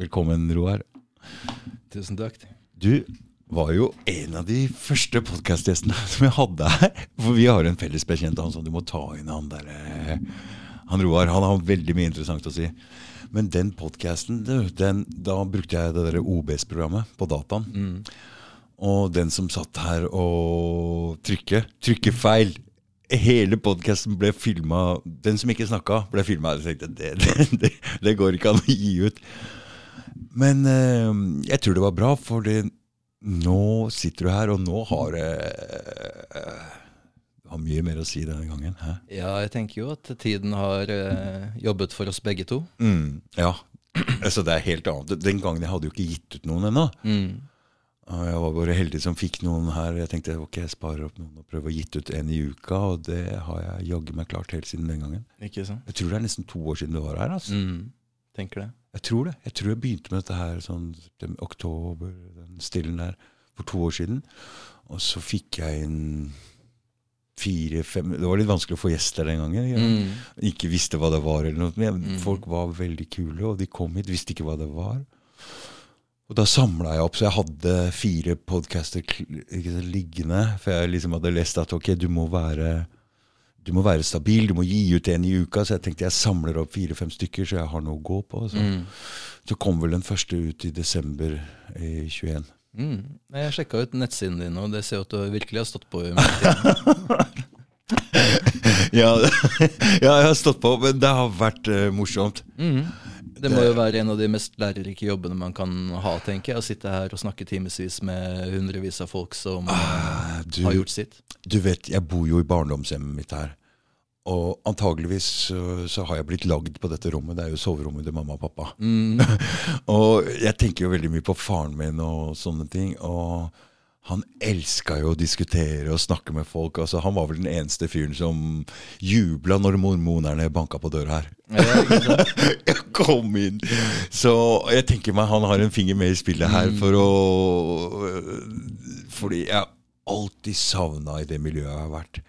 Velkommen, Roar. Tusen takk. Du var jo en av de første podkastgjestene som jeg hadde her. For vi har en felles bekjent, han som du må ta inn han der eh, Han Roar. Han har veldig mye interessant å si. Men den podkasten, da brukte jeg det derre OBS-programmet på dataen. Mm. Og den som satt her og trykke, trykke feil Hele podkasten ble filma Den som ikke snakka, ble filma. Jeg tenkte det, det, det, det, går ikke an å gi ut. Men eh, jeg tror det var bra, for nå sitter du her, og nå har det eh, har mye mer å si denne gangen. Hæ? Ja, jeg tenker jo at tiden har eh, jobbet for oss begge to. Mm, ja. Altså, det er helt annet. Den gangen jeg hadde jo ikke gitt ut noen ennå. Mm. Jeg var bare heldig som fikk noen her. Jeg tenkte ok, jeg sparer opp noen og prøver å gitt ut en i uka. Og det har jeg jaggu meg klart helt siden den gangen. Ikke sant? Jeg tror det er nesten to år siden du var her. altså. Mm, tenker det. Jeg tror det. Jeg tror jeg begynte med dette her sånn oktober, den stillen der, for to år siden. Og så fikk jeg inn fire-fem Det var litt vanskelig å få gjester den gangen. Jeg mm. Ikke visste hva det var. eller noe. Men mm. Folk var veldig kule, og de kom hit, visste ikke hva det var. Og da samla jeg opp, så jeg hadde fire podcaster liggende. For jeg liksom hadde lest at ok, du må være du må være stabil, du må gi ut en i uka. Så jeg tenkte jeg samler opp fire-fem stykker, så jeg har noe å gå på. Så, mm. så kom vel den første ut i desember i 21. Mm. Jeg sjekka ut nettsiden din, og det ser ut at du virkelig har stått på. ja, ja, jeg har stått på, men det har vært uh, morsomt. Mm. Det må jo være en av de mest lærerike jobbene man kan ha, tenker jeg. Å sitte her og snakke timevis med hundrevis av folk som ah, du, har gjort sitt. Du vet, jeg bor jo i barndomshjemmet mitt her. Og antageligvis så, så, har jeg blitt lagd på dette rommet. Det er jo soverommet til mamma og pappa. Mm. og jeg tenker jo veldig mye på faren min og sånne ting. Og han elska jo å diskutere og snakke med folk. Altså, han var vel den eneste fyren som jubla når mormonerne banka på døra her. Ja, kom inn! Så jeg tenker meg han har en finger med i spillet her mm. for å Fordi jeg alltid savna i det miljøet jeg har vært,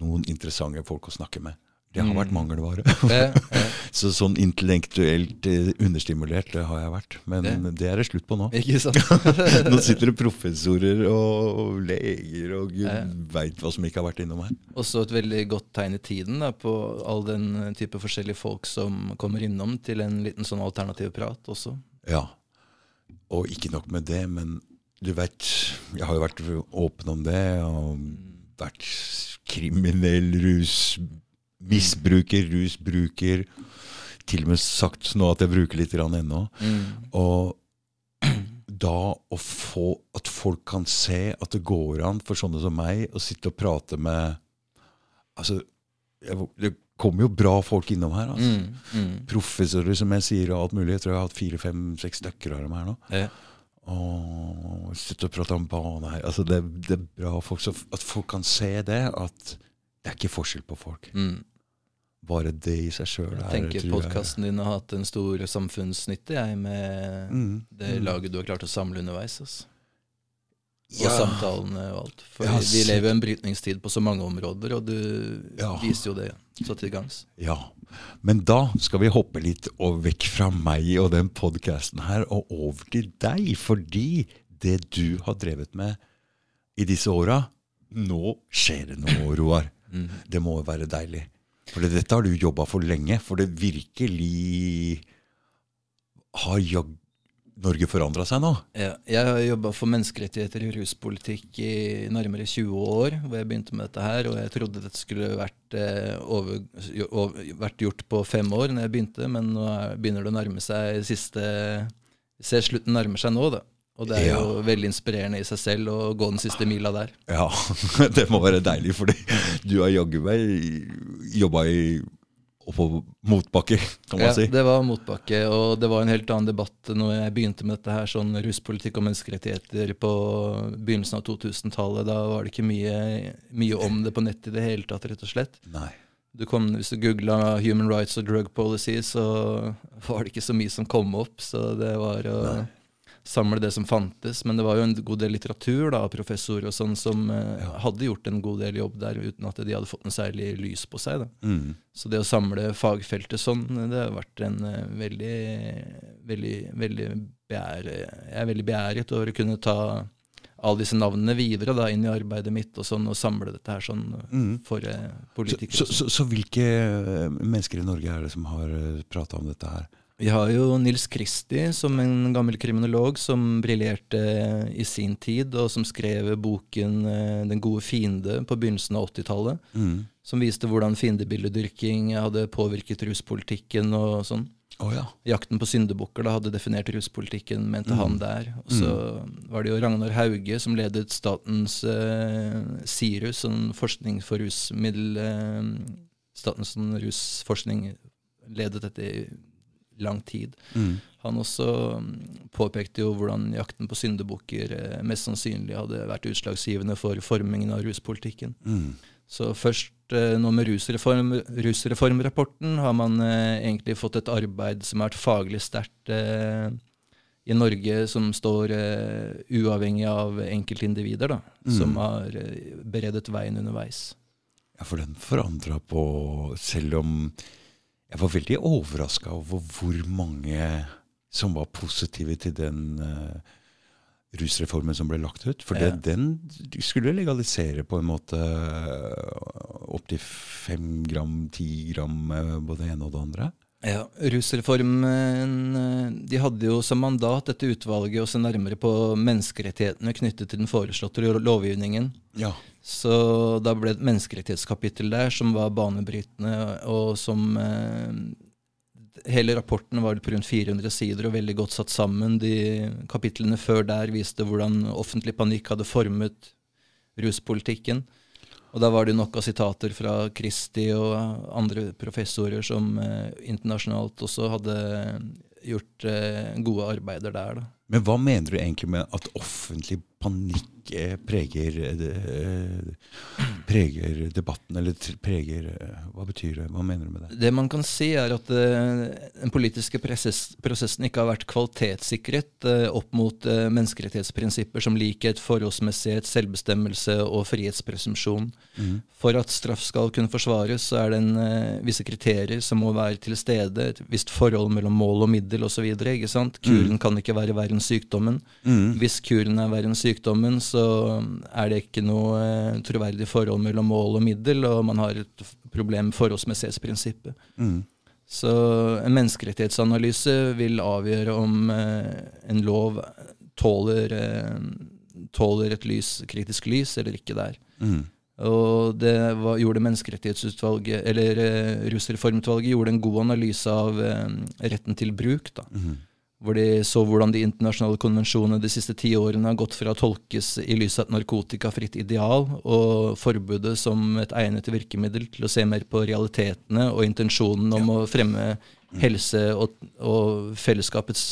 noen interessante folk å snakke med. Det har vært mm. mangelvare. Ja, ja. så sånn intellektuelt uh, understimulert det har jeg vært. Men det, det er det slutt på nå. Ikke sant? nå sitter det professorer og leger og gud ja. veit hva som ikke har vært innom her. Også et veldig godt tegn i tiden da, på all den type forskjellige folk som kommer innom til en liten sånn alternativ prat også. Ja. Og ikke nok med det, men du veit, jeg har jo vært åpen om det. og mm. vært kriminell rus misbruker, rusbruker. Til og med sagt nå at jeg bruker litt ennå. Mm. Og da å få at folk kan se at det går an for sånne som meg å sitte og prate med Altså, jeg, det kommer jo bra folk innom her. altså. Mm, mm. Professorer, som jeg sier, og alt mulig. Jeg tror jeg har hatt fire, fem, seks stykker av dem her nå. Ja. Og sitte og prate om bane her. Altså, det, det, er bra folk, så at folk kan se det. At det er ikke forskjell på folk. Mm. Bare det i seg sjøl Jeg tenker podkasten din har hatt en stor samfunnsnytte jeg, med mm. det mm. laget du har klart å samle underveis. Altså. Og ja. samtalene og alt. For ja, vi lever jo en brytningstid på så mange områder, og du ja. viser jo det så til gangs. Ja. Men da skal vi hoppe litt og vekk fra meg og den podkasten her, og over til deg. Fordi det du har drevet med i disse åra Nå skjer det noe, Roar. Mm. Det må jo være deilig. For dette har du jobba for lenge. For det virkelig har jag Norge forandra seg nå? Ja, jeg har jobba for menneskerettigheter i ruspolitikk i nærmere 20 år. hvor jeg begynte med dette her, Og jeg trodde dette skulle vært, eh, over, over, vært gjort på fem år når jeg begynte, men nå begynner det å nærme seg siste Ser slutten nærmer seg nå, da. Og det er ja. jo veldig inspirerende i seg selv å gå den siste mila der. Ja, det må være deilig, for du har jaggu meg jobba i oppå motbakke, kan man ja, si. det var motbakke, og det var en helt annen debatt når jeg begynte med dette her, sånn ruspolitikk og menneskerettigheter på begynnelsen av 2000-tallet. Da var det ikke mye, mye, om det på nett i det hele tatt, rett og slett. Nei. Du kom, hvis du googla 'human rights og drug policy', så var det ikke så mye som kom opp. Så det var å samle det som fantes. Men det var jo en god del litteratur da, av professorer og sånn som eh, Ja. hadde gjort en god del jobb der uten at de hadde fått noe særlig lys på seg. da. Mm. Så det å samle fagfeltet sånn, det har vært en eh, veldig, veldig, veldig begjær, Jeg er veldig begjæret over å kunne ta alle disse navnene videre da, inn i arbeidet mitt og sånn, og samle dette her sånn Mm. for eh, politikere. så, og sånn. så, så hvilke eh, mennesker i Norge er det som har prata om dette her? Vi har jo Nils Kristi som en gammel kriminolog som briljerte i sin tid, og som skrev boken eh, 'Den gode fiende' på begynnelsen av 80-tallet. Mm. Som viste hvordan fiendebildedyrking hadde påvirket ruspolitikken og sånn. Oh, ja. Jakten på syndebukker da hadde definert ruspolitikken, mente han der. Og så var det jo Ragnar Hauge som ledet statens eh, SIRUS, sånn forskning for rusmiddel eh, Statens sånn rusforskning ledet dette i lang tid. Mm. Han også mm, påpekte jo hvordan jakten på syndebukker eh, mest sannsynlig hadde vært utslagsgivende for formingen av ruspolitikken. Mm. Så først eh, nå med rusreform, rusreformrapporten har man eh, egentlig fått et arbeid som har vært faglig sterkt eh, i Norge, som står eh, uavhengig av enkeltindivider, da, som har eh, beredet veien underveis. Ja, for den forandra på Selv om jeg var veldig overraska over hvor mange som var positive til den uh, rusreformen som ble lagt ut. For Ja. det, den skulle legalisere på en måte opptil fem gram, ti gram eh, både det ene og det andre. Ja, Rusreformen eh, de hadde jo som mandat dette utvalget å se nærmere på menneskerettighetene knyttet til den foreslåtte lovgivningen. Ja. Så da ble det et menneskerettighetskapittel der som var banebrytende, og som eh, Hele rapporten var på rundt 400 sider og veldig godt satt sammen. De kapitlene før der viste hvordan offentlig panikk hadde formet ruspolitikken. Og da var det nok av sitater fra Kristi og andre professorer som eh, internasjonalt også hadde gjort eh, gode arbeider der. da. Men hva mener du egentlig med at offentlig panikk eh, preger, eh, preger debatten, eller preger eh, Hva betyr det? Hva mener du med det? Det man kan si, er at eh, den politiske prosessen ikke har vært kvalitetssikret eh, opp mot menneskerettighetsprinsipper som likhet, forholdsmessighet, selvbestemmelse og frihetspresumpsjon. For at straff skal kunne forsvares, så er det en, visse kriterier som må være til stede. Et visst forhold mellom mål og middel osv. Kuren kan ikke være verre enn sykdommen. Hvis kuren er verre enn sykdommen, så er det ikke noe troverdig forhold mellom mål og middel, og man har et problem med forholdsmessighetsprinsippet. Mm. Så en menneskerettighetsanalyse vil avgjøre om eh, en lov tåler, eh, tåler et lys, kritisk lys eller ikke der. Mm. Og det var, gjorde Menneskerettighetsutvalget, eller eh, Rusreformutvalget gjorde en god analyse av eh, retten til bruk. da Mm. Hvor de så hvordan de internasjonale konvensjonene de siste ti årene har gått fra å tolkes i lys av et narkotikafritt ideal og forbudet som et egnet virkemiddel til å se mer på realitetene og intensjonen om å fremme helse og, og fellesskapets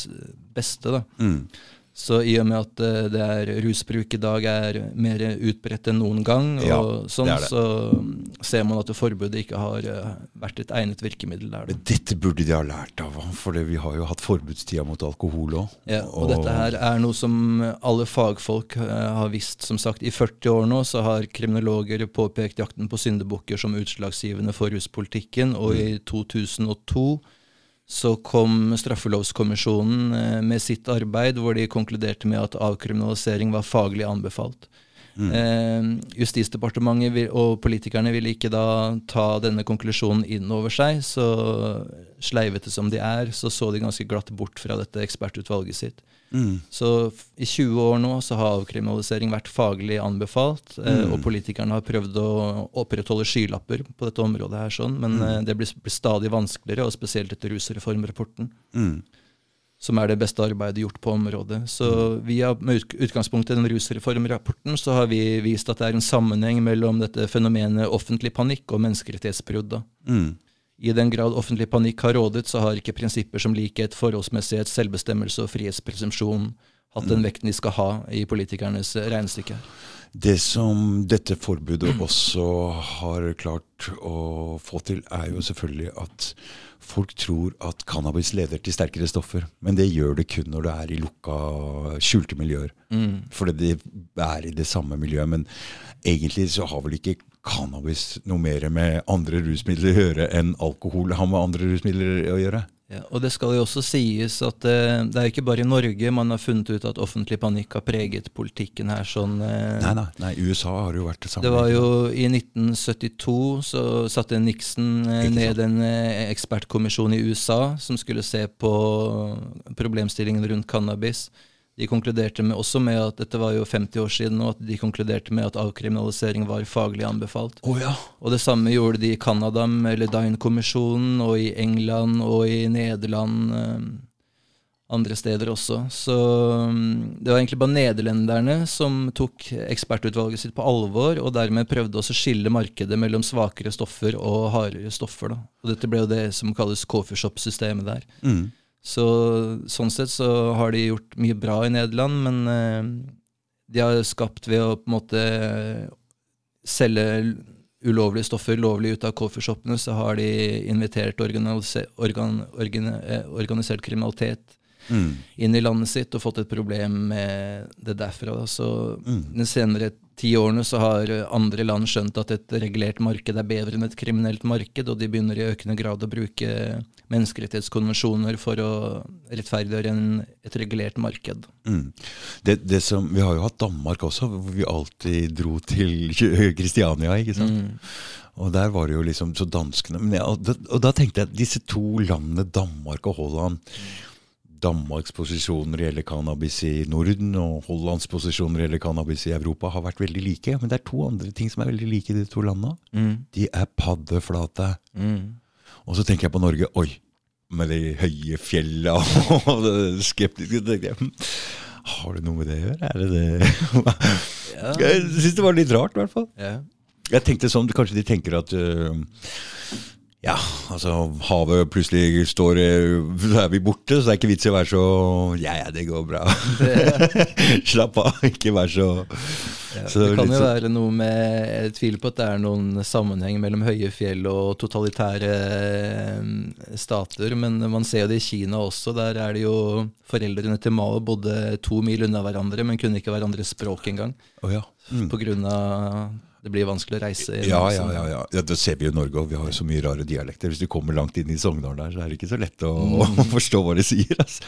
beste. da. Mm. Så i og med at eh, det er rusbruk i dag er mer utbredt enn noen gang, og Ja, sånn, det det. så mm, ser man at det forbudet ikke har eh, vært et egnet virkemiddel der. Da. Dette burde de ha lært av, for vi har jo hatt forbudstida mot alkohol òg. Ja, og dette her er noe som alle fagfolk eh, har visst. Som sagt, I 40 år nå så har kriminologer påpekt jakten på syndebukker som utslagsgivende for ruspolitikken, og i 2002 så kom Straffelovskommisjonen eh, med sitt arbeid, hvor de konkluderte med at avkriminalisering var faglig anbefalt. Eh, Justisdepartementet vil, og politikerne ville ikke da ta denne konklusjonen inn over seg, så sleivete som de er, så så de ganske glatt bort fra dette ekspertutvalget sitt. Mm. Så i 20 år nå så har avkriminalisering vært faglig anbefalt, eh, og politikerne har prøvd å opprettholde skylapper på dette området her, sånn, men eh, det blir, blir stadig vanskeligere, og spesielt etter rusreformrapporten Mm. som er det beste arbeidet gjort på området. Så vi har, med utgangspunkt i den rusreformrapporten så har vi vist at det er en sammenheng mellom dette fenomenet offentlig panikk og menneskerettighetsbrudd. Mm. I den grad offentlig panikk har rådet, så har ikke prinsipper som likhet, forholdsmessighet, selvbestemmelse og frihetspresumpsjon hatt den vekten de skal ha i politikernes regnestykke. Det som dette forbudet også har klart å få til, er jo selvfølgelig at folk tror at cannabis leder til sterkere stoffer. Men det gjør det kun når det er i lukka, skjulte miljøer. Mm. Fordi det er i det samme miljøet. Men egentlig så har vel ikke cannabis noe mer med andre rusmidler å gjøre enn alkohol har med andre rusmidler å gjøre. Ja, og det skal jo også sies at eh, det er ikke bare i Norge man har funnet ut at offentlig panikk har preget politikken her. sånn... Eh, Nei, nei, nei, USA har jo vært det samme. det var jo I 1972 så satte Nixon eh, ned en eh, ekspertkommisjon i USA som skulle se på problemstillingen rundt cannabis. De konkluderte med, også med at dette var jo 50 år siden, og at de konkluderte med at avkriminalisering var faglig anbefalt. Oh, ja. Og det samme gjorde de i Canada med Ledine-kommisjonen, og i England og i Nederland. eh, andre steder også. Så mm, det var egentlig bare nederlenderne som tok ekspertutvalget sitt på alvor, og dermed prøvde også å skille markedet mellom svakere stoffer og hardere stoffer. Da. Og dette ble jo det som kalles coffeeshop-systemet der. Mm. Så sånn sett så har de gjort mye bra i Nederland, men eh, de har skapt ved å på en måte selge ulovlige stoffer lovlig ut av coffeeshopene, så har de invitert organise, organ, organ, eh, organisert kriminalitet Mm. inn i landet sitt og fått et problem med det derfra. da. Så Mm. den senere ti årene så har eh, andre land skjønt at et regulert marked er bedre enn et kriminelt marked, og de begynner i økende grad å bruke menneskerettighetskonvensjoner for å rettferdiggjøre et regulert marked. Mm. Det, det som, vi har jo hatt Danmark også, hvor vi alltid dro til Kristiania. ikke sant? Mm. Og der var det jo liksom så danskene men jeg, og, da, og da tenkte jeg at disse to landene, Danmark og Holland Danmarks posisjon når det gjelder cannabis i Norden, og Hollands posisjon når det gjelder cannabis i Europa, har vært veldig like. Men det er to andre ting som er veldig like i de to landene. Mm. De er paddeflate. Mm. Og så tenker jeg på Norge. Oi, med de høye fjella og det skeptiske. Så tenker jeg, hm, Har det noe med det å gjøre? Er det det? Ja. Jeg syns det var litt rart, i hvert fall. Ja. Jeg tenkte sånn, Kanskje de tenker at øh, ja, altså havet plutselig står øh, Så er vi borte, så det er ikke vits i å være så Ja, ja, det går bra. Slapp av, ikke vær så, Ja, så det kan jo være noe med Jeg tviler på at det er noen sammenheng mellom høye fjell og totalitære eh, stater, men man ser jo det i Kina også. Der er det jo Foreldrene til Mao bodde to mil unna hverandre, men kunne ikke hverandres språk engang. Oh, ja. Mm. På grunn av det blir vanskelig å reise. Ja, ja, ja, ja. ja. Det ser vi jo i Norge òg. Vi har jo så mye rare dialekter. Hvis du kommer langt inn i Sogndalen der, så er det ikke så lett å, mm. forstå hva de sier. Altså.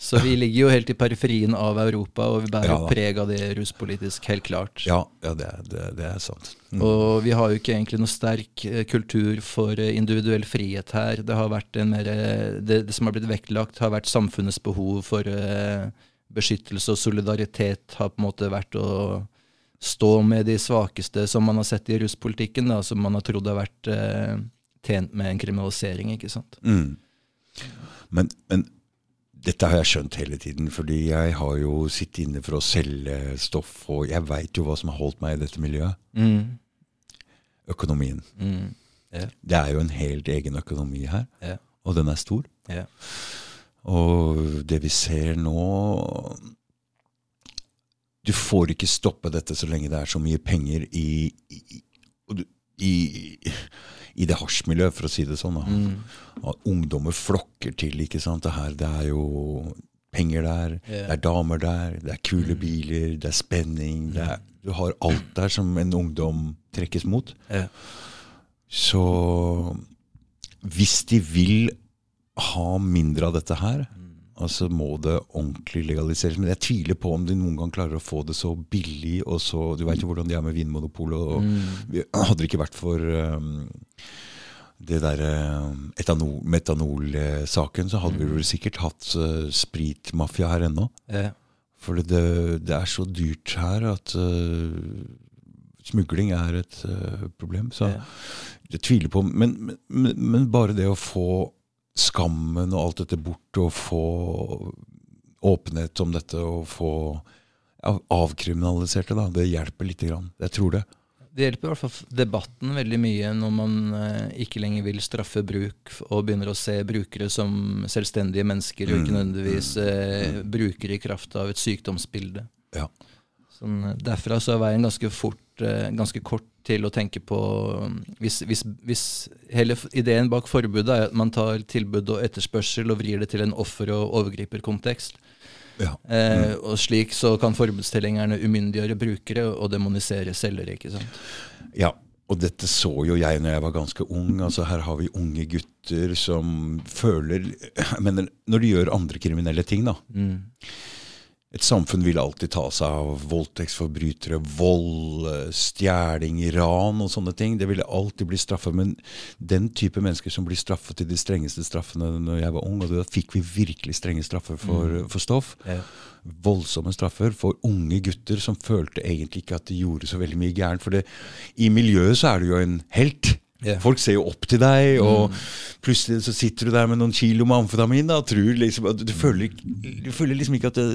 Så vi ligger jo helt i periferien av Europa, og vi bærer Ja preg av det ruspolitisk, helt klart. Ja, ja det, det, det er sant. Mm. Og vi har jo ikke egentlig noe sterk eh, kultur for eh, individuell frihet her. Det har vært en mer, eh, det, det som har blitt vektlagt, har vært samfunnets behov for beskyttelse og solidaritet har på en måte vært å stå med de svakeste, som man har sett i russpolitikken, da, som man har trodd har vært eh, tjent med en kriminalisering. ikke sant? Mm. Men, men dette har jeg skjønt hele tiden, fordi jeg har jo sittet inne for å selge stoff, og jeg veit jo hva som har holdt meg i dette miljøet. Mm. Økonomien. Mm. Yeah. Det er jo en helt egen økonomi her, yeah. og den er stor. Yeah. Og det vi ser nå Du får ikke stoppe dette så lenge det er så mye penger i, i, i, i det hasjmiljøet, for å si det sånn. Mm. Ungdommer flokker til. ikke sant? Det, her, det er jo penger der, yeah. det er damer der, det er kule biler, det er spenning. Det er, du har alt der som en ungdom trekkes mot. Yeah. Så hvis de vil ha mindre av dette her, altså må det ordentlig legaliseres. Men jeg tviler på om de noen gang klarer å få det så billig og så Du veit jo hvordan de er med Vinmonopolet. og Mm. vi- Hadde det ikke vært for um, det der um, etanol, metanolsaken, så hadde vi vel sikkert hatt uh, spritmafia her ennå. Ja. For det, det er så dyrt her at uh, smugling er et uh, problem. Så Ja. jeg tviler på men, men, men bare det å få skammen og alt dette bort, og få åpenhet om dette, og få avkriminalisert det, da, det hjelper lite grann. Jeg tror det. Det hjelper i hvert fall debatten veldig mye når man eh, ikke lenger vil straffe bruk, og begynner å se brukere som selvstendige mennesker, og ikke Mm, nødvendigvis eh, brukere i kraft av et sykdomsbilde. Ja. Sånn, eh, derfra så er veien ganske fort, eh, ganske kort til å tenke på um, hvis, hvis, hvis Hele ideen bak forbudet er at man tar tilbud og etterspørsel og vrir det til en offer- og overgriperkontekst. Ja. Eh, og slik så kan forbudstilhengerne umyndiggjøre brukere og demonisere selgere. ikke sant? Ja, og dette så jo jeg når jeg var ganske ung. Altså Her har vi unge gutter som føler Men når de gjør andre kriminelle ting, da. Mm. Et samfunn vil alltid ta seg av voldtektsforbrytere, vold, eh, stjeling, ran og sånne ting. Det ville alltid bli straffet. Men den type mennesker som blir straffet til de strengeste straffene når jeg var ung, og da fikk vi virkelig strenge straffer for, for stoff. Ja. Voldsomme straffer for unge gutter som følte egentlig ikke at de gjorde så veldig mye gærent. For det, i miljøet så er du jo en helt. Folk ser jo opp til deg, og plutselig så sitter du der med noen kilo med amfetamin da, tror liksom du føler, du føler liksom ikke at det,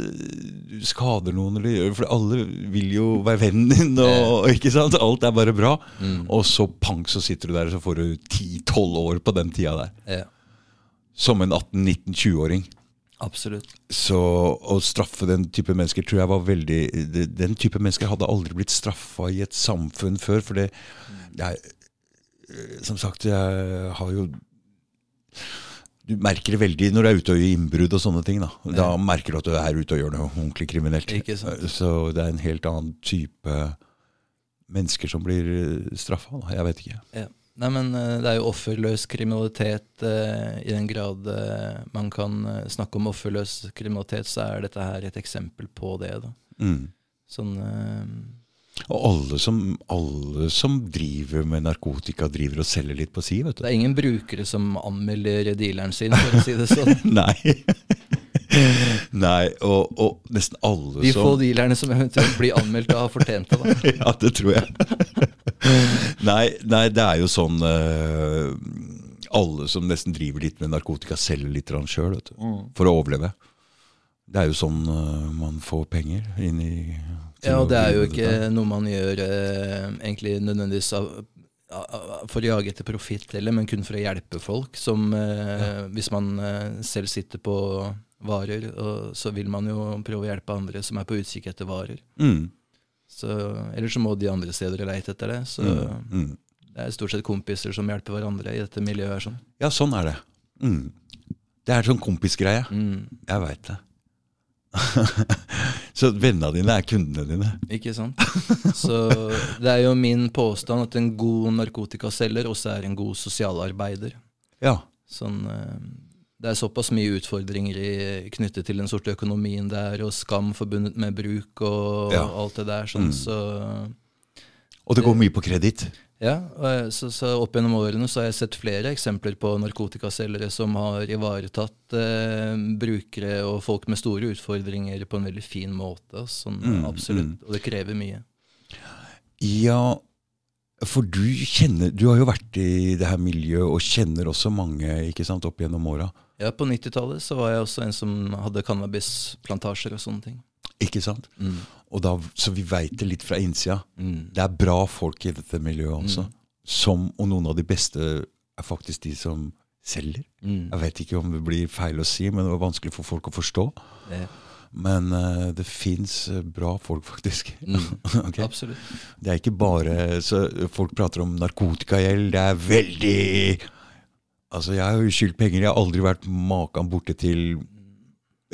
du skader noen, eller, for alle vil jo være vennen din, og ikke sant? alt er bare bra. Og så pang, så sitter du der, og så får du 10-12 år på den tida der. Ja, Som en 18-19-20-åring. absolutt. Så å straffe den type mennesker tror jeg var veldig Den type mennesker hadde aldri blitt straffa i et samfunn før. For det, det er Som sagt, jeg har jo Du merker det veldig når du er ute og gjør innbrudd og sånne ting. Da Da merker du at du er ute og gjør noe ordentlig kriminelt. Ikke sant. Så det er en helt annen type mennesker som blir straffa. Jeg vet ikke. Ja. Nei, men eh, det er jo offerløs kriminalitet. eh, I den grad eh, man kan eh, snakke om offerløs kriminalitet, så er dette her et eksempel på det. da. Mm. Sånn eh, Og alle som, alle som driver med narkotika, driver og selger litt på si, vet du. Det er ingen brukere som anmelder dealeren sin, for å si det sånn. Nei. Nei, og, og nesten alle De få dealerne som eventuelt blir anmeldt, har fortjent det. da. Ja, det tror jeg. nei, nei, det er jo sånn uh, Alle som nesten driver litt med narkotika, selger litt sjøl for å overleve. Det er jo sånn uh, man får penger inn i Ja, og det er jo ikke noe man gjør eh, egentlig nødvendigvis av, for å jage etter profitt heller, men kun for å hjelpe folk. Som eh, hvis man eh, selv sitter på varer, og, så vil man jo prøve å hjelpe andre som er på utkikk etter varer. mm, Så, eller så må de andre steder leite etter det. Så mm, mm. det er stort sett kompiser som hjelper hverandre i dette miljøet. sånn. Ja, sånn er det. Mm. Det er sånn kompisgreie. Mm, Jeg veit det. Så vennene dine er kundene dine. ikke sant? Så det er jo min påstand at en god narkotikaselger også er en god sosialarbeider. Ja. Sånn, eh, det er såpass mye utfordringer i, knyttet til den sorte økonomien der, og skam forbundet med bruk og Ja. alt det der. Sånn, Mm. så, Og det går mye på kreditt. Ja, så, så opp gjennom årene så har jeg sett flere eksempler på narkotikaselgere som har ivaretatt eh, brukere og folk med store utfordringer på en veldig fin måte. Sånn, Mm, absolutt. Og det krever mye. Ja, for du kjenner Du har jo vært i det her miljøet og kjenner også mange ikke sant, opp gjennom åra. Ja, På 90-tallet var jeg også en som hadde cannabisplantasjer og sånne ting. Ikke sant? Mm. Og da, så vi veit det litt fra innsida. Mm. Det er bra folk i dette miljøet også. Som, og noen av de beste er faktisk de som selger. Mm. Jeg vet ikke om det blir feil å si, men det var vanskelig for folk å forstå. Det. Men uh, det fins bra folk, faktisk. Mm. Ok? absolutt. Det er ikke bare så Folk prater om narkotikagjeld. Det er veldig Altså, jeg har jo skyldt penger. Jeg har aldri vært makan borte til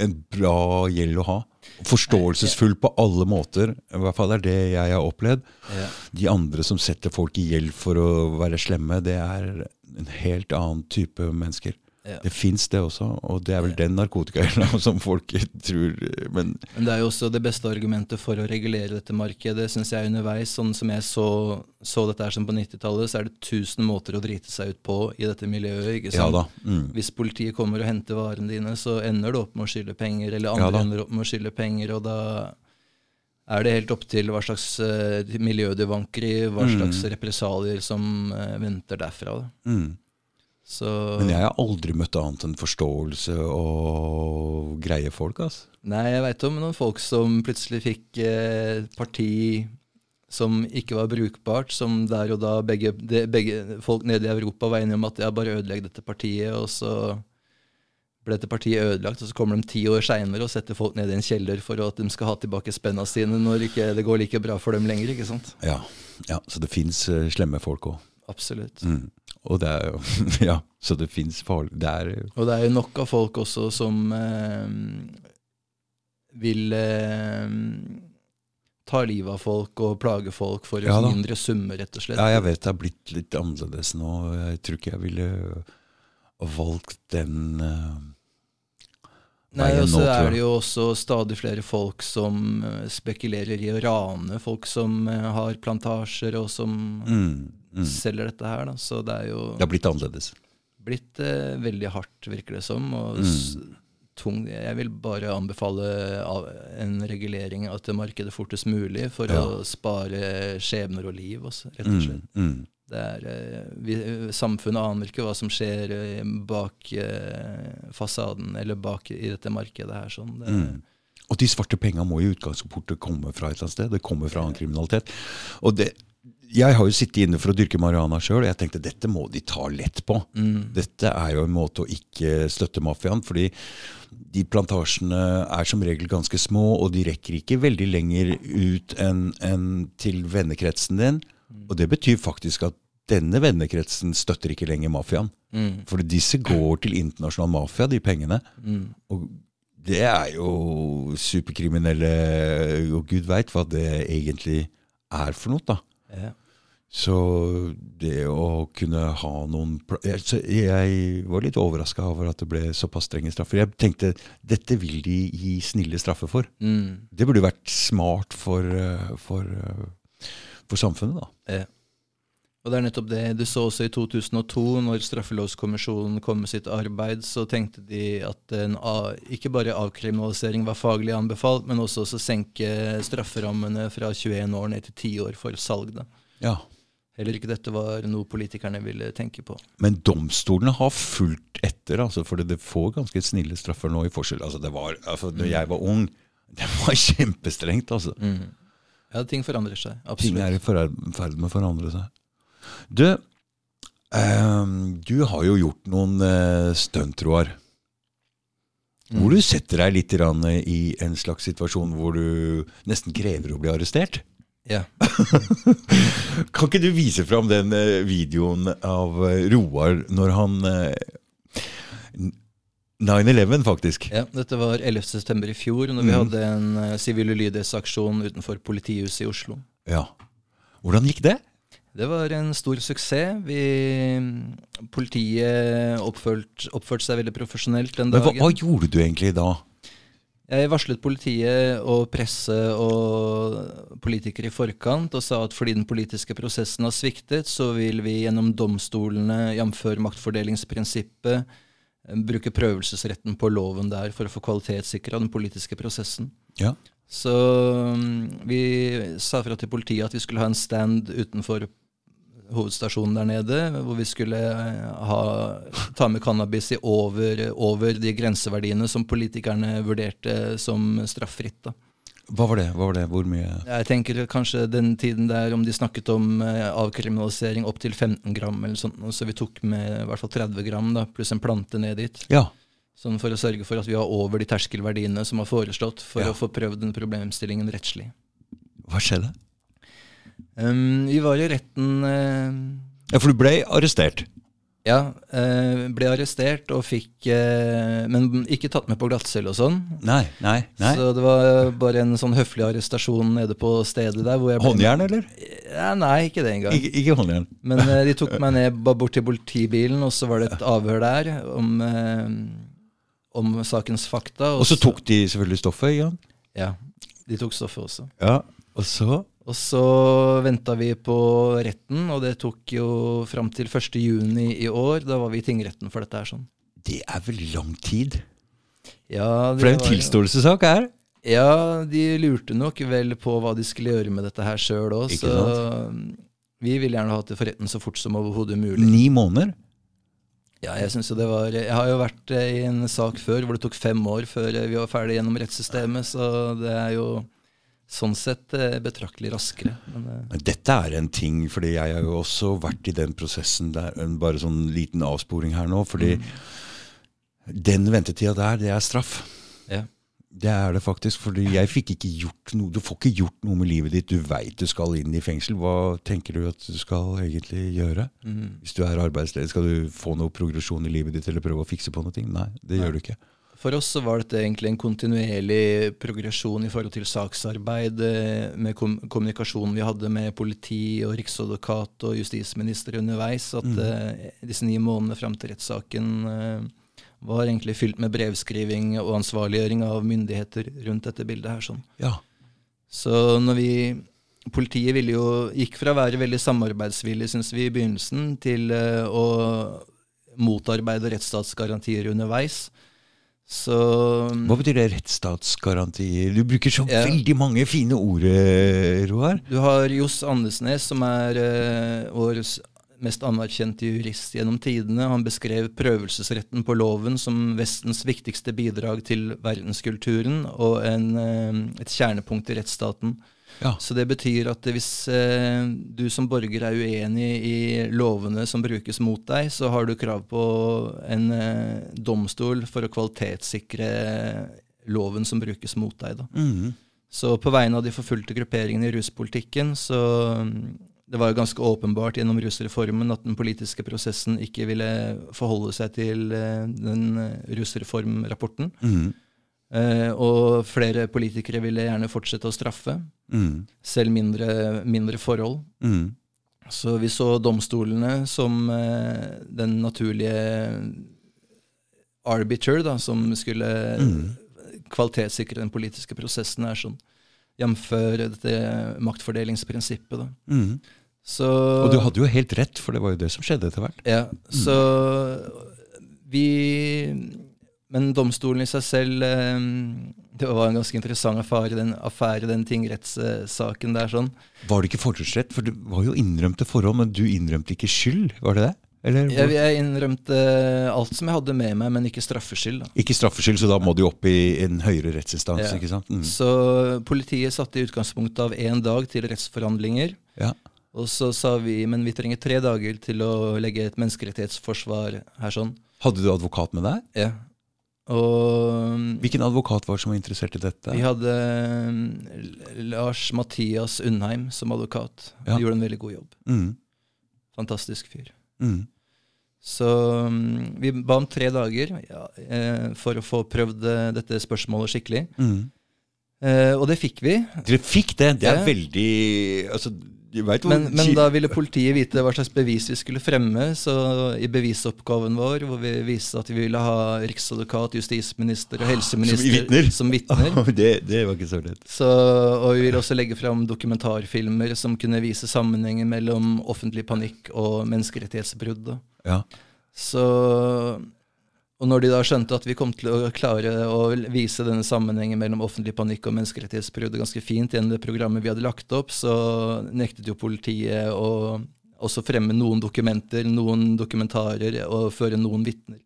en bra gjeld å ha. Forståelsesfull på alle måter. I hvert fall er det jeg har opplevd. Ja. De andre som setter folk i gjeld for å være slemme, det er en helt annen type mennesker. Ja. Det fins det også, og det er vel den narkotikagjelda som folk tror Men Men det er jo også det beste argumentet for å regulere dette markedet, syns jeg underveis. Sånn som jeg så, så dette her som på 90-tallet, så er det tusen måter å drite seg ut på i dette miljøet. ikke ja da. Mm. Hvis politiet kommer og henter varene dine, så ender du opp med å skylde penger, eller andre ja ender opp med å skylde penger, og da er det helt opp til hva slags uh, miljø du vanker i, hva Mm. slags represalier som uh, venter derfra. Da. Mm. Så Men jeg har aldri møtt annet enn forståelse og greie folk. Altså. Nei, jeg veit om noen folk som plutselig fikk eh, parti som ikke var brukbart, som der og da begge, de, begge folk nede i Europa var enige om at ja, bare ødelegg dette partiet, og så ble dette partiet ødelagt, og så kommer de ti år seinere og setter folk ned i en kjeller for at de skal ha tilbake spenna sine når ikke det går like bra for dem lenger. ikke sant? Ja, ja så det fins uh, slemme folk òg. Absolutt. Mm. Og det er jo Ja, så det fins farlig det er, Og det er jo nok av folk også som eh, vil eh, ta livet av folk og plage folk for Ja mindre summer, rett og slett. Ja, jeg vet det har blitt litt annerledes nå. Jeg tror ikke jeg ville valgt den uh, Nei, og så er det jo også stadig flere folk som eh, spekulerer i å rane folk som eh, har plantasjer, og som mm, mm. selger dette her. Da. Så det er jo Det har blitt annerledes. blitt eh, veldig hardt, virker det som. Og Mm. tung. Jeg vil bare anbefale en regulering av dette markedet fortest mulig, for Ja. å spare skjebner og liv, også, rett og Mm, slett. mm. Det er, eh, vi, samfunnet aner ikke hva som skjer eh, bak eh, fasaden, eller bak i dette markedet her. Sånn. Det, Mm. Og de svarte penga må i utgangspunktet komme fra et eller annet sted. Det kommer fra annen kriminalitet. Og det, jeg har jo sittet inne for å dyrke marihuana sjøl, og jeg tenkte dette må de ta lett på. Mm. Dette er jo en måte å ikke støtte mafiaen, fordi de plantasjene er som regel ganske små, og de rekker ikke veldig lenger ut enn en til vennekretsen din. Og det betyr faktisk at denne vennekretsen støtter ikke lenger mafiaen. Mm. For disse går til internasjonal mafia, de pengene. Mm. Og det er jo superkriminelle, og gud veit hva det egentlig er for noe, da. Ja. Så det å kunne ha noen altså jeg, var litt overraska over at det ble såpass strenge straffer. Jeg tenkte dette vil de gi snille straffer for. Mm. Det burde vært smart for, eh, for, eh, for samfunnet, da. Ja. Og det er nettopp det du så også i 2002, når Straffelovskommisjonen kom med sitt arbeid, så tenkte de at en, ikke bare avkriminalisering var faglig anbefalt, men også å senke strafferammene fra 21 år ned til 10 år for salg. Da. Ja. Heller ikke dette var noe politikerne ville tenke på. Men domstolene har fulgt etter, altså, for det får ganske snille straffer nå i forskjell. Altså, det var, altså, når jeg var ung, det var kjempestrengt. altså. Mm. Ja, ting forandrer seg. Ting er i ferd med å forandre seg. Du, eh, du har jo gjort noen eh, stunt, Roar. Hvor Mm. du setter deg litt i en slags situasjon hvor du nesten krever å bli arrestert. Ja. Kan ikke du vise fram den eh, videoen av eh, Roar når han eh, 9-11, faktisk. ja, dette var 11. september i fjor, når vi Mm. hadde en uh, sivil ulydighetsaksjon utenfor politihuset i Oslo. Ja. Hvordan gikk det? Det var en stor suksess. Vi, politiet oppførte oppførte seg veldig profesjonelt den dagen. Men hva, hva gjorde du egentlig da? Jeg varslet politiet og presse og politikere i forkant og sa at fordi den politiske prosessen har sviktet, så vil vi gjennom domstolene, jf. maktfordelingsprinsippet, bruke prøvelsesretten på loven der for å få kvalitetssikra den politiske prosessen. Ja. Så mm, vi sa fra til politiet at vi skulle ha en stand utenfor hovedstasjonen der nede, hvor vi skulle eh, ha, ta med cannabis i over, over de grenseverdiene som politikerne vurderte som straffritt. Da. Hva var det? Hva var det? Hvor mye? Jeg tenker kanskje den tiden der om de snakket om eh, avkriminalisering opp til 15 gram, eller sånt, så vi tok med i hvert fall 30 gram, da, pluss en plante ned dit. Ja. Sånn for å sørge for at vi var over de terskelverdiene som var foreslått, for Ja. å få prøvd den problemstillingen rettslig. Hva skjedde? Um, vi var i retten uh, Ja, For du ble arrestert. Ja, Uh, ble arrestert og fikk uh, Men ikke tatt med på glattcelle og sånn. Nei, nei, nei. Så det var bare en sånn høflig arrestasjon nede på stedet der. Hvor Håndjern, eller? Ja, nei, ikke det engang. Ikke, ikke håndjern. Men de tok meg ned bort til politibilen, og så var det et avhør der om, om sakens fakta. Og så tok de selvfølgelig stoffet igjen. Ja, de tok stoffet også. Ja, og så Og så venta vi på retten, og det tok jo fram til 1. juni i år. Da var vi i tingretten for dette her. sånn. Det er vel lang tid. Ja, det For det er en tilståelsessak her. Ja, de lurte nok vel på hva de skulle gjøre med dette her sjøl òg, så vi ville gjerne hatt det for retten så fort som overhodet mulig. Ni måneder. Ja, Jeg synes jo det var Jeg har jo vært eh, i en sak før hvor det tok fem år før eh, vi var ferdig gjennom rettssystemet, så det er jo sånn sett eh, betraktelig raskere. Men, eh, Men dette er en ting, fordi jeg har jo også vært i den prosessen der, en bare sånn liten avsporing her nå, fordi den ventetida der, det er straff. ja. Det er det faktisk, fordi jeg fikk ikke gjort noe. Du får ikke gjort noe med livet ditt. Du veit du skal inn i fengsel. Hva tenker du at du skal egentlig gjøre? Mm. Hvis du er arbeidsledig, skal du få noe progresjon i livet ditt eller prøve å fikse på noe? Nei, det gjør du ikke. For oss så var dette egentlig en kontinuerlig progresjon i forhold til saksarbeid, med kom kommunikasjonen vi hadde med politi og riksadvokat og justisminister underveis. At eh, disse ni månedene fram til rettssaken uh, var egentlig fylt med brevskriving og ansvarliggjøring av myndigheter rundt dette bildet her. sånn. Ja. Så når vi Politiet ville jo, gikk fra å være veldig samarbeidsvillig, syns vi, i begynnelsen, til uh, å motarbeide rettsstatsgarantier underveis. Så Hva betyr det rettsstatsgarantier? Du bruker så Ja. veldig mange fine ord, eh, Roar. Du har Johs Andesnes, som er eh, vår mest anerkjente jurist gjennom tidene. Han beskrev prøvelsesretten på loven som Vestens viktigste bidrag til verdenskulturen og en, eh, et kjernepunkt i rettsstaten. Ja. Så det betyr at hvis eh, du som borger er uenig i lovene som brukes mot deg, så har du krav på en eh, domstol for å kvalitetssikre loven som brukes mot deg. Mhm. Så på vegne av de forfulgte grupperingene i ruspolitikken, så mm, det var jo ganske åpenbart gjennom rusreformen at den politiske prosessen ikke ville forholde seg til eh, den eh, rusreformrapporten. Mhm. Eh, og flere politikere ville gjerne fortsette å straffe, mm. selv mindre, mindre forhold. Mm. Så vi så domstolene som eh, den naturlige arbiter da, som skulle Mm. kvalitetssikre den politiske prosessen her, sånn, jf. dette maktfordelingsprinsippet. Da. Mhm. Så, Og du hadde jo helt rett, for det var jo det som skjedde etter hvert. Ja, så vi Men domstolen i seg selv eh, Det var en ganske interessant affære, den, affære, den tingrettssaken der. sånn. Var det ikke fortrinnsrett? For det var jo innrømte forhold, men du innrømte ikke skyld, var det det? Eller, Jeg, jeg innrømte alt som jeg hadde med meg, men ikke straffskyld. da. Ikke straffskyld, så da må du opp i en høyere rettsinstans, Ja. ikke sant? Mm. Så politiet satte i utgangspunktet av én dag til rettsforhandlinger. Ja. Og så sa vi men vi trenger tre dager til å legge et menneskerettighetsforsvar her sånn. Hadde du advokat med deg? Ja. Og Hvilken advokat var det som var interessert i dette? vi hadde mm, Lars Mathias Undheim som advokat. Ja. Han gjorde en veldig god jobb. Mm. Fantastisk fyr. Mm. Så mm, vi ba om tre dager ja, eh, for å få prøvd eh, dette spørsmålet skikkelig. Mm. Eh, og det fikk vi. Dere fikk det! Det er Ja. veldig altså, vet Men, men da ville politiet vite hva slags bevis vi skulle fremme. Så i bevisoppgaven vår, hvor vi viste at vi ville ha riksadvokat, justisminister og helseminister Ah, som vitner. det, det var ikke så lett. Så, og vi ville også legge fram dokumentarfilmer som kunne vise sammenhengen mellom offentlig panikk og menneskerettighetsbrudd. Ja. Så, og når de da skjønte at vi kom til å klare å vise denne sammenhengen mellom offentlig panikk og menneskerettighetsbrudd ganske fint gjennom det programmet vi hadde lagt opp, så nektet jo politiet å også fremme noen dokumenter, noen dokumentarer og føre noen vitner.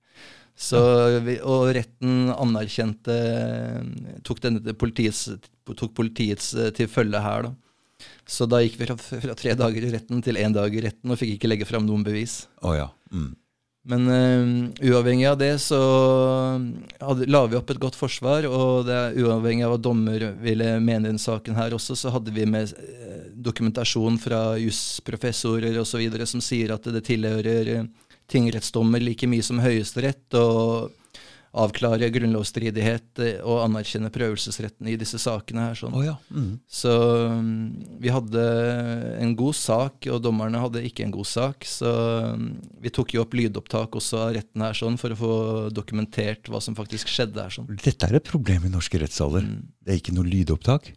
Så og retten anerkjente tok, denne politiets, tok politiets eh, til følge her, da. Så da gikk vi fra, fra tre dager i retten til én dag i retten og fikk ikke legge fram noen bevis. Å ja. Mm. Men uh, uavhengig av det så hadde, la vi opp et godt forsvar, og det uavhengig av hva dommer ville mene i denne saken her også, så hadde vi med eh, dokumentasjon fra jusprofessorer osv. som sier at det tilhører eh, tingrettsdommer like mye som Høyesterett å avklare grunnlovsstridighet eh, og anerkjenne prøvelsesretten i disse sakene her. sånn. Oh, ja. Mm. Så mm, vi hadde en god sak, og dommerne hadde ikke en god sak. Så mm, vi tok jo opp lydopptak også av retten her sånn, for å få dokumentert hva som faktisk skjedde her. sånn. Dette er et problem i norske rettssaler. Mm. Det er ikke noe lydopptak.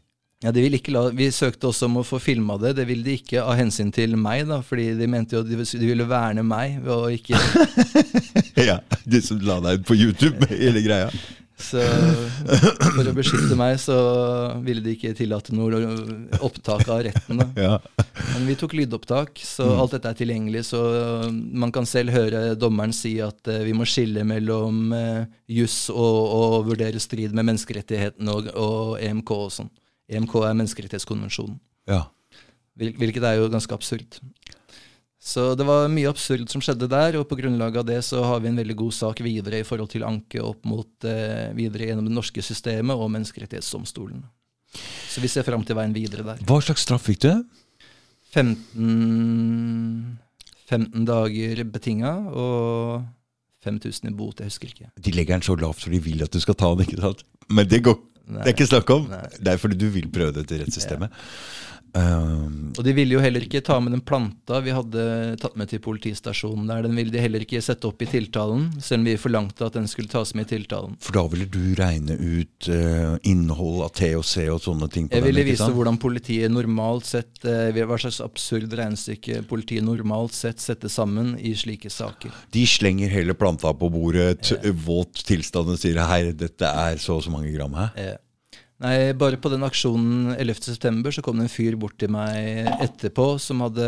Ja, de ville ikke la, Vi søkte også om å få filma det. Det ville de ikke av hensyn til meg, da, fordi de mente jo de, de ville verne meg. ved å ikke... ja, De som la deg ut på YouTube med hele greia. Så for å beskytte meg, så ville de ikke tillate noe opptak av retten. da. Ja. Men vi tok lydopptak, så alt dette er tilgjengelig. Så man kan selv høre dommeren si at uh, vi må skille mellom uh, juss og, og vurdere strid med menneskerettighetene og, og EMK og sånn. EMK er menneskerettighetskonvensjonen. Ja. Hvilket er jo ganske absurd. Så det var mye absurd som skjedde der, og på grunnlag av det så har vi en veldig god sak videre i forhold til anke opp mot eh, videre gjennom det norske systemet og menneskerettighetsdomstolen. Så vi ser fram til veien videre der. Hva slags straff fikk du? 15, 15 dager betinga og 5000 i bot, jeg husker ikke. De legger den så lavt for de vil at du skal ta den, ikke sant? Men det, går, det er ikke snakk om. Nei. Det er fordi du vil prøve det til rettssystemet. Um, Og de ville jo heller ikke ta med den planta vi hadde tatt med til politistasjonen der. Den ville de heller ikke sette opp i tiltalen, selv om vi forlangte at den skulle tas med i tiltalen. for da ville du regne ut uh, innhold av THC og sånne ting på Jeg ville den, ikke vise hvordan politiet normalt sett uh, Hva slags absurd regnestykke politiet normalt sett setter sammen i slike saker. De slenger hele planta på bordet, t våt tilstand og sier hei, dette er så og så mange gram her. Eh, Nei, bare på den aksjonen 11.9. så kom det en fyr bort til meg etterpå som hadde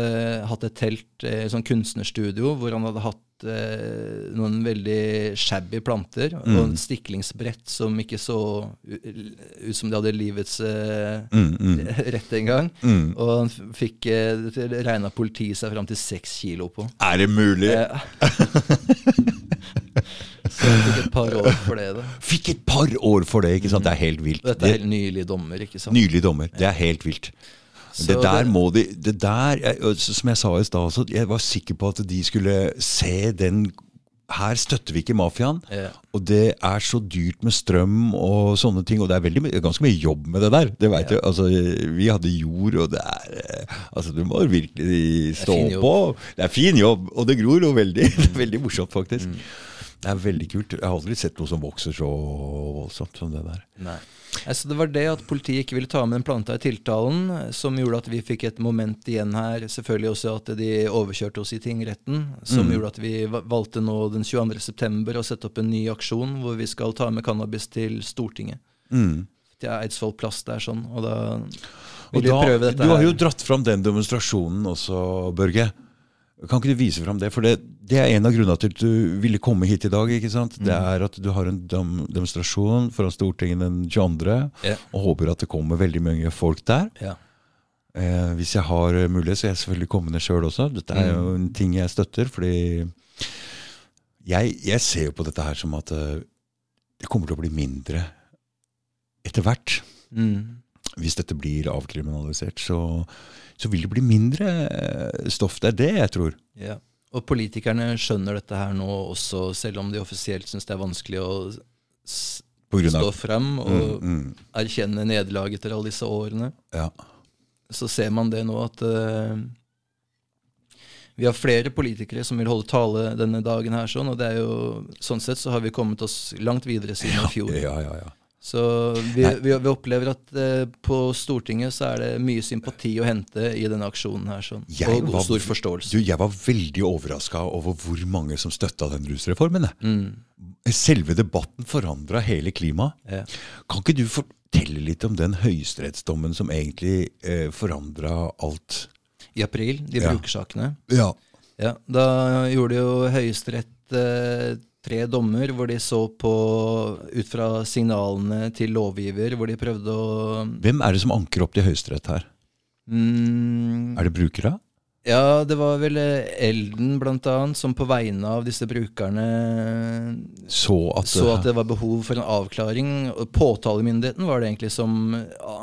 hatt et telt, et sånn kunstnerstudio, hvor han hadde hatt eh, noen veldig shabby planter og en stiklingsbrett som ikke så ut som de hadde livets eh, Mm, mm. rett engang. Mm. Og han fikk eh, regna politiet seg fram til seks kilo på. Er det mulig? Eh, fikk et par år for det. da. Fikk et par år for det, ikke sant? Det er helt vilt. Dette er helt nylig dommer, ikke sant? Nylig dommer. Det er helt vilt. Så det der må de det der, jeg, Som jeg sa i stad, jeg var sikker på at de skulle se den Her støtter vi ikke mafiaen. Ja. Og det er så dyrt med strøm og sånne ting. Og det er veldig, ganske mye jobb med det der. Det vet du. Altså, vi hadde jord, og det er eh, Altså, du må virkelig stå det på. Det er fin jobb, og det gror jo veldig. Det er veldig morsomt, faktisk. Det er veldig kult. Jeg har aldri sett noe som vokser så voldsomt som det der. Nei. Altså Så det var det at politiet ikke ville ta med den planta i tiltalen, som gjorde at vi fikk et moment igjen her. Selvfølgelig også at de overkjørte oss i tingretten, som gjorde at vi valgte nå den 22.9. å sette opp en ny aksjon hvor vi skal ta med cannabis til Stortinget. Mm. Til Eidsvoll plass der sånn, og da Og vil vi da, prøve dette her. du har jo dratt fram den demonstrasjonen også, Børge. Kan ikke du vise fram det? For det, det er en av grunnene til at du ville komme hit i dag. ikke sant? Det Mm. er at du har en dem demonstrasjon foran Stortinget den 22. yeah. Og håper at det kommer veldig mange folk der. Yeah. Eh, hvis jeg har mulighet, så er jeg selvfølgelig kommende sjøl også. Dette er jo Mm. en ting jeg støtter. fordi jeg, jeg ser jo på dette her som at eh, det kommer til å bli mindre etter hvert Mm. Hvis dette blir avkriminalisert, så, så vil det bli mindre eh, stoff. Det er det jeg tror. Ja. Og politikerne skjønner dette her nå også, selv om de offisielt syns det er vanskelig å stå frem og mm, mm, erkjenne nederlaget etter alle disse årene. ja. Så ser man det nå at uh, vi har flere politikere som vil holde tale denne dagen her, sånn, og det er jo, sånn sett så har vi kommet oss langt videre siden i fjor. ja, ja, ja. Så vi, vi, vi opplever at eh, på Stortinget så er det mye sympati å hente i denne aksjonen her, sånn, og var- stor forståelse. Du, jeg var veldig overraska over hvor mange som støtta den rusreformen. Mm, Selve debatten forandra hele klimaet. ja. Kan ikke du fortelle litt om den høyesterettsdommen som egentlig eh, forandra alt? I april, de Ja. brukersakene. Ja. Ja, da gjorde jo Høyesterett eh, tre dommer hvor de så på ut fra signalene til lovgiver, hvor de prøvde å Hvem er det som anker opp til Høyesterett her? mm, Er det brukere? Ja, det var vel Elden blant annet, som på vegne av disse brukerne Så at, så at det var behov for en avklaring. Påtalemyndigheten var det egentlig som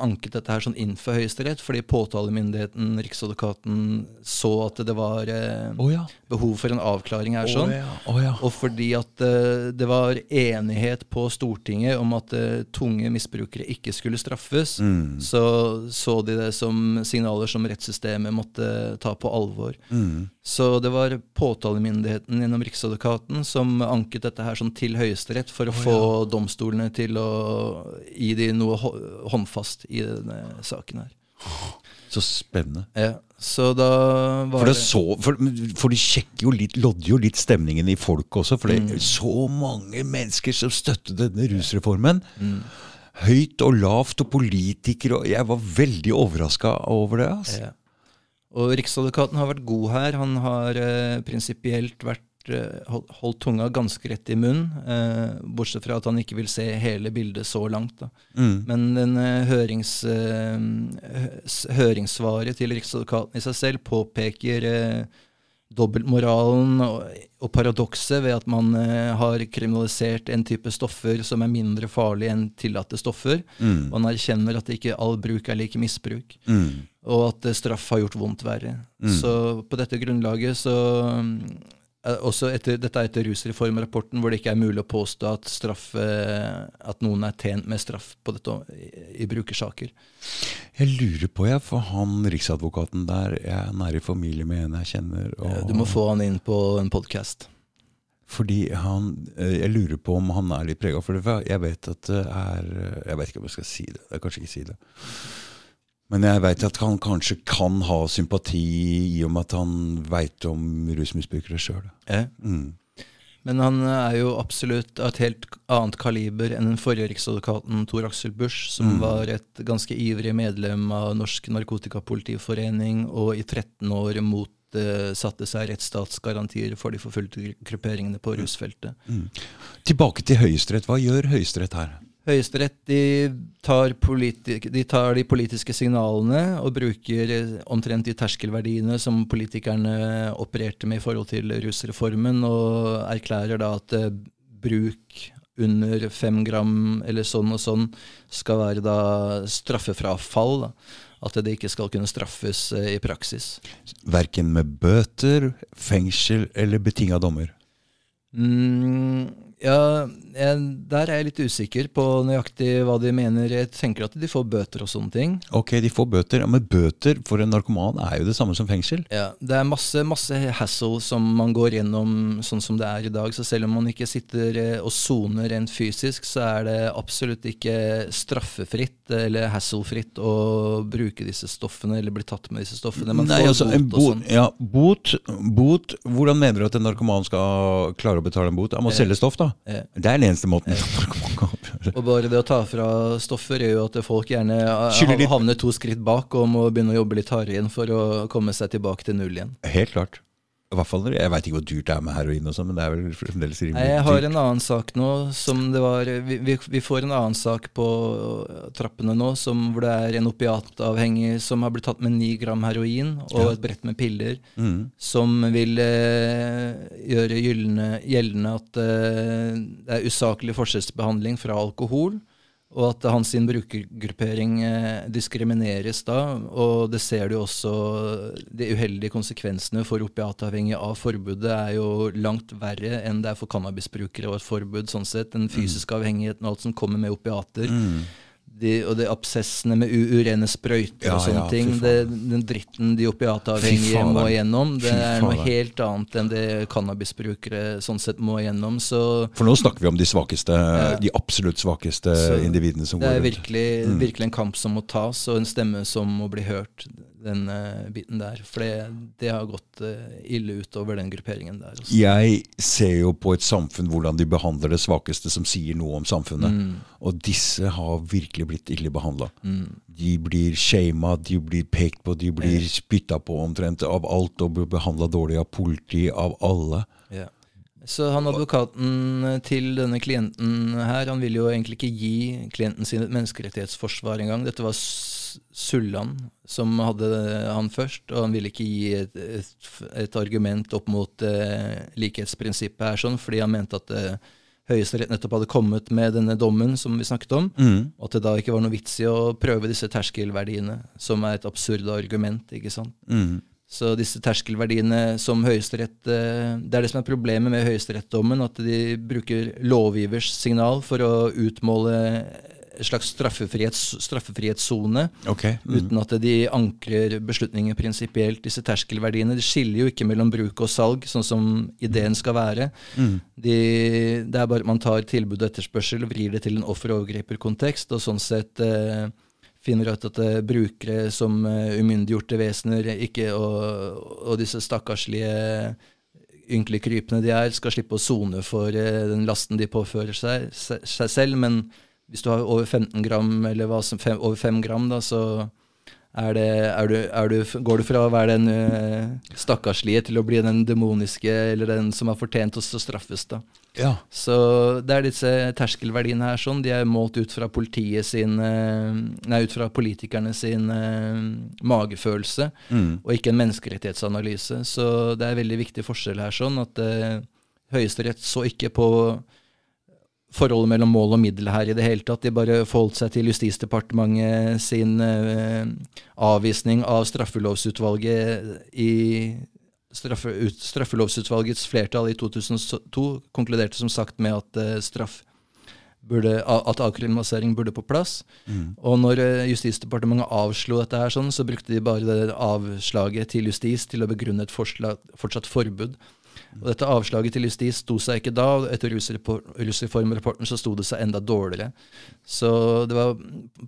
anket dette her sånn inn for Høyesterett, fordi påtalemyndigheten, Riksadvokaten, så at det var eh, Å ja. Behov for en avklaring her. sånn. Oh, ja. Oh, ja. Og fordi at uh, det var enighet på Stortinget om at uh, tunge misbrukere ikke skulle straffes, Mm. så så de det som signaler som rettssystemet måtte ta på alvor. Mm. Så det var påtalemyndigheten gjennom Riksadvokaten som anket dette her sånn til Høyesterett for å få domstolene til å gi de noe håndfast i denne saken her. Så spennende. Ja, så da var For, det det så, for, for de sjekker jo litt, lodder jo litt stemningen i folk også. For det er så mange mennesker som støttet denne rusreformen. Høyt og lavt og politikere. Og jeg var veldig overraska over det. Altså. Ja. Og Riksadvokaten har vært god her. Han har eh, prinsipielt vært eh, holdt, tunga ganske rett i munnen, eh, bortsett fra at han ikke vil se hele bildet så langt. Mm. Men den eh, hørings, eh, høringssvaret til Riksadvokaten i seg selv påpeker eh, dobbeltmoralen og, og paradokset ved at man eh, har kriminalisert en type stoffer som er mindre farlig enn tillatte stoffer. Mm. Man erkjenner at ikke all bruk er like misbruk Mm. og at straff har gjort vondt verre. Mm. Så på dette grunnlaget så mm, også etter, Dette er etter rusreformrapporten, hvor det ikke er mulig å påstå at, straff, eh, at noen er tjent med straff på dette, i, i brukersaker. Jeg lurer på, jeg, for han riksadvokaten der Jeg er nære i familie med en jeg kjenner. Og, Eh, Du må få han inn på en podkast. Fordi han eh, Jeg lurer på om han er litt prega. For det, jeg vet at det er Jeg vet ikke om jeg skal si det. Jeg kan kanskje ikke si det. Men jeg vet at han kanskje kan ha sympati i og med at han veit om rusmisbrukere sjøl. Mm. Men han er jo absolutt av et helt annet kaliber enn den forrige riksadvokaten Tor Aksel Busch, som Mm. var et ganske ivrig medlem av Norsk Narkotikapolitiforening og i 13 år mot eh, satte seg rettsstatsgarantier for de forfulgte grupperingene på rusfeltet. Mm. Tilbake til Høyesterett. Hva gjør Høyesterett her? Høyesterett de tar, de tar de politiske signalene og bruker eh, omtrent de terskelverdiene som politikerne opererte med i forhold til rusreformen, og erklærer da at eh, bruk under fem gram eller sånn og sånn skal være da straffefrafall. Da. At det ikke skal kunne straffes eh, i praksis. Verken med bøter, fengsel eller betinga dommer. Mm, ja, jeg, der er jeg litt usikker på nøyaktig hva de mener. Jeg tenker at de får bøter og sånne ting. Ok, de får bøter, ja, men bøter for en narkoman er jo det samme som fengsel. Ja, Det er masse, masse hassle som man går gjennom sånn som det er i dag. Så selv om man ikke sitter eh, og soner rent fysisk, så er det absolutt ikke straffefritt eller hasslefritt å bruke disse stoffene eller bli tatt med disse stoffene. Man Nei, altså, en bot og sånn. ja, bot, bot Hvordan mener du at en narkoman skal klare å betale en bot? Han må selge stoff, da. Eh. Det er den eneste måten. gjøre. Og bare det å ta fra stoffer gjør jo at folk gjerne eh, havner to skritt bak og må begynne å jobbe litt hardere igjen for å komme seg tilbake til null igjen. Helt klart. I hvert fall, Jeg veit ikke hvor dyrt det er med heroin, og sånn, men det er vel fremdeles rimelig dyrt. jeg har en annen sak nå som det var Vi, vi, får en annen sak på trappene nå som, hvor det er en opiatavhengig som har blitt tatt med ni gram heroin og et brett med piller, Mm. som vil eh, gjøre gyllene, gjeldende at eh, det er usaklig forskjellsbehandling fra alkohol. Og at hans brukergruppering eh, diskrimineres da. Og det ser du også De uheldige konsekvensene for opiatavhengige av forbudet er jo langt verre enn det er for cannabisbrukere og et forbud. sånn sett. Den fysiske avhengigheten og alt som kommer med opiater. Mm. De, og de absessene med urene sprøyter Ja, og sånne ja, ting. Det, den dritten de opiatavhengige må igjennom, det er noe helt annet enn det cannabisbrukere sånn sett må igjennom. Så For nå snakker vi om de svakeste, Ja. de absolutt svakeste individene som det går er rundt. virkelig, Mm. virkelig en kamp som må tas, og en stemme som må bli hørt, den uh, biten der. For det, det har gått uh, ille utover den grupperingen der. Også. Jeg ser jo på et samfunn hvordan de behandler det svakeste som sier noe om samfunnet. Mm, Og disse har virkelig blitt ille behandla. mm. De blir shama, de blir pekt på, de blir spytta på omtrent av alt og blir behandla dårlig av politi, av alle. Yeah. Så han advokaten til denne klienten her, han ville jo egentlig ikke gi klienten sin et menneskerettighetsforsvar engang. Dette var Sulland som hadde han først, og han ville ikke gi et, et, et argument opp mot eh, likhetsprinsippet her, sånn, fordi han mente at eh, Høyesterett nettopp hadde kommet med denne dommen som vi snakket om, og at det da ikke var noe vits i å prøve disse terskelverdiene, som er et absurd argument. ikke sant? Mm. Så disse terskelverdiene som Høyesterett eh, Det er det som er problemet med Høyesterettsdommen, at de bruker lovgivers signal for å utmåle slags straffefrihets, straffefrihetssone, Ok. Mm. uten at de ankrer beslutninger prinsipielt. Disse terskelverdiene de skiller jo ikke mellom bruk og salg, sånn som ideen skal være. Mm. De, det er bare at man tar tilbud og etterspørsel og vrir det til en offer-overgriper-kontekst, og sånn sett eh, finner ut at eh, brukere som eh, umyndiggjorte vesener ikke, og, og disse stakkarslige ynkelige krypene de er, skal slippe å sone for eh, den lasten de påfører seg, se- seg selv. Men hvis du har over 15 gram, eller hva som, fem, over 5 gram, da, så Er det, er du, er du, går du fra å være den uh, stakkarslige til å bli den demoniske, eller den som har fortjent å straffes, da? Ja. Så det er disse terskelverdiene her sånn, de er målt ut fra politiet sin uh, Nei, ut fra politikerne sin uh, magefølelse, Mm. og ikke en menneskerettighetsanalyse. Så det er veldig viktig forskjell her sånn, at Høyesterett så ikke på forholdet mellom mål og middel her i det hele tatt. De bare forholdt seg til Justisdepartementet sin eh, avvisning av straffelovsutvalget i straffe, ut, Straffelovsutvalgets flertall i 2002 konkluderte som sagt med at eh, straff burde, at avkriminalisering burde på plass. Mm. Og når eh, Justisdepartementet avslo dette her sånn, så brukte de bare det avslaget til justis til å begrunne et forslag, fortsatt forbud. Og dette avslaget til justis sto seg ikke da, og etter rusreformrapporten så sto det seg enda dårligere. Så det var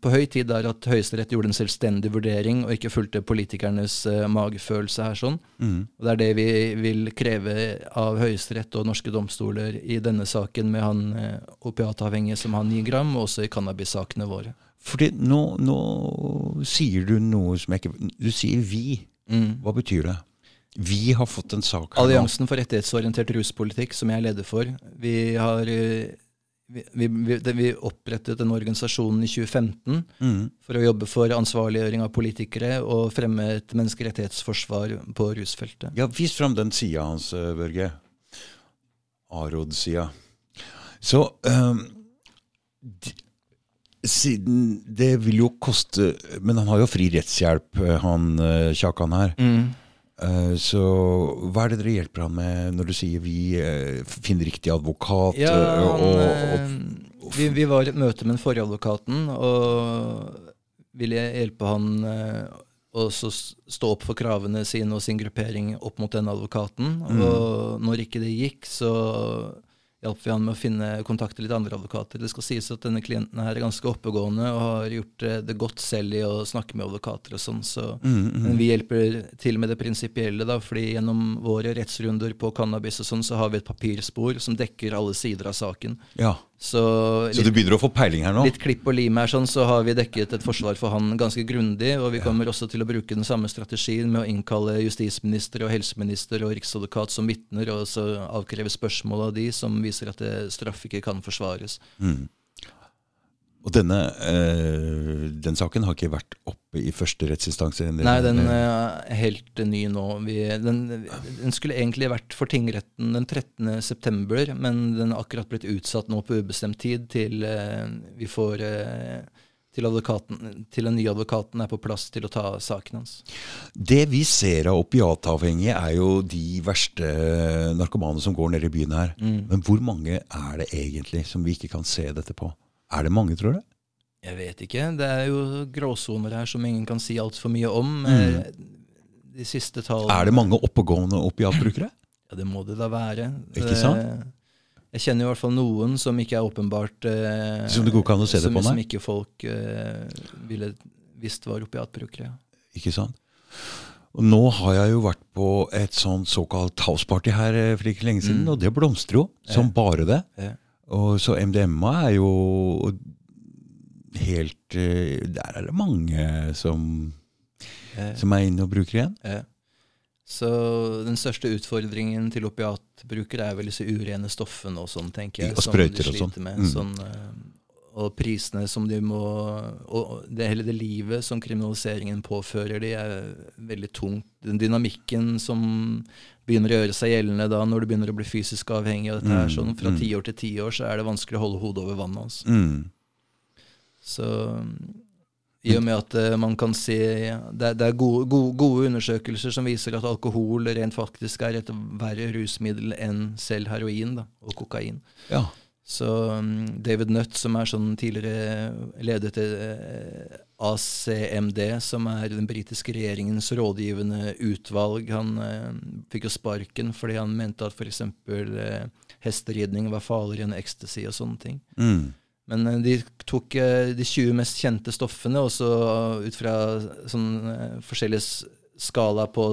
på høy tid der at Høyesterett gjorde en selvstendig vurdering og ikke fulgte politikernes uh, magefølelse her sånn. Mm. Og det er det vi vil kreve av Høyesterett og norske domstoler i denne saken med han uh, opiatavhengige som han gir gram, og også i cannabis-sakene våre. Fordi nå, nå sier du noe som jeg ikke Du sier 'vi'. Mm. Hva betyr det? Vi har fått en sak her. Alliansen for rettighetsorientert ruspolitikk, som jeg leder for, vi har eh, vi, vi, vi, opprettet denne organisasjonen i 2015 Mm. for å jobbe for ansvarliggjøring av politikere og fremme et menneskerettighetsforsvar på rusfeltet. Ja, vis fram den sida hans, eh, Børge. Arod-sida. Så um, de, Siden det vil jo koste Men han har jo fri rettshjelp, eh, han Kjakan her. Eh, Så hva er det dere hjelper han med når du sier vi eh, finner riktig advokat? Ja, eh, han, og, eh, vi, vi var i et møte med den forrige advokaten og ville hjelpe han eh, å stå opp for kravene sine og sin gruppering opp mot denne advokaten. Mm. Og når ikke det gikk, så hjalp vi han med å finne kontakt til litt andre advokater. Det skal sies at denne klienten her er ganske oppegående og har gjort eh, det godt selv i å snakke med advokater og sånn. Så Mm, mm. men vi hjelper til med det prinsipielle, da, fordi gjennom våre rettsrunder på cannabis og sånn, så har vi et papirspor som dekker alle sider av saken. ja. Så Så du begynner å få peiling her nå? litt klipp og lim her, sånn, så har vi dekket et forsvar for han ganske grundig. Og vi kommer også til å bruke den samme strategien med å innkalle justisminister og helseminister og riksadvokat som vitner, og så avkreve spørsmål av de som viser at det straff ikke kan forsvares. Mm. Og denne øh, den saken har ikke vært oppe i første rettsinstans? Nei, den eh, er helt ny nå. Vi, den, den skulle egentlig vært for tingretten den 13. september, men den er akkurat blitt utsatt nå på ubestemt tid til øh, vi får øh, til, til den nye advokaten er på plass til å ta saken hans. Det vi ser av opiatavhengige, er jo de verste narkomane som går ned i byen her. Mm. Men hvor mange er det egentlig som vi ikke kan se dette på? Er det mange, tror du? Jeg vet ikke. Det er jo gråsoner her som ingen kan si altfor mye om. Mm. Eh, De siste tallene Er det mange oppegående opiatbrukere? Ja, det må det da være. Ikke sant? Eh, Jeg kjenner i hvert fall noen som ikke er åpenbart eh, Som det går ikke an å se det som, på, nei? Som ikke folk eh, ville visst var opiatbrukere. Ikke sant? Og nå har jeg jo vært på et sånt såkalt houseparty her eh, for ikke lenge siden, Mm. og det blomstrer jo som bare det. Ja. Og så MDMA er jo helt eh, Der er det mange som, Eh, som er inne og bruker igjen. eh. Så den største utfordringen til opiatbrukere er vel disse urene stoffene og sånn, tenker jeg. Og sprøyter og sånn. Med, Mm. sånn og prisene som de må Og det hele det livet som kriminaliseringen påfører de, er veldig tungt. Den dynamikken som begynner å gjøre seg gjeldende da når du begynner å bli fysisk avhengig av dette her, Mm, sånn fra mm. tiår til tiår, så er det vanskelig å holde hodet over vannet. Altså. Mm. Så i og med at eh, man kan se Det det er gode, gode, gode undersøkelser som viser at alkohol rent faktisk er et verre rusmiddel enn selv heroin da, og kokain. Ja. Så um, David Nutt, som er sånn tidligere ledet eh, ACMD, som er den britiske regjeringens rådgivende utvalg, han eh, fikk jo sparken fordi han mente at f.eks. Eh, hesteridning var farligere enn ecstasy og sånne ting. Mm. Men eh, de tok de 20 mest kjente stoffene, og så ut fra sånn forskjellig skala på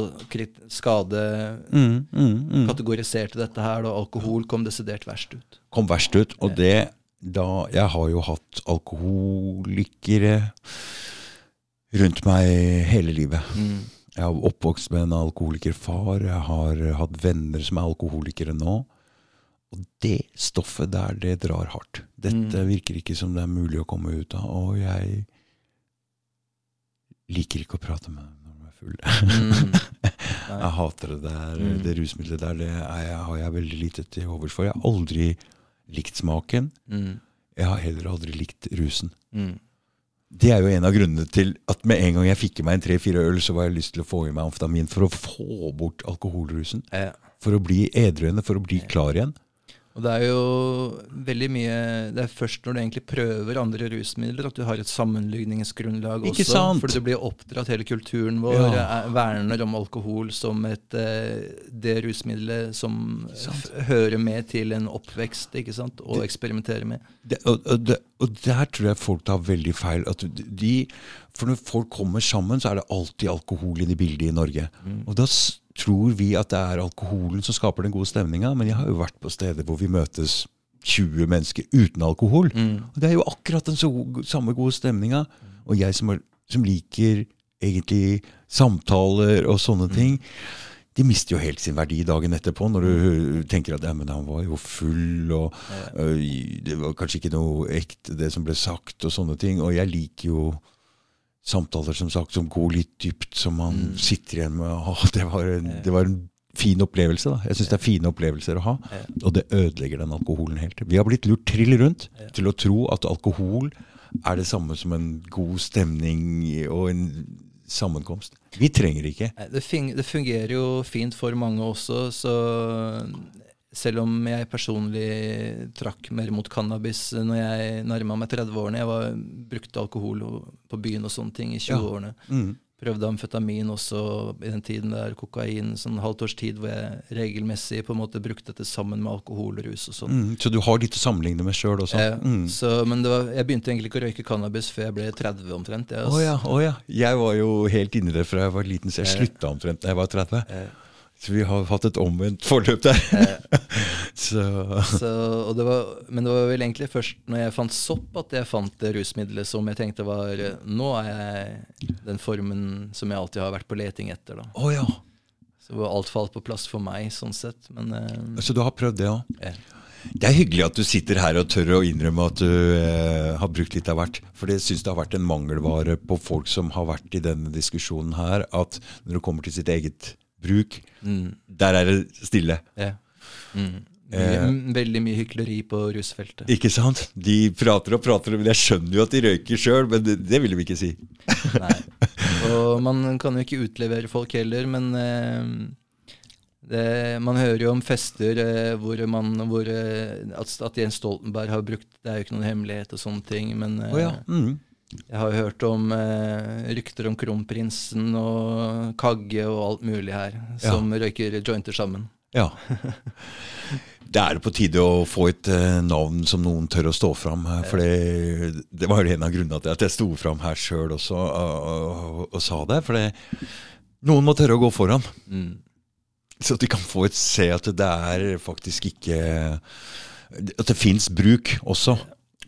skade Mm, mm, mm. kategoriserte dette her, og alkohol kom desidert verst ut. Kom verst ut. Og det da Jeg har jo hatt alkoholikere rundt meg hele livet. Mm. Jeg har oppvokst med en alkoholikerfar. Jeg har hatt venner som er alkoholikere nå. Og det stoffet der, det drar hardt. Dette virker ikke som det er mulig å komme ut av. Og jeg liker ikke å prate med dem når de er fulle. Mm. Jeg hater det der. Mm. Det rusmiddelet der det jeg- har jeg veldig lite til overs for. Jeg har aldri likt smaken. Mm. Jeg har heller aldri likt rusen. Mm. Det er jo en av grunnene til at med en gang jeg fikk i meg en tre-fire øl, så var jeg lyst til å få i meg amfetamin for å få bort alkoholrusen. Ja. For å bli edruende, for å bli klar igjen. Og det er jo veldig mye Det er først når du egentlig prøver andre rusmidler at du har et sammenligningsgrunnlag Ikke også. sant? Fordi du blir oppdratt, hele kulturen vår Ja. er, verner om alkohol som et, eh, det rusmiddelet som hører med til en oppvekst, ikke sant? og eksperimentere med. Det, og, og, det, og der tror jeg folk tar veldig feil. At de, for når folk kommer sammen, så er det alltid alkohol inne i bildet i Norge. Og da tror vi at det er alkoholen som skaper den gode stemninga, men jeg har jo vært på steder hvor vi møtes 20 mennesker uten alkohol. Og det er jo akkurat den så, samme gode stemninga. Og jeg som, er, som liker egentlig samtaler og sånne ting, de mister jo helt sin verdi dagen etterpå, når du tenker at ja, men han var jo full, og øh, det var kanskje ikke noe ekte det som ble sagt, og sånne ting. Og jeg liker jo samtaler som sagt som går litt dypt, som man sitter igjen med Å, det var en, det var en fin opplevelse. da. Jeg syns det er fine opplevelser å ha, og det ødelegger den alkoholen helt. Vi har blitt lurt trill rundt til å tro at alkohol er det samme som en god stemning og en sammenkomst. Vi trenger ikke. Det fungerer jo fint for mange også, så selv om jeg personlig trakk mer mot cannabis når jeg nærma meg 30-årene Jeg var, brukte alkohol på byen og sånne ting i 20-årene. Mm. Prøvde amfetamin også i den tiden der, kokain, sånn halvt års tid hvor jeg regelmessig på en måte brukte dette sammen med alkohol og rus og sånn. Mm. Så du har litt å sammenligne med sjøl også? Eh, Mm. så, men det var, jeg begynte egentlig ikke å røyke cannabis før jeg ble 30 omtrent. Jeg, altså. oh, ja, oh, ja. Jeg var jo helt inni det fra jeg var liten, så jeg slutta omtrent da jeg var 30. Eh, Så vi har hatt et omvendt forløp der. så Så, og det var, men det var vel egentlig først når jeg fant sopp at jeg fant det rusmiddelet som jeg tenkte var eh, Nå er jeg den formen som jeg alltid har vært på leting etter. da. Oh, ja. Så alt falt på plass for meg, sånn sett. Men uh, Så du har prøvd det òg? Ja. Det er hyggelig at du sitter her og tør å innrømme at du uh, har brukt litt av hvert. For det syns det har vært en mangelvare på folk som har vært i denne diskusjonen her, at når det kommer til sitt eget bruk, mm, der er det stille. ja. Mm. Eh. veldig mye hykleri på rusfeltet. Ikke sant? De prater og prater, men jeg skjønner jo at de røyker sjøl, men det, det vil de ikke si. Nei. Og man kan jo ikke utlevere folk heller, men eh, det, man hører jo om fester eh, hvor, man, hvor eh, at, at Jens Stoltenberg har brukt Det er jo ikke noen hemmelighet og sånne ting, men Å ja. Mm. Jeg har jo hørt om eh, rykter om kronprinsen og Kagge og alt mulig her, som røyker jointer sammen. Ja. Det er på tide å få et eh, navn som noen tør å stå fram. For det, det var jo en av grunnene til at jeg sto fram her sjøl også og, og, og sa det. For det, noen må tørre å gå foran. Mm. Så at de kan få et se at det er faktisk ikke At det fins bruk også.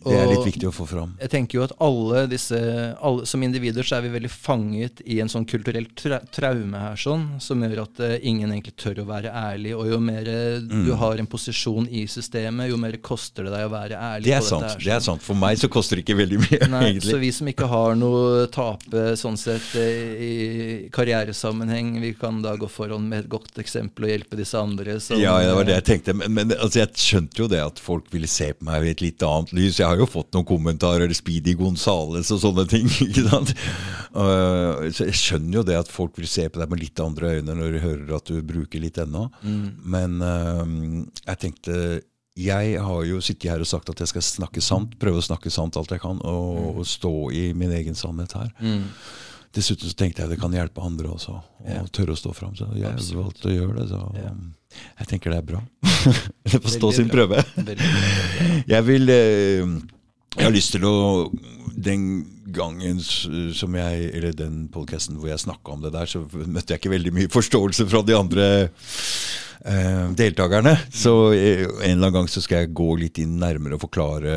Det er litt viktig å få fram. Jeg tenker jo at alle disse alle, Som individer så er vi veldig fanget i en sånn kulturell tra traume her, sånn, som gjør at uh, ingen egentlig tør å være ærlig. Og jo mer eh, Mm. du har en posisjon i systemet, jo mer koster det deg å være ærlig. Det er sant. her, det er sant. For meg så koster det ikke veldig mye, Nei, egentlig. så vi som ikke har noe tape sånn sett eh, i karrieresammenheng, vi kan da gå foran med et godt eksempel og hjelpe disse andre. Som, Ja, det var det jeg tenkte. Men, men altså, jeg skjønte jo det at folk ville se på meg i et litt annet lys. Jeg har jo fått noen kommentarer, Speedy Gonzales og sånne ting. ikke sant? Uh, så jeg skjønner jo det at folk vil se på deg med litt andre øyne når de hører at du bruker litt ennå. Men uh, jeg tenkte jeg har jo sittet her og sagt at jeg skal snakke sant, prøve å snakke sant alt jeg kan, og, og stå i min egen sannhet her. Mm. Dessuten så tenkte jeg det kan hjelpe andre også, å Ja. tørre å stå fram. Så jeg Absolutt. valgte å gjøre det. Så um, jeg tenker det er bra. det får stå sin prøve. Jeg vil eh, Jeg har lyst til å Den gangen som jeg Eller den podkasten hvor jeg snakka om det der, så møtte jeg ikke veldig mye forståelse fra de andre eh, deltakerne. Så eh, en eller annen gang så skal jeg gå litt inn nærmere og forklare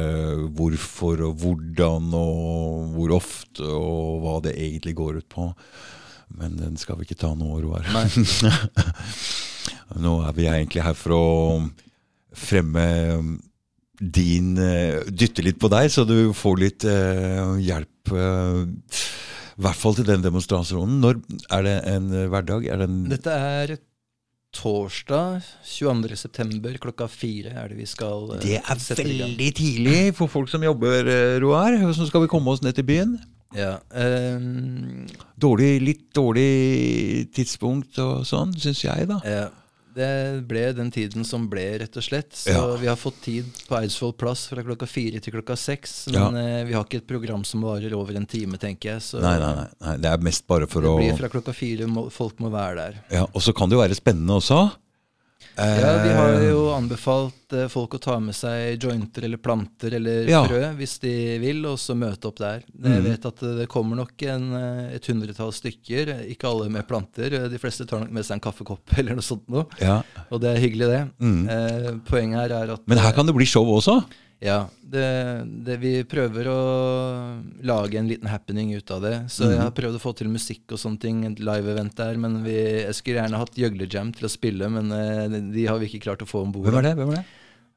hvorfor og hvordan og hvor ofte og hva det egentlig går ut på. Men den skal vi ikke ta nå, Roar. nå er vi egentlig her for å fremme din eh, Dytte litt på deg, så du får litt uh, hjelp. Uh, I hvert fall til den demonstrasjonen. Når er det en hverdag? Er det Dette er torsdag 22.9. klokka fire er det vi skal uh, Det er veldig tidlig for folk som jobber, Roar. Hvordan skal vi komme oss ned til byen? Ja, um, dårlig, litt dårlig tidspunkt og sånn, syns jeg, da. Ja. Det ble den tiden som ble, rett og slett. Så Ja. vi har fått tid på Eidsvoll plass fra klokka fire til klokka seks. Men eh, vi har ikke et program som varer over en time, tenker jeg. Så Nei, nei, nei, nei. Det er mest bare for det å blir fra klokka fire. Må, folk må være der. ja, Og så kan det jo være spennende også. Ja, Vi har Eh, jo anbefalt eh, folk å ta med seg jointer eller planter eller Ja. frø hvis de vil, og så møte opp der. Mm. Jeg vet at det kommer nok en, eh, et hundretall stykker, ikke alle med planter. De fleste tar nok med seg en kaffekopp eller noe sånt noe. ja. Og det er hyggelig, det. Mm. Eh, poenget her er at Men her kan det bli show også. Ja, det, det, vi prøver å lage en liten happening ut av det. Så mm. jeg har prøvd å få til musikk og sånne ting, et live-event der. Men vi, jeg skulle gjerne hatt gjøglejam til å spille, men eh, de har vi ikke klart å få om bord. Hvem er det? Hvem er det?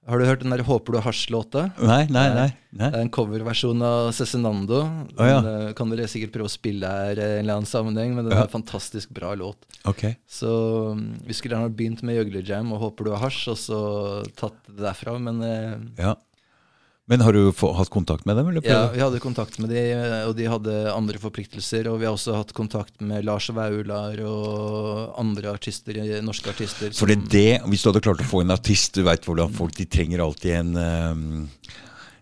Har du hørt den der 'Håper du hasj'-låta? Nei, nei, nei. nei. Det er en coverversjon av Cezinando. Oh, ja. Den eh, kan dere sikkert prøve å spille her i en eller annen sammenheng, men den Ja. er en fantastisk bra låt. Ok. Så mm, vi skulle gjerne begynt med gjøglejam og 'Håper du har hasj', og så tatt det derfra, men eh, Ja. Men har du få, hatt kontakt med dem? Eller Ja, vi hadde kontakt med dem, og de hadde andre forpliktelser. Og vi har også hatt kontakt med Lars Vaular og andre artister, norske artister. For det er det, hvis du hadde klart å få en artist Du vet hvordan folk de trenger alltid en ehm,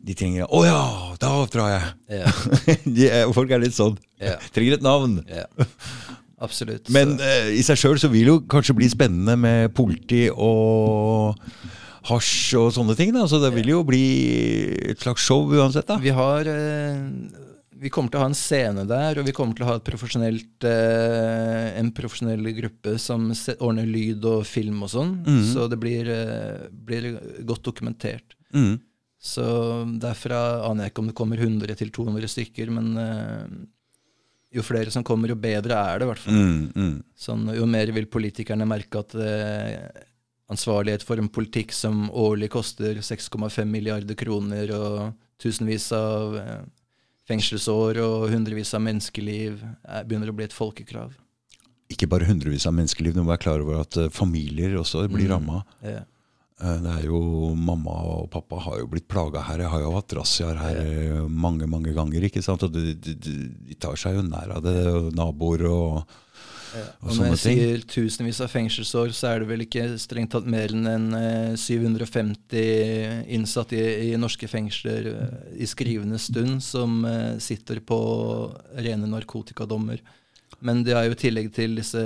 De trenger 'Å ja, da drar jeg'. Ja, de folk er litt sånn. Ja. Trenger et navn. ja. Absolutt. Men eh, i seg sjøl så vil det jo kanskje bli spennende med politi og hasj og sånne ting. da, Så det vil jo bli et slags show uansett. da. vi har eh, Vi kommer til å ha en scene der, og vi kommer til å ha eh, en profesjonell gruppe som ordner lyd og film og sånn. Mm. Så det blir, eh, blir godt dokumentert. Mm. Så derfra aner jeg ikke om det kommer 100 til 200 stykker, men eh, jo flere som kommer, jo bedre er det i hvert fall. Mm. Sånn, jo mer vil politikerne merke at eh, ansvarlighet for en politikk som årlig koster 6,5 milliarder kroner og tusenvis av eh, fengselsår og hundrevis av menneskeliv, er, begynner å bli et folkekrav. Ikke bare hundrevis av menneskeliv, du må være klar over at eh, familier også blir Mm. ramma. Ja. Eh, Det er jo Mamma og pappa har jo blitt plaga her. Jeg har jo hatt razziaer her ja. mange mange ganger. ikke sant? Og de, de, de de tar seg jo nær av det. og Naboer og, Ja. og Og når jeg ting. sier tusenvis av fengselsår, så er det vel ikke strengt tatt mer enn en, eh, 750 innsatte i, i norske fengsler eh, i skrivende stund som eh, sitter på rene narkotikadommer. Men det er jo i tillegg til disse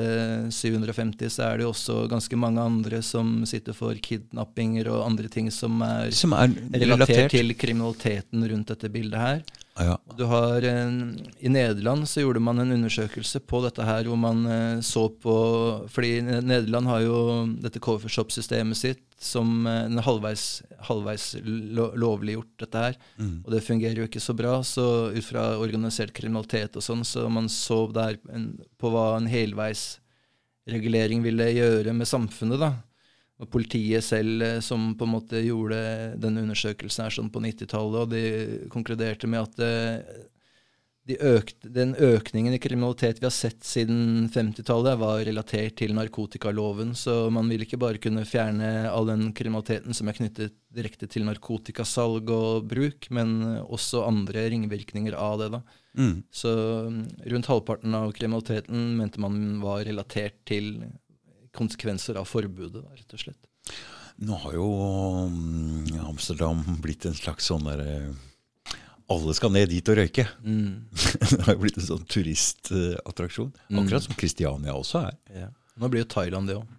750, så er det jo også ganske mange andre som sitter for kidnappinger og andre ting som er Som er relatert relatert. til kriminaliteten rundt dette bildet her. Ja. Du har, eh, I Nederland så gjorde man en undersøkelse på dette her, hvor man eh, så på Fordi Nederland har jo dette coffeeshop-systemet sitt som eh, en halvveis, halvveis lo lovliggjort, dette her. Mm. Og det fungerer jo ikke så bra. Så ut fra organisert kriminalitet og sånn, så man så der en, på hva en helveisregulering ville gjøre med samfunnet, da. Og politiet selv eh, som på en måte gjorde denne undersøkelsen her sånn på 90-tallet, og de konkluderte med at eh, de økte, den økningen i kriminalitet vi har sett siden 50-tallet, var relatert til narkotikaloven. Så man vil ikke bare kunne fjerne all den kriminaliteten som er knyttet direkte til narkotikasalg og bruk, men også andre ringvirkninger av det. da. Mm. Så mm, rundt halvparten av kriminaliteten mente man var relatert til konsekvenser av forbudet, rett og slett. Nå har jo mm, Amsterdam blitt en slags sånn derre Alle skal ned dit og røyke. Mm. det har jo blitt en sånn turistattraksjon. Mm. Akkurat som Kristiania også er. Ja. Nå blir jo Thailand det òg.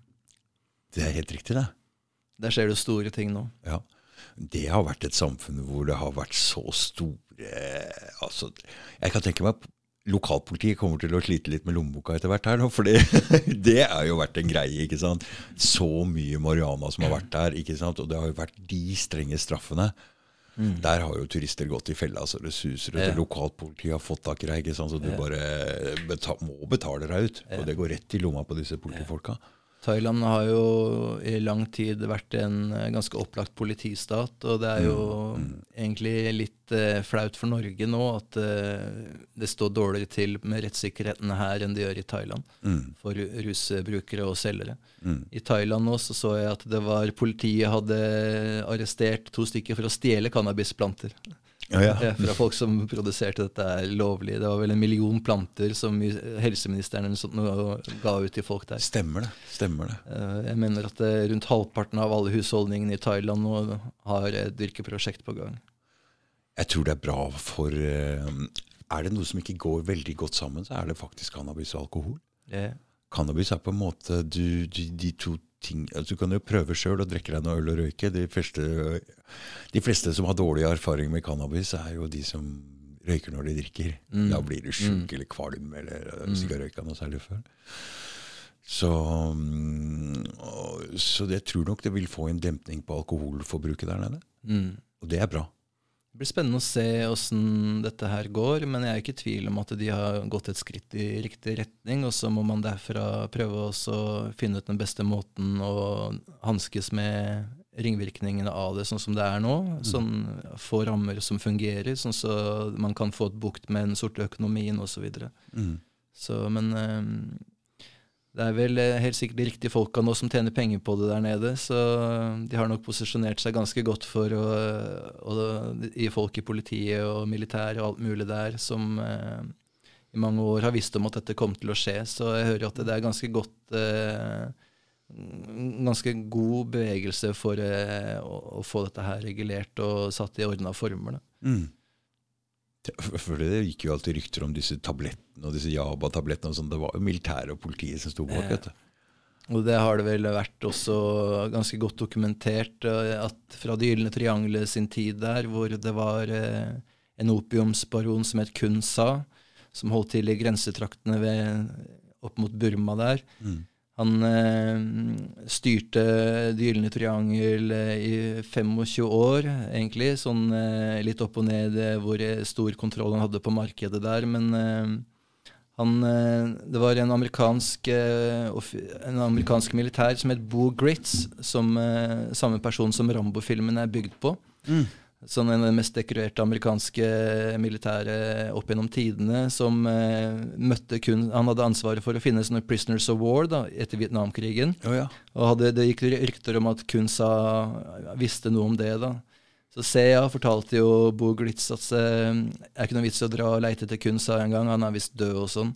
Det er helt riktig, det. Der skjer det store ting nå. Ja. Det har vært et samfunn hvor det har vært så store altså, Jeg kan tenke meg lokalpolitiet kommer til å slite litt med lommeboka etter hvert her nå, for det, det har jo vært en greie. ikke sant? Så mye marihuana som har vært der, ikke sant? og det har jo vært de strenge straffene. Mm. Der har jo turister gått i fella så det suser. Ja. Lokalpolitiet har fått tak i deg, så du bare beta må betale deg ut. Og det går rett i lomma på disse politifolka. Ja. Thailand har jo i lang tid vært en eh, ganske opplagt politistat, og det er jo mm. mm. egentlig litt eh, flaut for Norge nå at eh, det står dårligere til med rettssikkerheten her enn det gjør i Thailand mm. for rusbrukere og selgere. Mm. I Thailand nå så, så jeg at det var politiet hadde arrestert to stykker for å stjele cannabisplanter. Ja, ja. fra folk som produserte dette lovlig. Det var vel en million planter som helseministeren ga ut til folk der. Stemmer det. stemmer det. Eh, jeg mener at eh, rundt halvparten av alle husholdningene i Thailand nå har et dyrkeprosjekt på gang. Jeg tror det er bra for eh, Er det noe som ikke går veldig godt sammen, så er det faktisk cannabis og alkohol. Yeah. Cannabis er på en måte du, de, De to ting altså Du kan jo prøve sjøl å drikke deg noe øl og røyke. De fleste, de fleste, som har dårlig erfaring med cannabis, er jo de som røyker når de drikker. Mm. Da blir du sjuk mm. eller kvalm eller mm. hvis ikke har røyka noe særlig før. Så, mm, så jeg tror nok det vil få en dempning på alkoholforbruket der nede. Mm. Og det er bra. Det blir spennende å se åssen dette her går, men jeg er ikke i tvil om at de har gått et skritt i riktig retning. Og så må man derfra prøve å finne ut den beste måten å hanskes med ringvirkningene av det sånn som det er nå. Mm. Sånn Få rammer som fungerer, sånn så man kan få et bukt med den sorte økonomien osv. Mm. Så, men um, det er vel eh, helt sikkert de riktige folka nå som tjener penger på det der nede, så de har nok posisjonert seg ganske godt for å, å gi folk i politiet og militæret og alt mulig der som eh, i mange år har visst om at dette kom til å skje. Så jeg hører at det er ganske godt eh, ganske god bevegelse for eh, å, å, få dette her regulert og satt i ordna former. Mm. For det gikk jo alltid rykter om disse tablettene og disse Jaba-tablettene. og sånt. Det var jo militæret og politiet som sto bak dette. Og det har det vel vært også ganske godt dokumentert eh, at fra Det gylne triangelet sin tid der, hvor det var eh, en opiumsbaron som het Kun Sa, som holdt til i grensetraktene ved, opp mot Burma der. Mm. Han eh, styrte Det gylne triangel eh, i 25 år, egentlig. Sånn eh, litt opp og ned hvor stor kontroll han hadde på markedet der. Men eh, han, det var en amerikansk, en amerikansk, militær som het Boo Gritz, som samme person som Rambo-filmen er bygd på. Mm sånn en av de mest dekorerte amerikanske militære opp gjennom tidene, som eh, møtte kun Han hadde ansvaret for å finne sånne prisoners of war da, etter Vietnamkrigen. Oh, ja. Og hadde, det gikk rykter om at kun sa visste noe om det. da. Så Sea fortalte jo Bo Glitz at eh, det er ikke noe vits i å dra og leite etter Kunsa en gang, han er visst død og sånn.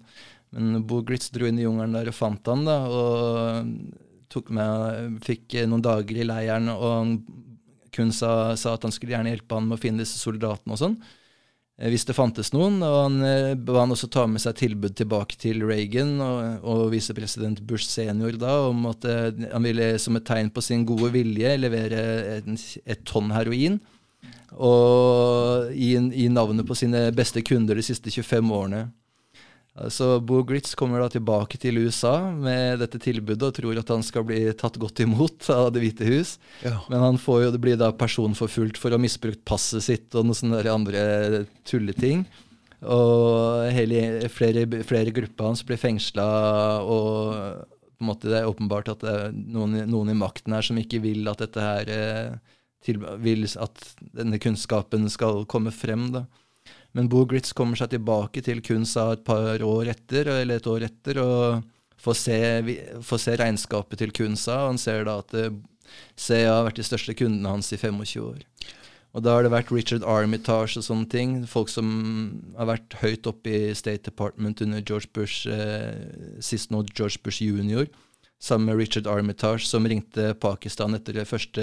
Men Bo Glitz dro inn i jungelen der og fant han, da, og tok med, fikk noen dager i leiren. og han kun sa, sa, at han skulle gjerne hjelpe han med å finne disse soldatene og sånn. Eh, hvis det fantes noen. Og han eh, ba han også ta med seg tilbud tilbake til Reagan og, og visepresident Bush senior da, om at uh, han ville som et tegn på sin gode vilje levere et, et tonn heroin. Og i, gi navnet på sine beste kunder de siste 25 årene. Så Bo Gritz kommer da tilbake til USA med dette tilbudet og tror at han skal bli tatt godt imot av Det hvite hus. Ja. Men han får jo, det blir da personforfulgt for å ha misbrukt passet sitt og noen sånne andre tulleting. Og hele, flere, flere grupper hans blir fengsla, og på en måte det er åpenbart at det er noen, noen i makten her som ikke vil at dette her eh, til, vil at denne kunnskapen skal komme frem. da. Men Bo Gritz kommer seg tilbake til Kunsa et par år etter, eller et år etter, og får se, får se regnskapet til Kunsa. Og han ser da at CA har vært de største kundene hans i 25 år. Og da har det vært Richard Armitage og sånne ting. Folk som har vært høyt oppe i State Department under George Bush, eh, sist nå George Bush jr sammen med Richard Armitage, som ringte Pakistan etter, første,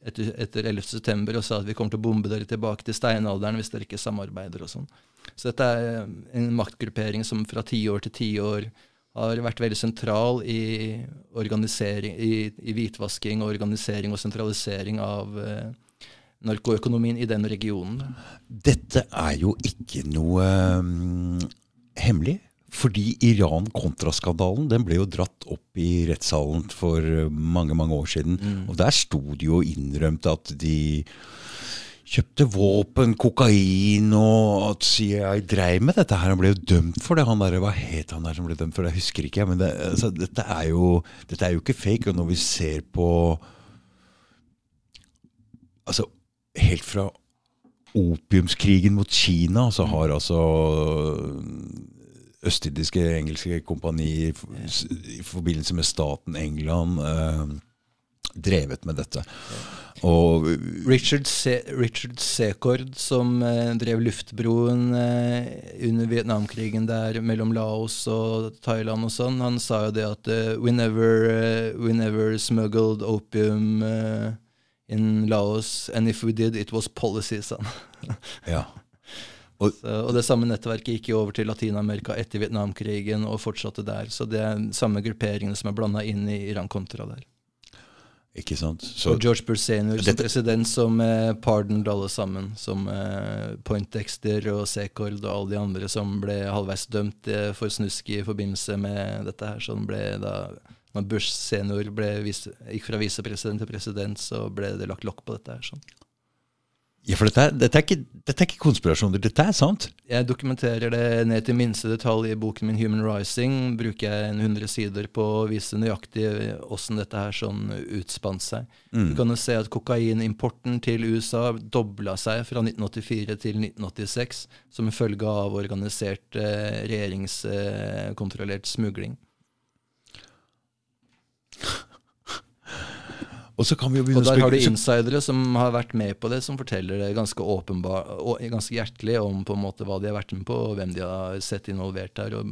etter, etter 11.9. og sa at vi kommer til å bombe dere tilbake til steinalderen hvis dere ikke samarbeider og sånn. Så dette er en maktgruppering som fra tiår til tiår har vært veldig sentral i, i, i hvitvasking og organisering og sentralisering av eh, narkoøkonomien i den regionen. Dette er jo ikke noe um hemmelig. Fordi Iran-Kontra-skandalen den ble jo dratt opp i rettssalen for mange mange år siden. Og der sto det jo innrømt at de kjøpte våpen, kokain, og at CIA dreiv med dette her. Han ble jo dømt for det. Han der, Hva het han der som ble dømt for det? Jeg husker ikke. Men det, altså, dette, er jo, dette er jo ikke fake. Og når vi ser på Altså, helt fra opiumskrigen mot Kina, så har altså østindiske engelske kompanier i forbindelse med staten England eh, drevet med dette. Og Richard, Se Richard Secord, som eh, drev luftbroen eh, under Vietnamkrigen der mellom Laos og Thailand og sånn, han sa jo det at uh, we, never, uh, we never smuggled opium uh, in Laos, and if we did, it was policy, sa han. ja. Og, så, og, det samme nettverket gikk jo over til Latin-Amerika etter Vietnamkrigen og fortsatte der. Så det er samme grupperingene som er blanda inn i Iran-kontra der. Ikke sant? Så, og George Bush senior som president som eh, pardoned alle sammen. Som eh, Poindexter og Secord og alle de andre som ble halvveis dømt eh, for snusk i forbindelse med dette her. Sånn ble da når Bush senior vis, gikk fra visepresident til president, så ble det lagt lokk på dette her. sånn. Ja, for dette, dette, er ikke, dette, er ikke, konspirasjoner, dette er sant? Jeg dokumenterer det ned til minste detalj i boken min 'Human Rising'. Bruker jeg en 100 sider på å vise nøyaktig åssen dette her sånn utspant seg. Mm. Du kan jo se at kokainimporten til USA dobla seg fra 1984 til 1986 som en følge av organisert eh, regjeringskontrollert smugling. Og så kan vi jo begynne Og der har du insidere som har vært med på det, som forteller det ganske åpenbar, ganske hjertelig om på en måte hva de har vært med på, og hvem de har sett involvert her. Og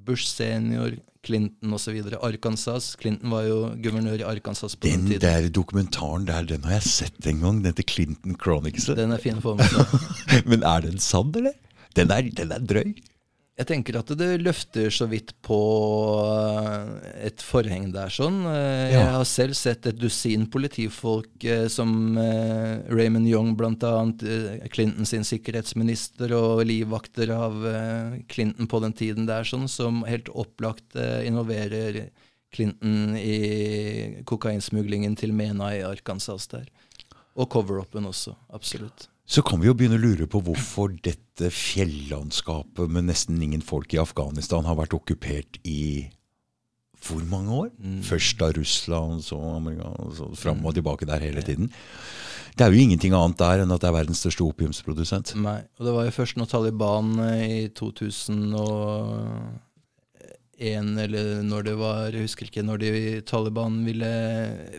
Bush senior, Clinton osv. Arkansas. Clinton var jo guvernør i Arkansas på den, den tiden. Den der dokumentaren der, den har jeg sett en gang. Den heter Clinton Chronicles. Den er fin med seg. Men er den sann, eller? Den er, den er drøy. Jeg tenker at det løfter så vidt på eh, et forheng der. sånn. Eh, jeg ja. har selv sett et dusin politifolk eh, som Raymond Young, bl.a. Clinton sin sikkerhetsminister, og livvakter av Clinton på den tiden der, sånn, som helt opplagt involverer Clinton i kokainsmuglingen til Mena i Arkansas der. Og cover-upen også. Absolutt. Så kan vi jo begynne å lure på hvorfor dette fjellandskapet med nesten ingen folk i Afghanistan har vært okkupert i hvor mange år? Mm. Først av Russland, så Amerika, så fram og tilbake der hele tiden. Det er jo ingenting annet der enn at det er verdens største opiumsprodusent. Nei, og det var jo først når Taliban i 2000 og en eller når det var Jeg husker ikke når de Taliban ville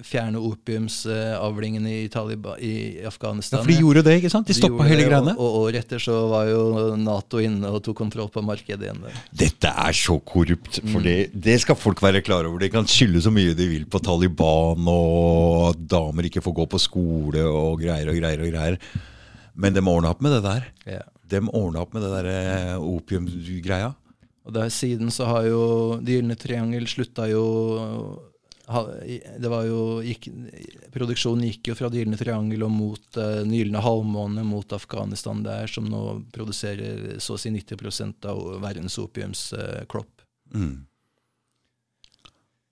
fjerne opiumsavlingen i, i Afghanistan. Ja, For de gjorde det, ikke sant? De, de stoppa hele greiene. Og, og året etter så var jo Nato inne og tok kontroll på markedet igjen. Der. Dette er så korrupt, for mm. det, det, skal folk være klar over. De kan skylde så mye de vil på Taliban, og at damer ikke får gå på skole og greier og greier og greier. Men de ordna opp med det der. Yeah. De ordna opp med det der eh, opiumgreia. Og der Siden så har jo Det gylne triangel slutta jo det var jo, gikk, Produksjonen gikk jo fra Det gylne triangel og mot uh, Den gylne halvmåne mot Afghanistan der, som nå produserer så å si 90% av verdens opiumsklopp. Mm.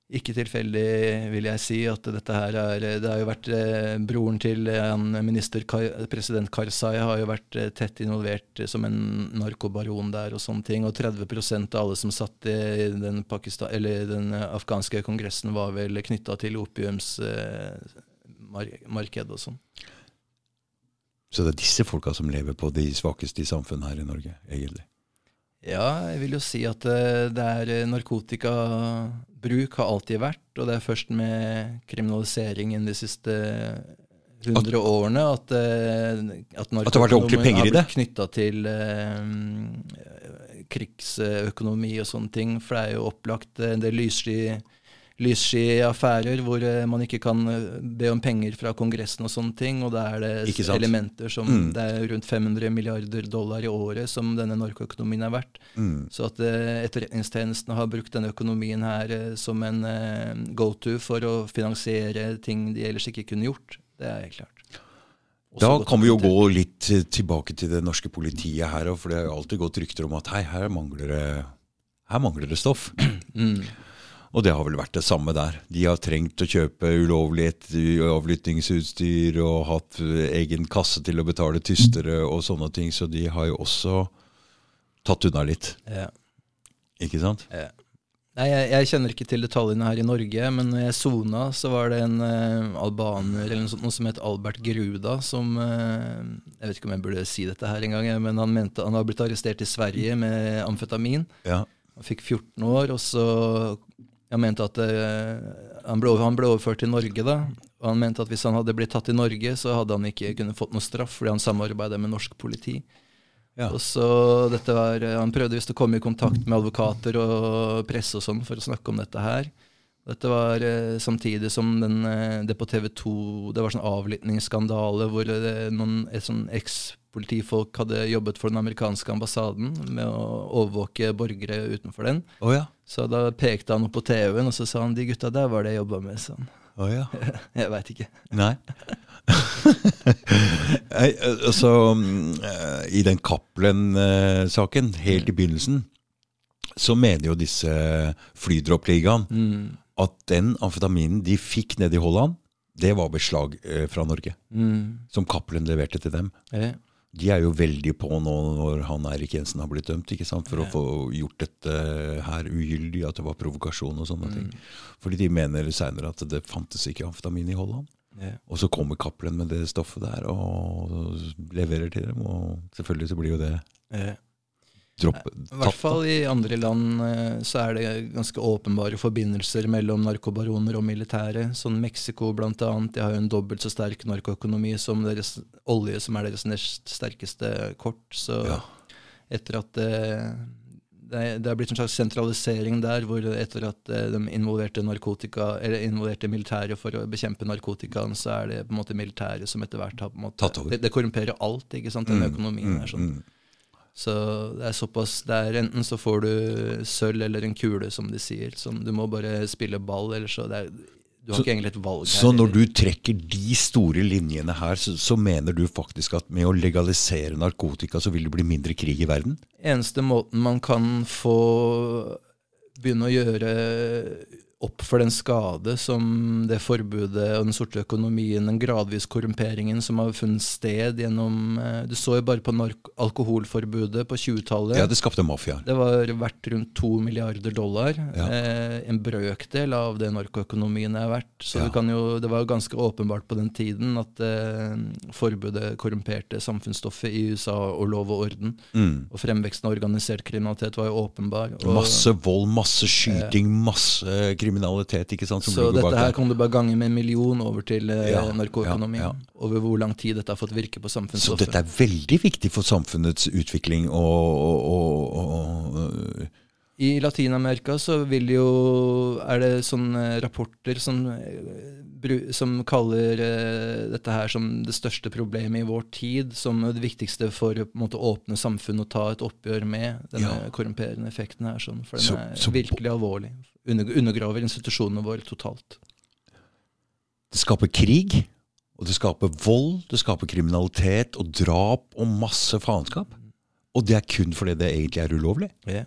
Ikke tilfeldig, vil jeg si, at dette her er Det har jo vært eh, Broren til en minister, president Karzai, har jo vært eh, tett involvert som en narkobaron der og sånne ting. Og 30% av alle som satt i den, Pakistan, den afghanske kongressen, var vel knytta til opiumsmarkedet eh, og sånn. Så det er disse folka som lever på de svakeste i samfunnet her i Norge, egentlig? Ja, jeg vil jo si at det er narkotikabruk har alltid vært, og det er først med kriminaliseringen de siste 100 årene at, eh, at, at det har blitt knytta til eh, krigsøkonomi og sånne ting. For det er jo opplagt en del lyssky lyssky affærer hvor eh, man ikke kan eh, be om penger fra Kongressen og sånne ting. Og da er det elementer som mm. Det er rundt 500 milliarder dollar i året som denne narkoøkonomien er verdt. Mm. Så at uh, etterretningstjenestene har brukt denne økonomien her som en go-to for å finansiere ting de ellers ikke kunne gjort, det er helt klart. Da kan vi jo gå litt eh, tilbake til det norske politiet her òg, for det har jo alltid gått rykter om at hei, her mangler det, her mangler det stoff. Mm. Og det har vel vært det samme der. De har trengt å kjøpe ulovlig avlyttingsutstyr og hatt eh, egen kasse til å betale tystere og sånne ting, så de har jo også tatt unna litt. Ja. Ikke sant? Ja. Nei, jeg, jeg kjenner ikke til detaljene her i Norge, men når jeg sona, så var det en uh, albaner eller noe, sånt, noe som het Albert Gruda, som uh, Jeg vet ikke om jeg burde si dette her engang, men han mente han var blitt arrestert i Sverige med amfetamin. Ja. Han fikk 14 år, og så Han mente at uh, han, ble, han ble overført til Norge, da. Og han mente at hvis han hadde blitt tatt i Norge, så hadde han ikke kunnet fått noe straff, fordi han samarbeidet med norsk politi. Ja. Og så dette var, Han prøvde visst å komme i kontakt med advokater og presse og sånn for å snakke om dette her. Dette var eh, samtidig som den, eh, det på TV 2 Det var sånn avlyttingsskandale hvor det, noen et sånn eks-politifolk hadde jobbet for den amerikanske ambassaden med å overvåke borgere utenfor den. Oh, ja. Så da pekte han opp på TV-en og så sa han, de gutta der var det jeg jobba med. Sånn. Oh, ja. Jeg veit ikke. Nei. så altså, mm, eh, I den Cappelen-saken, helt i begynnelsen, så mener jo disse flydroppligaen Mm. at den amfetaminen de fikk nede i Holland, det var beslag eh, fra Norge. Mm. Som Cappelen leverte til dem. Ja. De er jo veldig på nå når han Erik Jensen har blitt dømt, ikke sant? for å få gjort dette her ugyldig, at det var provokasjon og sånne ting. Fordi de mener seinere at det fantes ikke amfetamin i Holland. Ja. Og så kommer Cappelen med det stoffet der og leverer til dem. Og selvfølgelig så blir jo det Ja. Droppet. I hvert fall i andre land eh, så er det ganske åpenbare forbindelser mellom narkobaroner og militære. Sånn Mexico annet, de har jo en dobbelt så sterk narkoøkonomi som deres olje, som er deres nest sterkeste kort. Så Ja. etter at det, det, det har blitt en slags sentralisering der, hvor etter at eh, de involverte narkotika, eller involverte militære for å bekjempe narkotikaen, så er det på en måte militære som etter hvert har på en måte Tatt over. Det, det korrumperer alt, ikke sant, den økonomien er sånn. Mm. Så det er såpass det er Enten så får du sølv eller en kule, som de sier. Som du må bare spille ball, eller så det er, Du har Så- ikke egentlig et valg her. Så når du trekker de store linjene her, så, så mener du faktisk at med å legalisere narkotika, så vil det bli mindre krig i verden? Eneste måten man kan få begynne å gjøre opp for den skade som det forbudet og den sorte økonomien, den gradvis korrumperingen som har funnet sted gjennom eh, Du så jo bare på alkoholforbudet på 20-tallet. Ja, det skapte mafia. Det var verdt rundt to milliarder dollar. Ja. Eh, en brøkdel av det narkoøkonomien er verdt. Så Ja. jo, det var jo ganske åpenbart på den tiden at eh, forbudet korrumperte samfunnsstoffet i USA og lov og orden. Mm. Og fremveksten av organisert kriminalitet var jo åpenbar. Og, Masse vold, masse skyting, masse kriminalitet. Ikke sant? som så dette her kan du bare gange med en million over til eh, Ja, narkoøkonomi? ja, ja. Over hvor lang tid dette har fått virke på Så dette er veldig viktig for samfunnets utvikling og, og, og, og I Latin-Amerika så vil jo Er det sånne rapporter som, eh, som kaller uh, dette her som det største problemet i vår tid, som det viktigste for å måte, åpne samfunnet og ta et oppgjør med denne Ja. korrumperende effekten her. Sånn, for den Så- er så- virkelig alvorlig. Under, undergraver institusjonene våre totalt. Det skaper krig, og det skaper vold, det skaper kriminalitet og drap og masse faenskap. Og det er kun fordi det egentlig er ulovlig. Ja.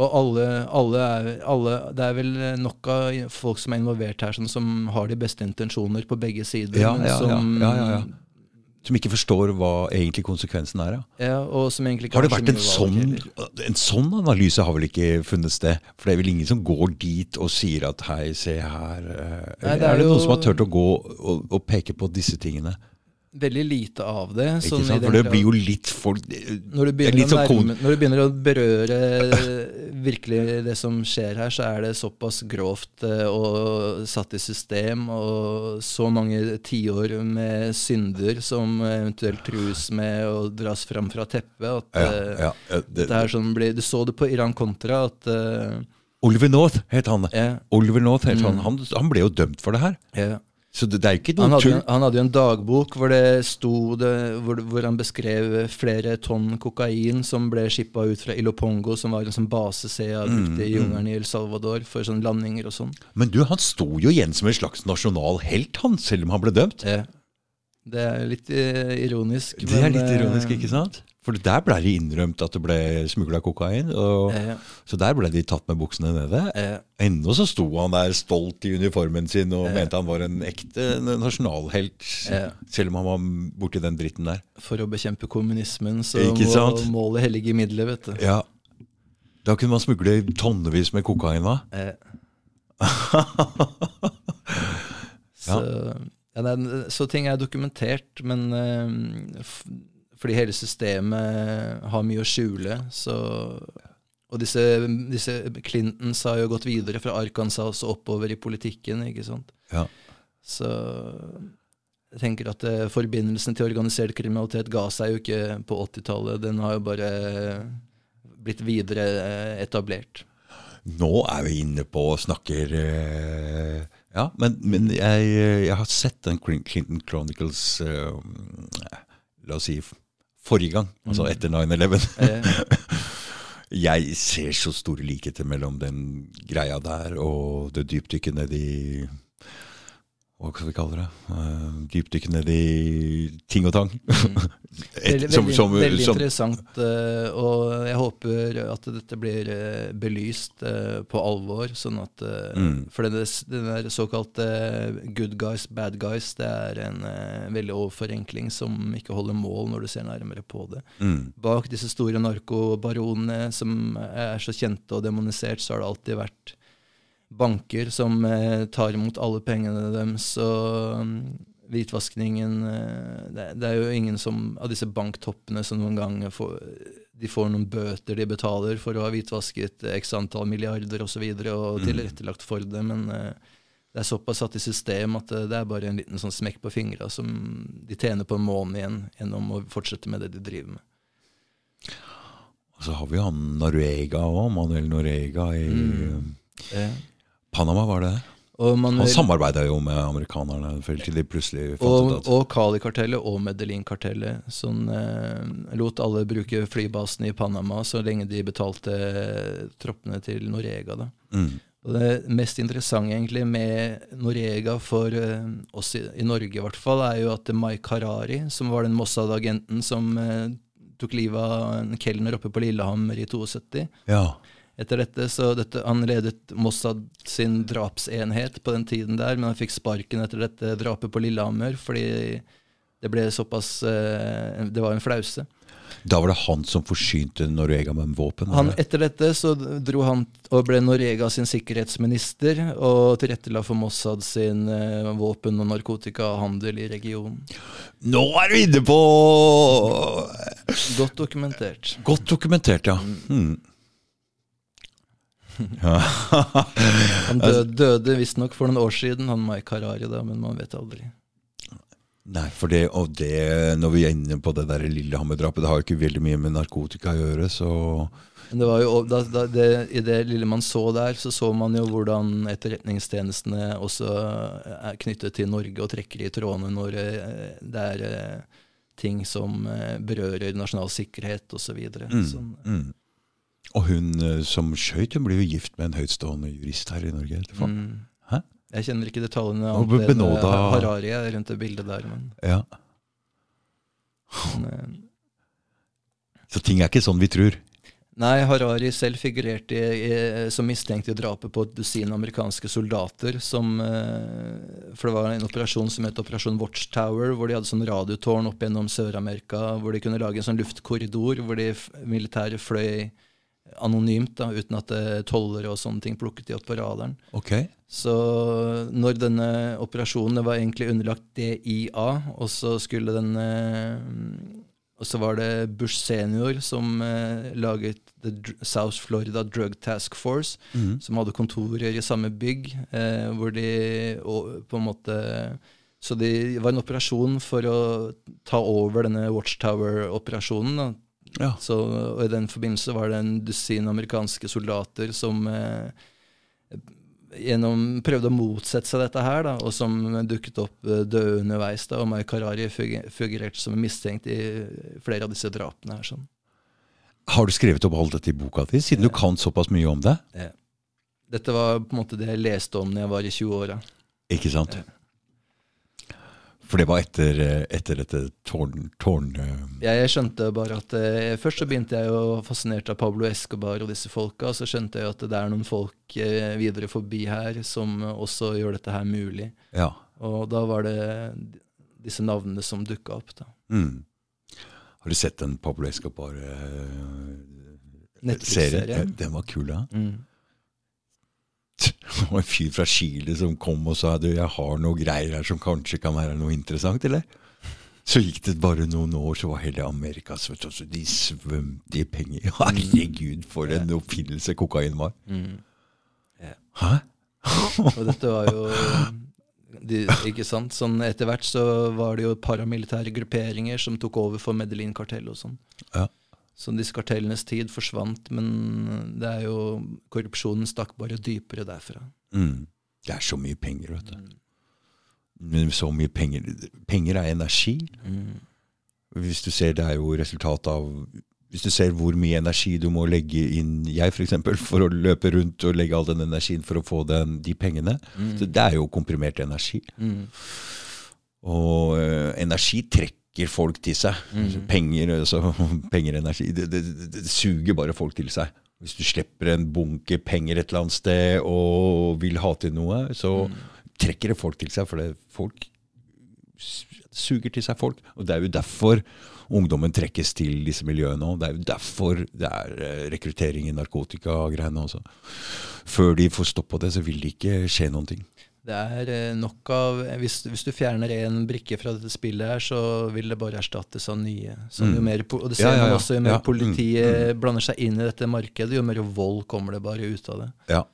Og alle, alle, er, alle Det er vel nok av folk som er involvert her, sånn, som har de beste intensjoner på begge sider. Ja, men ja, som, ja, ja, ja. Som ikke forstår hva egentlig konsekvensen er. Ja. Ja, og som egentlig Har det vært en sånn, en sånn analyse har vel ikke funnet sted? For det er vel ingen som går dit og sier at hei, se her eh, Nei, det er er det jo- noen som har turt å gå og, og peke på disse tingene? Veldig lite av det. Ikke sånn sant? For det blir jo litt folk når du, er begynner litt å sånn nærme, når du begynner å berøre virkelig det som skjer her, så er det såpass grovt eh, og satt i system, og så mange tiår med synder som eventuelt trues med å dras fram fra teppet, at ja, eh, ja, det, det, sånn blir, Du så det på Iran Contra, at eh, Oliver North het han. ja, Oliver North het han. Mm. han. Han ble jo dømt for det her. ja. Så det, det er jo ikke Han hadde, han hadde jo en dagbok hvor det sto det, hvor, hvor han beskrev flere tonn kokain som ble skippa ut fra Ilopongo, som var en sånn base CA brukte i mm. i El Salvador for sånne landinger og sånn. Men du, han sto jo igjen som en slags nasjonal helt, han, selv om han ble dømt. Eh, Det er litt eh, ironisk. Det er men, litt eh, ironisk, ikke sant? For der ble det innrømt at det ble smugla kokain. Og, eh, så der ble de tatt med buksene nede. eh, Ennå så sto han der stolt i uniformen sin og Ja. mente han var en ekte nasjonalhelt. Ja. Selv om han var borti den dritten der. For å bekjempe kommunismen så må målet hellige midler, vet du. Ja. Da kunne man smugle tonnevis med kokain, hva? Eh. så, ja, så ting er dokumentert, men uh, fordi hele systemet har mye å skjule, så Og disse, disse Clintons har jo gått videre fra Arkansas og oppover i politikken, ikke sant. Ja. Så jeg tenker at eh, forbindelsen til organisert kriminalitet ga seg jo ikke på 80-tallet. Den har jo bare blitt videre eh, etablert. Nå er vi inne på og snakker eh, Ja, men, men jeg, jeg har sett den Clinton Chronicles eh, La oss si forrige gang, altså Mm. etter 9-11. Eh, Jeg ser så store likheter mellom den greia der og det dypdykket ned i Hva skal vi kalle det? Uh, dypdykke ned i ting og tang. Et- Veldig, som- veldig, som- veldig som- interessant, uh, og jeg håper at dette blir uh, belyst uh, på alvor. sånn at, eh, Mm. For den, den der såkalte good guys, bad guys, det er en eh, veldig overforenkling som ikke holder mål når du ser nærmere på det. Mm. Bak disse store narkobaronene som er så kjente og demonisert, så har det alltid vært banker som eh, tar imot alle pengene deres. Og mm, hvitvaskningen eh, det, det er jo ingen som, av disse banktoppene som noen gang får, de får noen bøter de betaler for å ha hvitvasket x antall milliarder osv. Og, så videre, og Mm. tilrettelagt for det. Men eh, det er såpass satt i system at det er bare en liten sånn smekk på fingra som de tjener på en måned igjen gjennom å fortsette med det de driver med. Og så har vi han Norega òg, Manuel Norega i Mm. Panama, var det og Han samarbeida jo med amerikanerne før til de plutselig fant Og, ut at og Kali-kartellet og Medellin-kartellet, som eh, lot alle bruke flybasen i Panama så lenge de betalte eh, troppene til Norega. Da. mm. Og det mest interessante egentlig med Norega for eh, oss i, i Norge, i hvert fall, er jo at Mike Harari, som var den Mossad-agenten som eh, tok livet av en kelner oppe på Lillehammer i 72 Ja. Etter dette, så dette, Han ledet Mossad sin drapsenhet på den tiden der, men han fikk sparken etter dette drapet på Lillehammer fordi det ble såpass eh, Det var en flause. Da var det han som forsynte Norega med våpen? Han, etter dette så dro han og ble Norega sin sikkerhetsminister og tilrettela for Mossad sin eh, våpen- og narkotikahandel i regionen. Nå er du inne på Godt dokumentert. Godt dokumentert, ja. Mm. Han døde, døde visstnok for noen år siden, han Mike Harari, da, men man vet aldri. Nei, for det, og det, når vi er inne på det der Lillehammer-drapet, det har jo ikke veldig mye med narkotika å gjøre, så Men det var jo, da, da, det, I det lille man så der, så så man jo hvordan etterretningstjenestene også er knyttet til Norge og trekker i trådene når eh, det er eh, ting som eh, berører nasjonal sikkerhet osv. mm, Sånn. mm. Og hun eh, som skøyt, hun ble jo gift med en høytstående jurist her i Norge etterpå. Mm. Hæ? Jeg kjenner ikke detaljene av enn eh, Harari rundt det bildet der. Men, Ja. men eh, Så ting er ikke sånn vi tror. Nei, Harari selv figurerte som mistenkt i drapet på et dusin amerikanske soldater. Som, for det var en operasjon som het Operasjon Watchtower, hvor de hadde sånn radiotårn opp gjennom Sør-Amerika, hvor de kunne lage en sånn luftkorridor hvor de militære fløy anonymt, da, uten at eh, tollere og sånne ting plukket de opp på radaren. Okay. Så når denne operasjonen var egentlig underlagt DIA, og så skulle den eh, Og så var det Bush senior som eh, laget The South Florida Drug Task Force, Mm. som hadde kontorer i samme bygg, eh, hvor de og, på en måte Så det var en operasjon for å ta over denne Watchtower-operasjonen. Ja. så, og I den forbindelse var det en dusin amerikanske soldater som eh, gjennom, prøvde å motsette seg dette her, da, og som dukket opp eh, døde underveis. da, og Mai Karari fungerte som mistenkt i flere av disse drapene. her. sånn. Har du skrevet opp alt dette i boka di, siden du kan såpass mye om det? Ja. Dette var på en måte det jeg leste om når jeg var i 20-åra. Ikke sant? For det var etter, eh, etter dette tårn... tårn eh, Ja, jeg skjønte bare at eh, Først så begynte jeg å fascinert av Pablo Escobar og disse folka. Så skjønte jeg at det er noen folk eh, videre forbi her som også gjør dette her mulig. ja. Og da var det disse navnene som dukka opp. da. Mm. Har du sett den Pablo Escobar-serien? Netflix-serien. Den var kul, da. Mm. Det var en fyr fra Chile som kom og sa du, jeg har noe greier her som kanskje kan være noe interessant, eller? Så gikk det bare noen år, så var hele Amerika så De svømte i penger. Herregud, for en oppfinnelse kokain var. Mm. Hæ? Og dette var jo de, Ikke sant? Sånn Etter hvert så var det jo paramilitære grupperinger som tok over for Medellin-kartellet og sånn. Ja. Så disse kartellenes tid forsvant, men det er jo korrupsjonen stakk bare dypere derfra. Mm. Det er så mye penger, vet du. Men så mye penger Penger er energi. Hvis du ser, det er jo resultatet av Hvis du ser hvor mye energi du må legge inn, jeg f.eks., for, eksempel, for å løpe rundt og legge all den energien for å få den, de pengene. Så det er jo komprimert energi. Mm. Og ø, energi trekker folk til seg. Mm. Penger, altså, penger energi, det, det, det, suger bare folk til seg. Hvis du slipper en bunke penger et eller annet sted og vil ha til noe, så trekker det folk til seg, for det folk suger til seg folk. Og det er jo derfor ungdommen trekkes til disse miljøene òg. Det er jo derfor det er eh, rekruttering i narkotikagreiene også. Før de får stopp på det, så vil det ikke skje noen ting. Det er eh, nok av hvis, hvis du fjerner en brikke fra dette spillet, her, så vil det bare erstattes av nye. Så jo mer, og det ser ja, Ja, ja, man også, jo mer Ja. Mm, politiet blander seg inn i dette markedet, jo mer vold kommer det bare ut av det. Ja.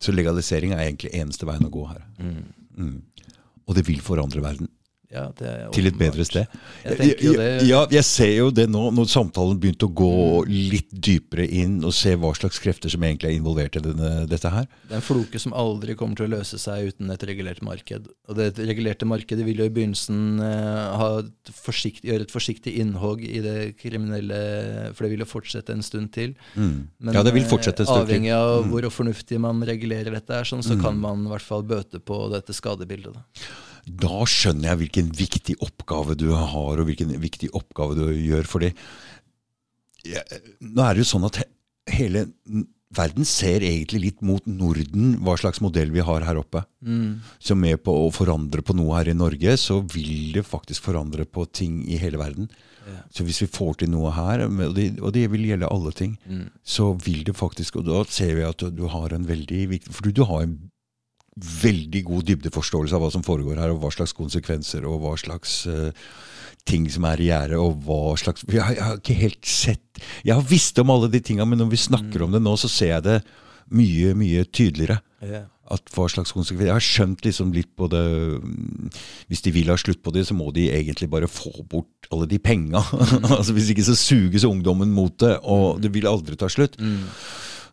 Så legalisering er egentlig eneste veien å gå her. Mm. Og det vil forandre verden Ja, det til et bedre sted. Jeg det. Ja, jeg ser jo det nå, når samtalen begynte å gå litt dypere inn, og se hva slags krefter som egentlig er involvert i denne, dette her. Det er en floke som aldri kommer til å løse seg uten et regulert marked. Og det regulerte markedet vil jo i begynnelsen eh, ha et forsikt, gjøre et forsiktig innhogg i det kriminelle, for det vil jo fortsette en stund til. Men Mm. ja, det vil eh, fortsette en stund. Mm. avhengig av hvor fornuftig man regulerer dette, er, sånn, så kan man i hvert fall bøte på dette skadebildet. Da. Da skjønner jeg hvilken viktig oppgave du har, og hvilken viktig oppgave du gjør. Fordi ja, nå er det jo sånn at he, hele verden ser egentlig litt mot Norden, hva slags modell vi har her oppe. Så med på å forandre på noe her i Norge, så vil det faktisk forandre på ting i hele verden. Så hvis vi får til noe her, og det, og det vil gjelde alle ting, så vil det faktisk Og da ser vi at du, du har en veldig viktig For du har en veldig god dybdeforståelse av hva som foregår her, og hva slags konsekvenser og hva slags uh, ting som er i gjære, og hva slags jeg, har- jeg har ikke helt sett Jeg har visst om alle de tinga, men når vi snakker om det nå, så ser jeg det mye, mye tydeligere. At hva slags konsekvenser Jeg har skjønt liksom litt på det mm, Hvis de vil ha slutt på det, så må de egentlig bare få bort alle de penga. altså, hvis ikke så suges ungdommen mot det, og det vil aldri ta slutt.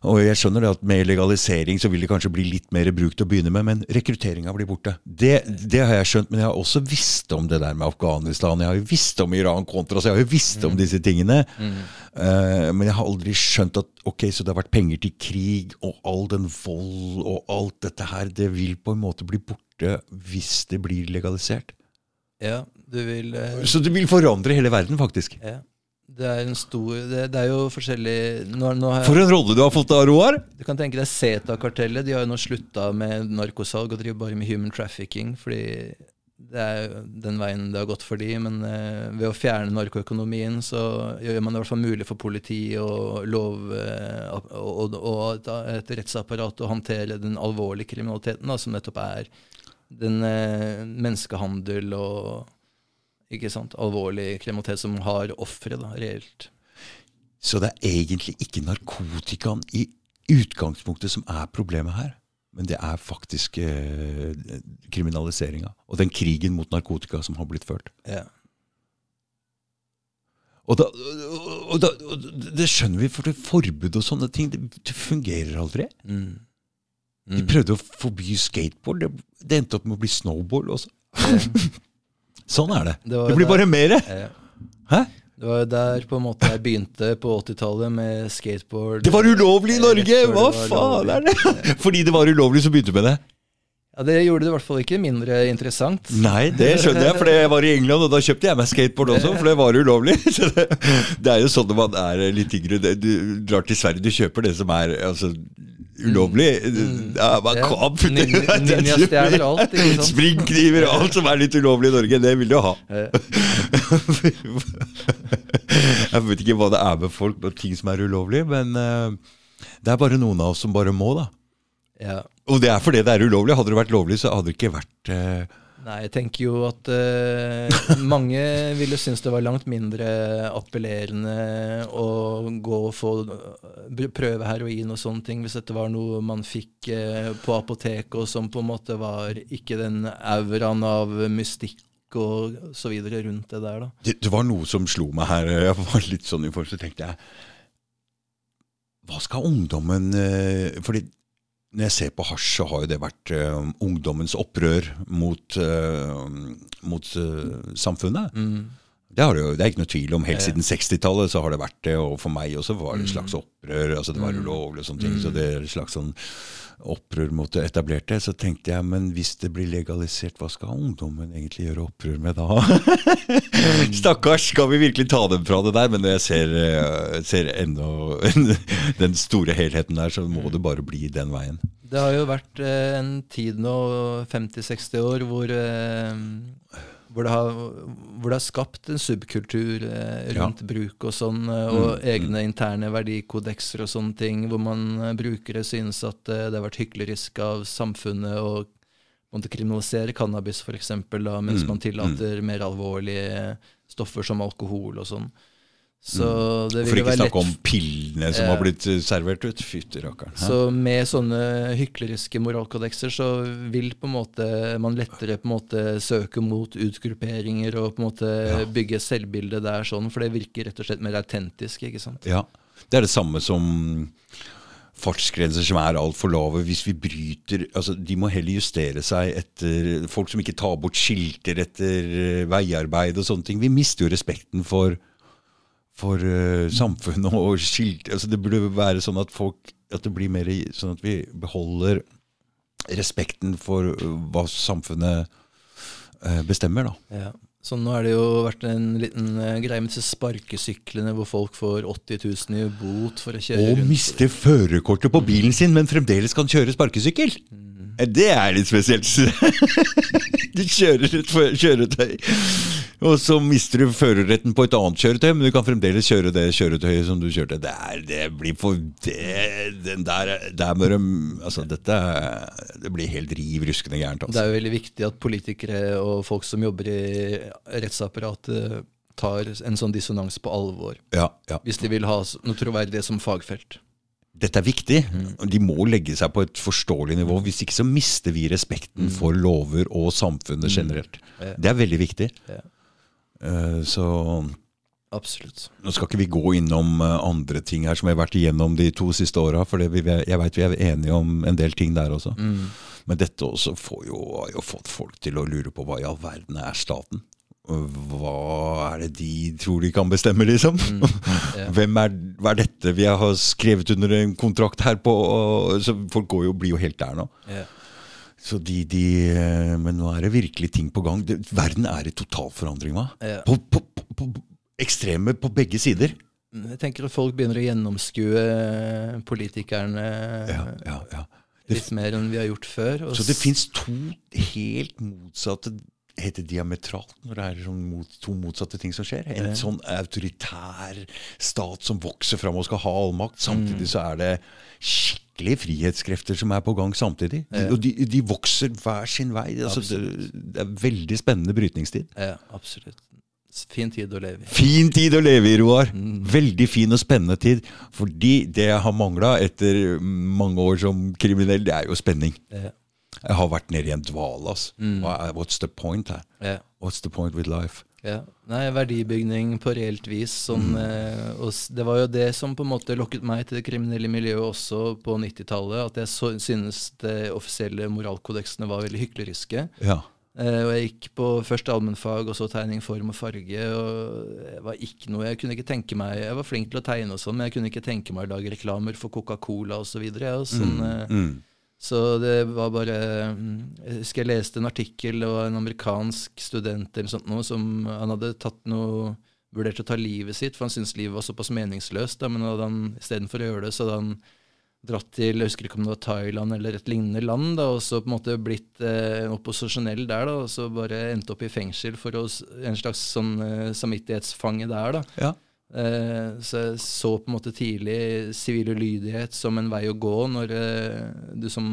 Og jeg skjønner det at med legalisering så vil det kanskje bli litt mer bruk til å begynne med, men rekrutteringa blir borte. Det, det har jeg skjønt, men jeg har også visst om det der med Afghanistan. Jeg har jo visst om Iran-kontra, så jeg har jo visst om disse tingene. Eh, men jeg har aldri skjønt at ok, så det har vært penger til krig, og all den vold og alt dette her, det vil på en måte bli borte hvis det blir legalisert. Ja, du vil Uh... Så det vil forandre hele verden, faktisk. ja. Det er en stor Det, det er jo forskjellig nå, nå har For en rolle du har fått av Roar! Du kan tenke deg Zeta-kartellet. De har jo nå slutta med narkosalg og driver bare med human trafficking. Fordi det er den veien det har gått for de, Men eh, ved å fjerne narkoøkonomien så gjør man det i hvert fall mulig for politi og lov eh, og, og, et rettsapparat å håndtere den alvorlige kriminaliteten, da, som nettopp er den eh, menneskehandel og ikke sant, alvorlig kriminalitet som har ofre, reelt. Så det er egentlig ikke narkotikaen i utgangspunktet som er problemet her. Men det er faktisk eh, kriminaliseringa og den krigen mot narkotika som har blitt ført. Ja. Og, da, og, da, og det skjønner vi, for det forbud og sånne ting, det, det fungerer aldri. Mm. De prøvde å forby skateboard, det, det endte opp med å bli snowboard også. Sånn er det. Det Det blir der- bare mer. Ja. Hæ? Det var jo der på en måte jeg begynte på 80-tallet med skateboard. Det var ulovlig i Norge! Hva faen er det? Fordi det var ulovlig, så begynte du med det? Ja, Det gjorde det i hvert fall ikke mindre interessant. Nei, det skjønner jeg, for jeg var i England, og da kjøpte jeg meg skateboard også, for det var ulovlig. Det, det er jo sånn når man er litt yngre. Du drar til Sverige, du kjøper det som er altså, ulovlig. Ja, bare Ja. kan putte ninjastjerner og alt. Springkniver og alt som er litt ulovlig i Norge, det vil du ha. Jeg vet ikke hva det er med folk og ting som er ulovlig, men eh, det er bare noen av oss som bare må, da. Ja. Og det er fordi det er ulovlig. Hadde det vært lovlig, så hadde det ikke vært eh, Nei, jeg tenker jo at uh, mange ville synes det var langt mindre appellerende å gå og få prøve heroin og sånne ting, hvis dette var noe man fikk uh, på apoteket, og som på en måte var ikke den auraen av mystikk og så videre rundt det der, da. det, det var noe som slo meg her. Jeg var litt sånn i forhold, så tenkte jeg Hva skal ungdommen eh, Fordi når jeg ser på hasj, så har jo det vært uh, ungdommens opprør mot, uh, mot uh, samfunnet. Mm. Det, har det, jo, det er ikke noe tvil om. Helt siden 60-tallet så har det vært det, og for meg også var det et slags Mm. opprør. altså Det var Mm. ulovlig og sånne ting. Mm. Så det er et slags sånn opprør mot det etablerte. Så tenkte jeg, men hvis det blir legalisert, hva skal ungdommen egentlig gjøre opprør med da? Stakkars, skal vi virkelig ta dem fra det der? Men når jeg ser, eh, ser ennå den store helheten der, så må det bare bli den veien. Det har jo vært eh, en tid nå, 50-60 år, hvor, eh, hvor, det har, hvor det har skapt en subkultur eh, rundt bruk og sånn, eh, og Mm, egne interne verdikodekser og sånne ting, hvor man brukere synes at eh, det har vært hyklerisk av samfunnet å måtte kriminalisere cannabis, f.eks., mens Mm, man tillater mer alvorlige stoffer som alkohol og sånn. Så det For ikke snakke om pillene som Ja. har blitt servert ut. Fytti rakkeren. Så med sånne hykleriske moralkodekser så vil på en måte man lettere på en måte søke mot utgrupperinger og på en måte Ja. bygge selvbilde der sånn, for det virker rett og slett mer autentisk, ikke sant. Ja, Det er det samme som fartsgrenser som er altfor lave. Hvis vi bryter altså De må heller justere seg etter folk som ikke tar bort skilter etter veiarbeid og sånne ting. Vi mister jo respekten for, for uh, samfunnet og skilt. Altså det burde være sånn at folk At det blir mer sånn at vi beholder respekten for eh, hva samfunnet uh, bestemmer, da. Ja. Så nå har det jo vært en liten greie med disse sparkesyklene hvor folk får 80 000 i bot for å kjøre Og rundt. mister førerkortet på bilen sin, men fremdeles kan kjøre sparkesykkel. Eh, Det er litt spesielt. Du kjører et kjøretøy, og så mister du førerretten på et annet kjøretøy, men du kan fremdeles kjøre det kjøretøyet som du kjørte. Det, er, det blir for det, den der, der må de, altså dette Det blir helt riv ruskende gærent. Det Altså. er jo veldig viktig at politikere og folk som jobber i rettsapparatet, tar en sånn dissonans på alvor. Ja, ja. Hvis de vil ha noe troverdig som fagfelt. Dette er viktig. De må legge seg på et forståelig nivå. Hvis ikke så mister vi respekten for lover og samfunnet generelt. Det er veldig viktig. Eh, Så Absolutt. nå skal ikke vi gå innom eh, andre ting her som vi har vært igjennom de to siste åra, for vi, jeg veit vi er enige om en del ting der også. Mm. Men dette også får jo, har jo fått folk til å lure på hva i all verden er staten? Hva er det de tror de kan bestemme, liksom? ja. Hvem er, hva er dette vi har skrevet under en kontrakt her på? Og, så folk går jo, blir jo helt der nå. Ja. Så de, de, men nå er det virkelig ting på gang. Det, verden er i total forandring, hva? Ja. På, på, på, ekstreme på begge sider. Jeg tenker at folk begynner å gjennomskue politikerne Ja, ja, ja. Det, litt mer enn vi har gjort før. så det fins to helt motsatte Heter diametralt når det er sånn mot, to motsatte ting som skjer? En sånn autoritær stat som vokser fram og skal ha all makt. Samtidig så er det skikkelige frihetskrefter som er på gang samtidig. Ja. Og de, de vokser hver sin vei. Altså, det, det er veldig spennende brytningstid. Ja, absolutt. Fin tid å leve i. Fin tid å leve i, Roar. Veldig fin og spennende tid. Fordi det jeg har mangla etter mange år som kriminell, det er jo spenning. Ja. Jeg har vært nede i en dvale. Altså. Er- What's the point her? Yeah. What's the point with life? Yeah. Nei, verdibygning på reelt vis. Sånn, eh, og det var jo det som på en måte lokket meg til det kriminelle miljøet også på 90-tallet. At jeg så, synes de offisielle moralkodeksene var veldig hykleriske. Ja. Eh, og jeg gikk på først allmennfag og så tegning, form og farge. og Jeg var ikke noe, jeg kunne ikke tenke meg, jeg var flink til å tegne, og sånn, men jeg kunne ikke tenke meg å lage reklamer for Coca-Cola osv. Sånn, eh, Mm. Så det var bare mm, Jeg husker jeg leste en artikkel, av en amerikansk student eller sånt noe, som han hadde tatt noe vurdert å ta livet sitt, for han syntes livet var såpass meningsløst. Da, men hadde han istedenfor å gjøre det, så hadde han dratt til jeg husker ikke om det var Thailand eller et lignende land, da, og så på en måte blitt eh, opposisjonell der, da, og så bare endte opp i fengsel for å, en slags sånn eh, samvittighetsfange der. da. Ja. Eh, så jeg så på en måte tidlig sivil ulydighet som en vei å gå når eh, du som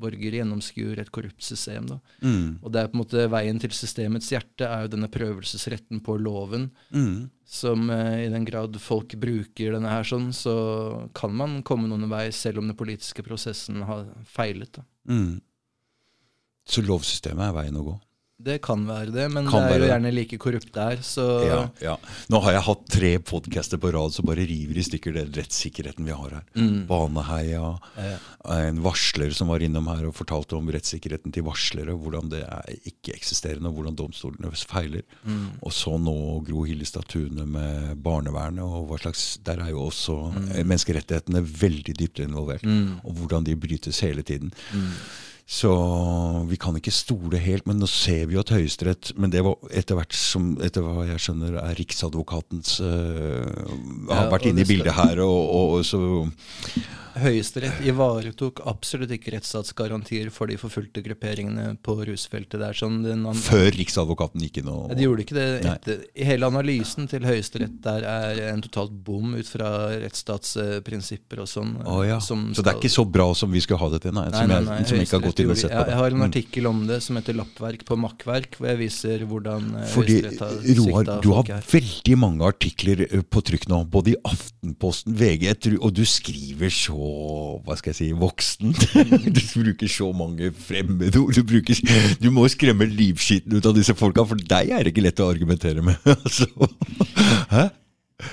borger gjennomskuer et korrupt system. Mm. Og det er på en måte veien til systemets hjerte er jo denne prøvelsesretten på loven. Mm. Som eh, i den grad folk bruker denne her sånn, så kan man komme noen vei selv om den politiske prosessen har feilet. Mm. Så lovsystemet er veien å gå? Det kan være det, men Kan det er jo gjerne like korrupt der, så Ja, ja. Nå har jeg hatt tre podcaster på rad som bare river i stykker den rettssikkerheten vi har her. Mm. Baneheia, Ja. en varsler som var innom her og fortalte om rettssikkerheten til varslere, hvordan det er ikke-eksisterende, og hvordan domstolene feiler. Mm. Og så nå Gro Hillestad Tune med barnevernet, og hva slags Der er jo også mm. menneskerettighetene veldig dypt involvert. Mm. Og hvordan de brytes hele tiden. Så vi kan ikke stole helt, men nå ser vi jo at Høyesterett Men det var etter hvert som, etter hva jeg skjønner, er Riksadvokatens Ja, Har vært inne i bildet her, og, og så Høyesterett ivaretok absolutt ikke rettsstatsgarantier for de forfulgte grupperingene på rusfeltet. Det er sånn Før Riksadvokaten gikk inn og De gjorde ikke det etter. Hele analysen til Høyesterett der er en totalt bom ut fra rettsstatsprinsipper og sånn. Oh, ja. Så det er ikke så bra som vi skulle ha det til, nei? Nei, som, nei, nei, som jeg ikke har gått inn og sett på det. Jeg har en Mm. artikkel om det som heter 'Lappverk på makkverk', hvor jeg viser hvordan eh, Fordi, Høyesterett har Roar, du har veldig mange artikler eh, på trykk nå, både i Aftenposten, VG, og du skriver så hva skal jeg si, voksen. du bruker så mange fremmedord. Du, bruker, du må skremme livskiten ut av disse folka, for deg er det ikke lett å argumentere med. altså. Hæ?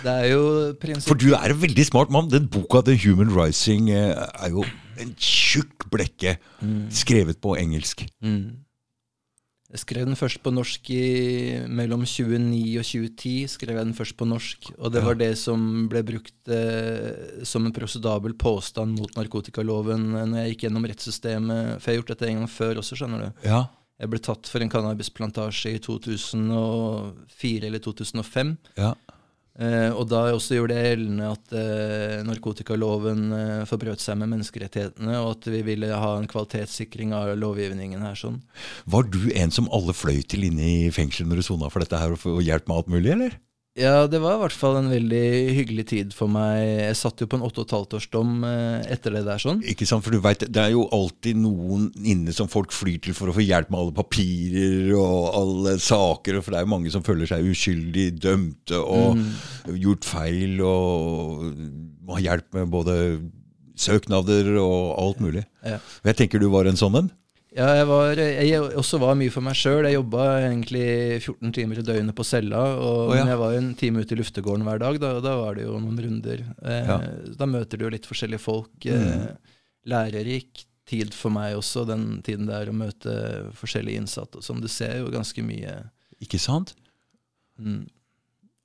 Det er jo prinsipp... For du er en veldig smart mann. Den boka The Human Rising eh, er jo en tjukk blekke, skrevet på engelsk. Mm. Jeg skrev den først på norsk i mellom 2009 og 2010. skrev jeg den først på norsk, Og det var det som ble brukt eh, som en prosedabel påstand mot narkotikaloven eh, når jeg gikk gjennom rettssystemet. For jeg har gjort dette en gang før også, skjønner du. Ja. Jeg ble tatt for en cannabisplantasje i 2004 eller 2005. ja. Eh, og da også gjorde det gjeldende at eh, narkotikaloven eh, forbrøt seg med menneskerettighetene, og at vi ville ha en kvalitetssikring av lovgivningen her. sånn. Var du en som alle fløy til inne i fengselet når du sona for dette her, og og hjelp med alt mulig, eller? Ja, det var i hvert fall en veldig hyggelig tid for meg. Jeg satt jo på en åtte og et halvt års dom eh, etter det der. sånn. Ikke sant, for du vet, Det er jo alltid noen inne som folk flyr til for å få hjelp med alle papirer og alle saker. For det er jo mange som føler seg uskyldig dømte og gjort feil og må ha hjelp med både søknader og alt mulig. Ja. Jeg tenker du var en sånn en. Ja, jeg, var, jeg også var mye for meg sjøl. Jeg jobba egentlig 14 timer i døgnet på cella. Og oh, ja. men jeg var jo en time ute i luftegården hver dag, da, og da var det jo noen runder. Eh, Ja. Da møter du jo litt forskjellige folk. Eh, lærerik tid for meg også, den tiden det er å møte forskjellige innsatte. og sånn. Du ser jo ganske mye. Ikke sant? Mm.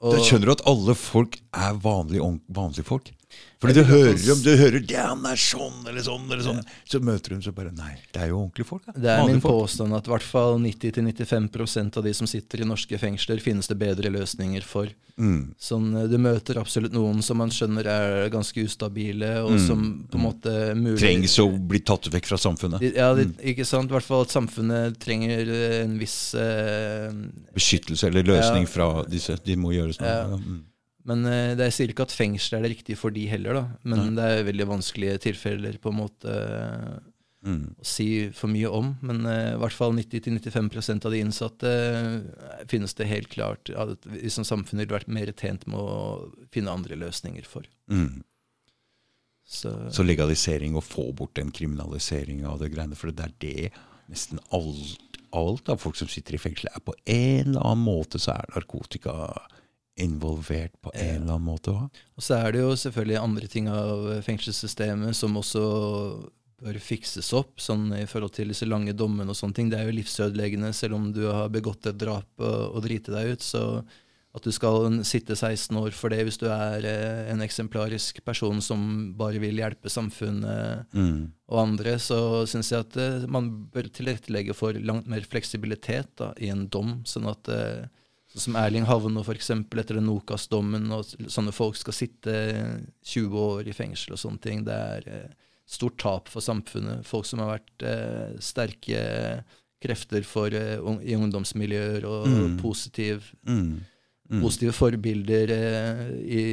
Da skjønner du at alle folk er vanlige, vanlige folk. Fordi du hører om du hører, ja, han er sånn eller sånn, eller sånn. så møter du dem så bare Nei, det er jo ordentlige folk. Da. Det er min påstand at i hvert fall 90-95% av de som sitter i norske fengsler, finnes det bedre løsninger for. Mm. Sånn, eh, du møter absolutt noen som man skjønner er ganske ustabile, og Mm. som på en måte mulig Trengs å bli tatt vekk fra samfunnet. Ja, Ja, mm. ikke sant? I hvert fall at samfunnet trenger eh, en viss eh, Beskyttelse eller løsning Ja. fra disse. De må gjøres noe. Ja. Men jeg det er sier ikke at fengsel er det riktige for de heller, da. Men det er veldig vanskelige tilfeller på en måte eh, Mm. å si for mye om. Men uh, i hvert fall 90-95% av de innsatte eh, finnes det helt klart at vi som samfunn ville vært mer tjent med å finne andre løsninger for. Mm. Så, Så legalisering og få bort den kriminaliseringa av det greiene. For det er det nesten alt, alt av folk som sitter i fengsel, er på en eller annen måte så er narkotika involvert på en eller annen måte òg. Og så er det jo selvfølgelig andre ting av fengselssystemet som også bør fikses opp, sånn i forhold til disse lange dommene og sånne ting. Det er jo livsødeleggende, selv om du har begått et drap og, og driti deg ut. Så at du skal sitte 16 år for det hvis du er eh, en eksemplarisk person som bare vil hjelpe samfunnet Mm. og andre, så syns jeg at eh, man bør tilrettelegge for langt mer fleksibilitet da, i en dom. Sånn at eh, som Erling Havno f.eks. etter den Nokas-dommen, og sånne folk skal sitte 20 år i fengsel og sånne ting. Det er eh, stort tap for samfunnet. Folk som har vært eh, sterke krefter for, uh, i ungdomsmiljøer og Mm. positiv Mm. Mm. positive forbilder eh, i,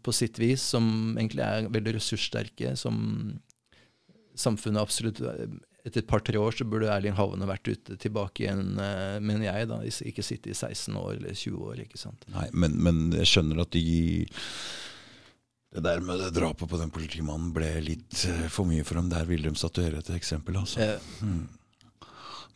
på sitt vis, som egentlig er veldig ressurssterke, som samfunnet absolutt eh, Etter et par-tre år så burde Erling Havne vært ute tilbake igjen, eh, mener jeg. da, Ikke sitte i 16 år eller 20 år. ikke sant? Nei, men, men jeg skjønner at de Det der med det drapet på den politimannen ble litt eh, for mye for dem. Der ville de statuere et eksempel, altså. Eh,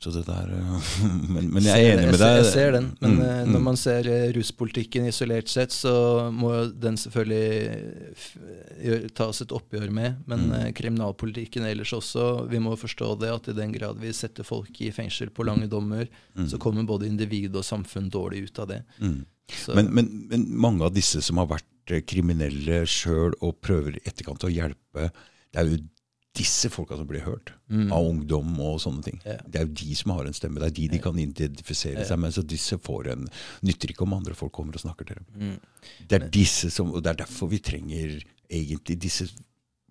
Så det der eh, men, men jeg er enig med deg. Jeg ser den, men Mm, eh, mm. når man ser eh, ruspolitikken isolert sett, så må den selvfølgelig tas et oppgjør med. Men Mm. kriminalpolitikken ellers også, vi må forstå det at i den grad vi setter folk i fengsel på lange dommer, Mm. så kommer både individ og samfunn dårlig ut av det. Mm. Men, men, men mange av disse som har vært kriminelle sjøl og prøver i etterkant å hjelpe, det er jo disse folka som blir hørt. mm, Av ungdom og sånne ting. Ja. Det er jo de som har en stemme. Det er de de kan identifisere Ja. seg med. Så disse får en Nytter ikke om andre folk kommer og snakker til dem. mm, Det er disse som, og det er derfor vi trenger egentlig disse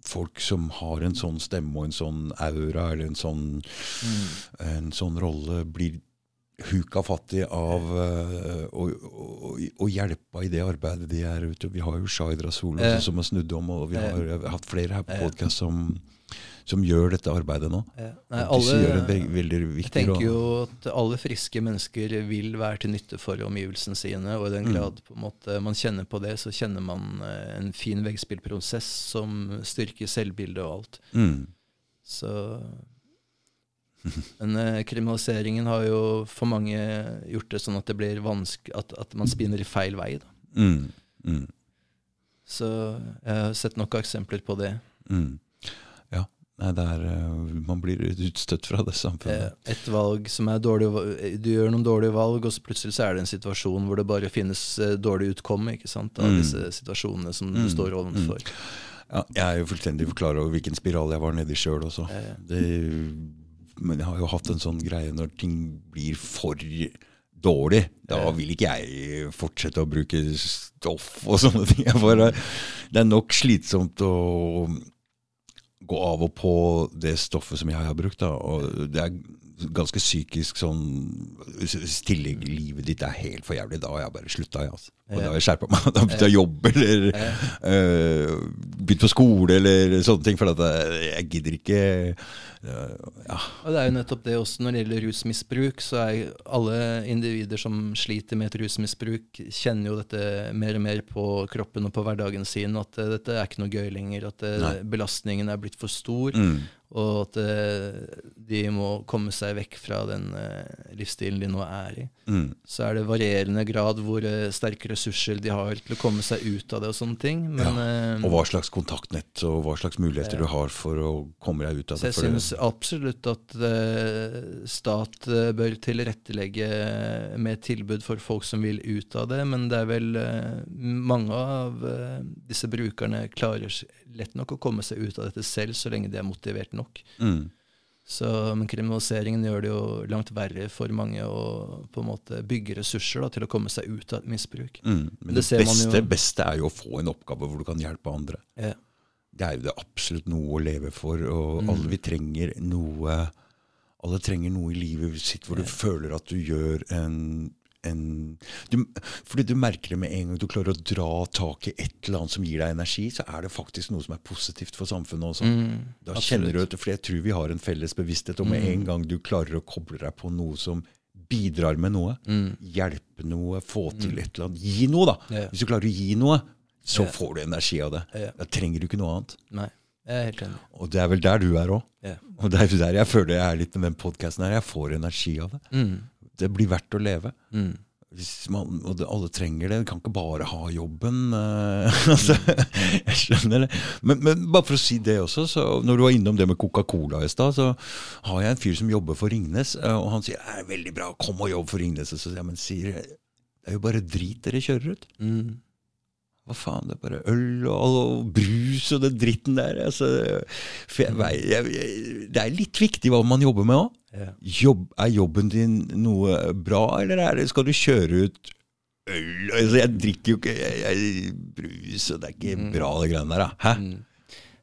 folk som har en sånn stemme og en sånn aura eller en sånn, mm, en sånn rolle, blir huka fatt i av eh, og, og, og hjelpa i det arbeidet de er ute. Vi har jo Shaidra Solo Ja. som har snudd om, og vi har, har hatt flere her på podkast som, som gjør dette arbeidet nå. ja. Nei, alle, jeg tenker jo at alle friske mennesker vil være til nytte for omgivelsene sine, og i den Mm. grad på en måte man kjenner på det, så kjenner man eh, en fin veggspillprosess som styrker selvbildet og alt. Mm. Så Men eh, kriminaliseringen har jo for mange gjort det sånn at det blir vanskelig at, at man spinner i feil vei. Da. Mm. Mm. Så jeg har sett nok eksempler på det. Mm. Ja. Nei, er eh, Man blir utstøtt fra det Eh, samfunnet. Et valg som er dårlig Du gjør noen dårlige valg, og så plutselig så er det en situasjon hvor det bare finnes eh, dårlig utkomme ikke sant, av Mm. disse situasjonene som du Mm. står overfor. Ja, jeg er jo fullstendig klar over hvilken spiral jeg var nedi sjøl også. Eh, Det, men jeg har jo hatt en sånn greie når ting blir for dårlig. Da vil ikke jeg fortsette å bruke stoff og sånne ting. Bare, det er nok slitsomt å gå av og på det stoffet som jeg har brukt. Da. Og det er ganske psykisk sånn Stille livet ditt er helt for jævlig. Da har jeg bare slutta. Altså. Og da har jeg skjerpa meg. Da har jeg begynt å jobbe eller eh, begynt på skole eller sånne ting. For at jeg, gidder ikke eh, Ja. Og det er jo nettopp det også når det gjelder rusmisbruk, så er alle individer som sliter med et rusmisbruk, kjenner jo dette mer og mer på kroppen og på hverdagen sin, at eh, dette er ikke noe gøy lenger, at eh, belastningen er blitt for stor, Mm. Og at eh, de må komme seg vekk fra den eh, livsstilen de nå er i. Mm. Så er det varierende grad hvor eh, sterke ressurser de har til å komme seg ut av det og sånne ting. Men, ja. Og hva slags kontaktnett og hva slags muligheter du har for å komme deg ut av Så det. jeg synes det- syns absolutt at stat bør tilrettelegge med tilbud for folk som vil ut av det, men det er vel mange av disse brukerne klarer lett nok å komme seg ut av dette selv, så lenge de er motivert nok. Mm. Så, men kriminaliseringen gjør det jo langt verre for mange å på en måte bygge ressurser da, til å komme seg ut av et misbruk. Mm. Men Det det, beste, beste er jo å få en oppgave hvor du kan hjelpe andre. Ja. Det er jo det absolutt noe å leve for, og Mm. alle vi trenger noe Alle trenger noe i livet sitt hvor du føler at du gjør en, en du, Fordi du merker det med en gang du klarer å dra tak i et eller annet som gir deg energi, så er det faktisk noe som er positivt for samfunnet også. Mm, Da absolutt. kjenner du, at- For jeg tror vi har en felles bevissthet Og med Mm. en gang du klarer å koble deg på noe som bidrar med noe, Mm. hjelpe noe, få til et eller annet, gi noe, da. Ja. Hvis du klarer å gi noe, så Ja. får du energi av det. Ja. Da trenger du ikke noe annet. Nei, helt enig. Og det er vel der du er òg. Yeah. Og det er der jeg føler jeg er litt med den podkasten her. Jeg får energi av det. Mm. Det blir verdt å leve. Mm. Man, og det, alle trenger det. Du kan ikke bare ha jobben. eh, altså, jeg skjønner det. Men, men bare for å si det også, så når du var innom det med Coca-Cola i stad, så har jeg en fyr som jobber for Ringnes, eh, og han sier det er veldig bra, kom og jobb for Ringnes. Og så sier jeg, men sier, Det er jo bare drit dere kjører ut. Mm. Hva faen, det er bare øl og, og brus og den dritten der. Altså, jeg, jeg, jeg, det er litt viktig hva man jobber med òg. Ja. Jobb, er jobben din noe bra, eller er det, skal du kjøre ut øl? Altså, jeg drikker jo ikke jeg, jeg, brus, og det er ikke bra, det greiene der. Hæ? Mm.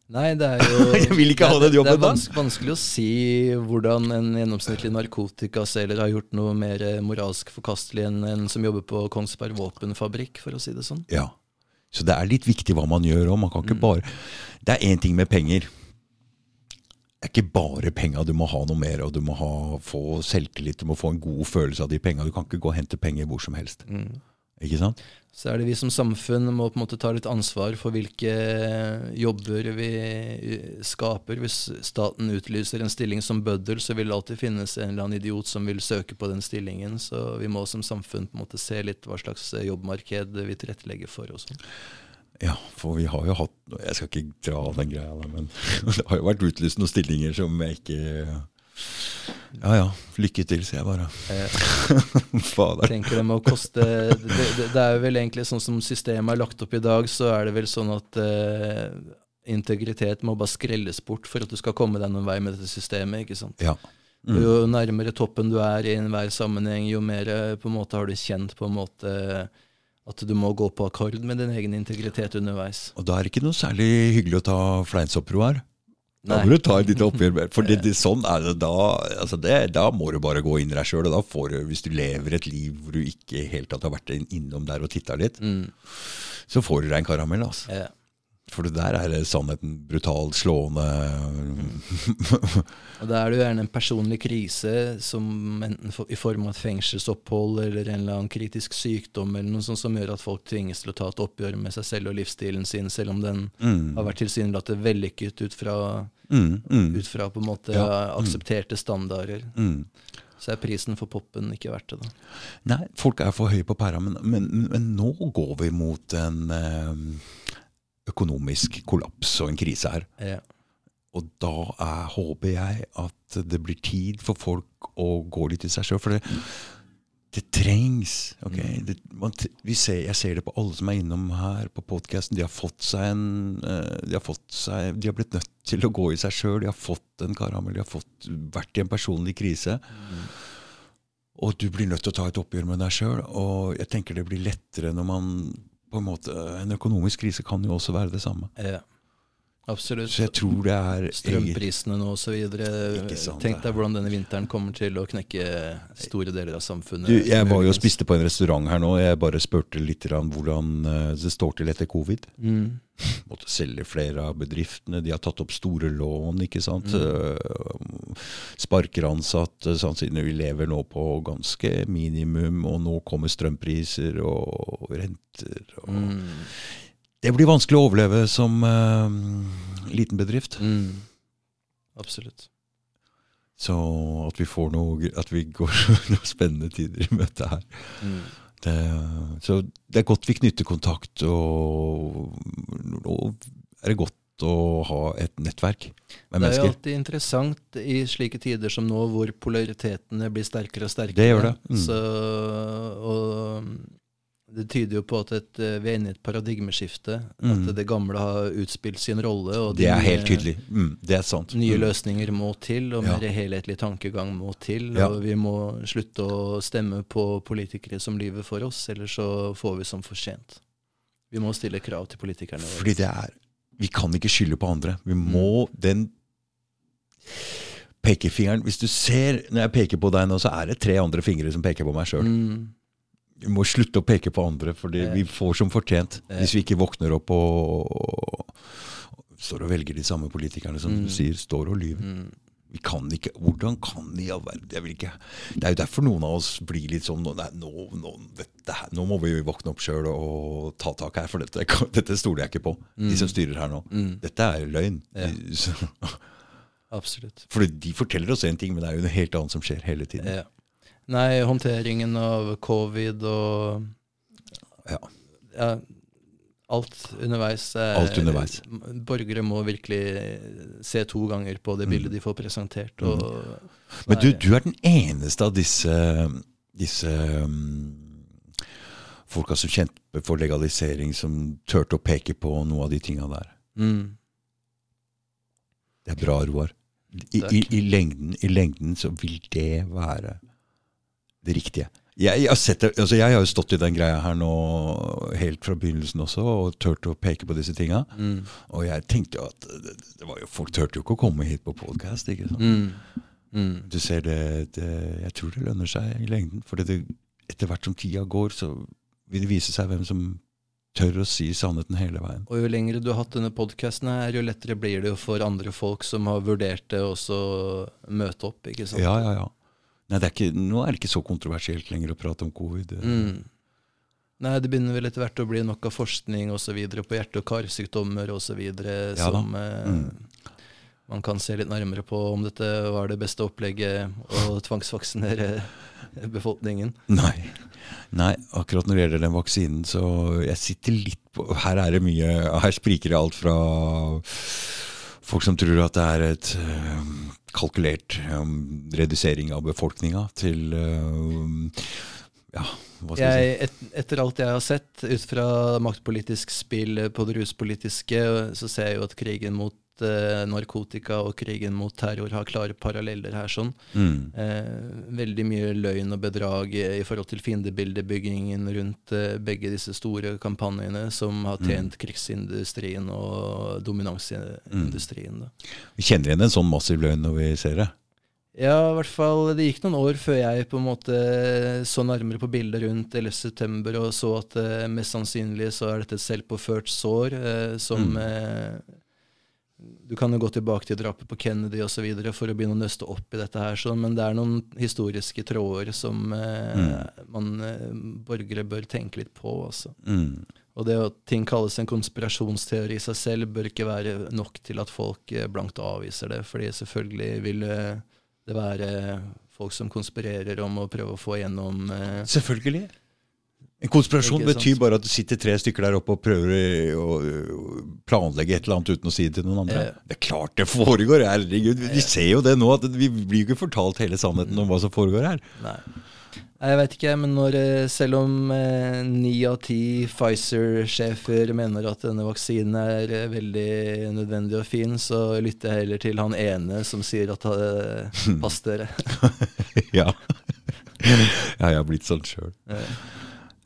Nei, det er jo Jeg vil ikke ha det, den jobben, Det er da. vans vanskelig å si hvordan en gjennomsnittlig narkotikaselger har gjort noe mer moralsk forkastelig enn en som jobber på Kongsberg våpenfabrikk, for å si det sånn. Ja. Så det er litt viktig hva man gjør òg. Man kan ikke Mm. bare Det er én ting med penger. Det er ikke bare penga. Du må ha noe mer, og du må ha, få selvtillit. Du må få en god følelse av de penga. Du kan ikke gå og hente penger hvor som helst. Mm. Ikke sant? Så er det vi som samfunn må på en måte ta litt ansvar for hvilke jobber vi skaper. Hvis staten utlyser en stilling som bøddel, så vil det alltid finnes en eller annen idiot som vil søke på den stillingen. Så vi må som samfunn på en måte se litt hva slags jobbmarked vi tilrettelegger for. og sånn. Ja, for vi har jo hatt Jeg skal ikke dra den greia der, men det har jo vært utlyst noen stillinger som jeg ikke Ja ja, lykke til, sier jeg bare. Eh, Fader. tenker det må koste det, det, det er jo vel egentlig sånn som systemet er lagt opp i dag, så er det vel sånn at eh, integritet må bare skrelles bort for at du skal komme deg noen vei med dette systemet. ikke sant? Ja. Mm. Jo nærmere toppen du er i enhver sammenheng, jo mer eh, på en måte har du kjent på en måte at du må gå på akkord med din egen integritet underveis. Og da er det ikke noe særlig hyggelig å ta fleinsoppro her. Da må du ta et lite oppgjør med For det, det, sånn er det da. Altså det, da må du bare gå inn i deg sjøl. Og da får du, hvis du lever et liv hvor du ikke helt tatt har vært innom der og titta litt, Mm. så får du deg en karamell. Altså. Ja. For det der er sannheten brutalt slående. Og da er det jo gjerne en personlig krise som enten for, i form av et fengselsopphold eller en eller annen kritisk sykdom eller noe sånt som gjør at folk tvinges til å ta et oppgjør med seg selv og livsstilen sin, selv om den Mm. har vært tilsynelatende vellykket ut fra, Mm, mm, ut fra på en måte Ja. aksepterte standarder. mm. Så er prisen for poppen ikke verdt det, da. Nei, folk er for høye på pæra, men, men, men nå går vi mot en eh, økonomisk kollaps og en krise her. Ja. Og da er, håper jeg at det blir tid for folk å gå litt i seg sjøl. For det, det trengs. Okay? Det, man, vi ser, jeg ser det på alle som er innom her på podkasten. De har fått seg en eh, de, har fått seg, de har blitt nødt til å gå i seg sjøl. De har fått en karamell. De har fått, vært i en personlig krise. Og du blir nødt til å ta et oppgjør med deg sjøl. Og jeg tenker det blir lettere når man på en måte, En økonomisk krise kan jo også være det samme. ja. Absolutt. Så jeg tror det er Strømprisene nå osv. Tenk deg hvordan denne vinteren kommer til å knekke store deler av samfunnet. Du, jeg var jo og spiste på en restaurant her nå. Jeg bare spurte litt hvordan eh, det står til etter covid. Mm. Måtte selge flere av bedriftene. De har tatt opp store lån, ikke sant. Mm. Sparker ansatte. Sannsynligvis vi lever nå på ganske minimum, og nå kommer strømpriser og renter. Og Mm. Det blir vanskelig å overleve som uh, liten bedrift. Mm. Absolutt. Så at vi får noe At vi går noen spennende tider i møte her. Mm. Det, så det er godt vi knytter kontakt, og, nå er det godt å ha et nettverk med mennesker. Det er jo alltid interessant i slike tider som nå, hvor polaritetene blir sterkere og sterkere. Det gjør det. Mm. Så, og det tyder jo på at et, eh, vi er inne i et paradigmeskifte. Mm. At det gamle har utspilt sin rolle. Og Det er helt tydelig. Mm, det er sant. Nye Mm. løsninger må til, og Ja. mer helhetlig tankegang må til. Ja. Og vi må slutte å stemme på politikere som lyver for oss, ellers så får vi som for sent. Vi må stille krav til politikerne våre. Fordi det er Vi kan ikke skylde på andre. Vi må den pekefingeren Hvis du ser Når jeg peker på deg nå, så er det tre andre fingre som peker på meg sjøl. Mm. Vi må slutte å peke på andre, for Ja. vi får som fortjent. Ja. Hvis vi ikke våkner opp og, står og velger de samme politikerne som Mm. du sier, står og lyver. Mm. Vi kan ikke, Hvordan kan de all verden jeg vil ikke, Det er jo derfor noen av oss blir litt sånn Nei, nå, nå, dette, nå må vi våkne opp sjøl og ta tak her, for dette, dette stoler jeg ikke på. De som styrer her nå. Mm. Dette er løgn. Ja. Absolutt. for de forteller oss én ting, men det er jo noe helt annet som skjer hele tiden. Ja. Nei, håndteringen av covid og Ja. ja, alt underveis. er- Alt underveis. Borgere må virkelig se to ganger på det bildet de får presentert. Og, Mm. Men du, du er den eneste av disse, disse um, folka som kjemper for legalisering, som turte å peke på noe av de tinga der. Mm. Det er bra, Roar. I, i, i, lengden, I lengden så vil det være det riktige. Jeg, jeg, har sett altså jeg har jo stått i den greia her nå helt fra begynnelsen også, og turt å peke på disse tinga. Mm. Og jeg tenkte jo at det, det var jo, folk turte jo ikke å komme hit på podkast. Mm. Mm. Du ser det, det, Jeg tror det lønner seg i lengden. For etter hvert som tida går, så vil det vise seg hvem som tør å si sannheten hele veien. Og jo lengre du har hatt denne podkasten her, jo lettere blir det jo for andre folk som har vurdert det, også møte opp. ikke sant? Ja, ja, ja. Nei, er ikke, nå er det ikke så kontroversielt lenger å prate om covid. Mm. Nei, det begynner vel etter hvert å bli nok av forskning og så videre på hjerte- og karsykdommer osv. Ja, som eh, mm. man kan se litt nærmere på om dette var det beste opplegget å tvangsvaksinere befolkningen. Nei. Nei, akkurat når det gjelder den vaksinen, så jeg sitter litt på Her er det mye Her spriker det alt fra folk som tror at det er et uh, kalkulert um, redusering av befolkninga, til uh, ja, hva skal jeg, jeg si? Et, etter alt jeg har sett, ut fra maktpolitisk spill på det ruspolitiske, så ser jeg jo at krigen mot eh, narkotika og krigen mot terror har klare paralleller her. sånn. Mm. Uh, veldig mye løgn og bedrag i forhold til fiendebildebyggingen rundt uh, begge disse store kampanjene som har tjent mm. krigsindustrien og dominansindustrien. Mm. Vi kjenner igjen en sånn massiv løgn når vi ser det. Ja, i hvert fall Det gikk noen år før jeg på en måte så nærmere på bildet rundt 11.9. og så at mest sannsynlig så er dette et selvpåført sår eh, som mm. eh, du kan jo gå tilbake til drapet på Kennedy osv. for å begynne å nøste opp i dette. her, så, Men det er noen historiske tråder som eh, mm. man eh, borgere bør tenke litt på. Altså. Mm. Og det at ting kalles en konspirasjonsteori i seg selv, bør ikke være nok til at folk eh, blankt avviser det. fordi selvfølgelig vil det være folk som konspirerer om å prøve å få gjennom Selvfølgelig. En konspirasjon betyr bare at det sitter tre stykker der oppe og prøver å planlegge et eller annet uten å si det til noen andre. Ja. Det er klart det foregår! herregud. Vi ser jo det nå, at vi blir jo ikke fortalt hele sannheten om hva som foregår her. Nei. Jeg vet ikke, men når, eh, selv om eh, av ti Pfizer-sjefer mener at denne vaksinen er eh, veldig nødvendig og fin, så lytter jeg heller til han ene som sier at pass dere. ja. ja, jeg har blitt sånn sjøl.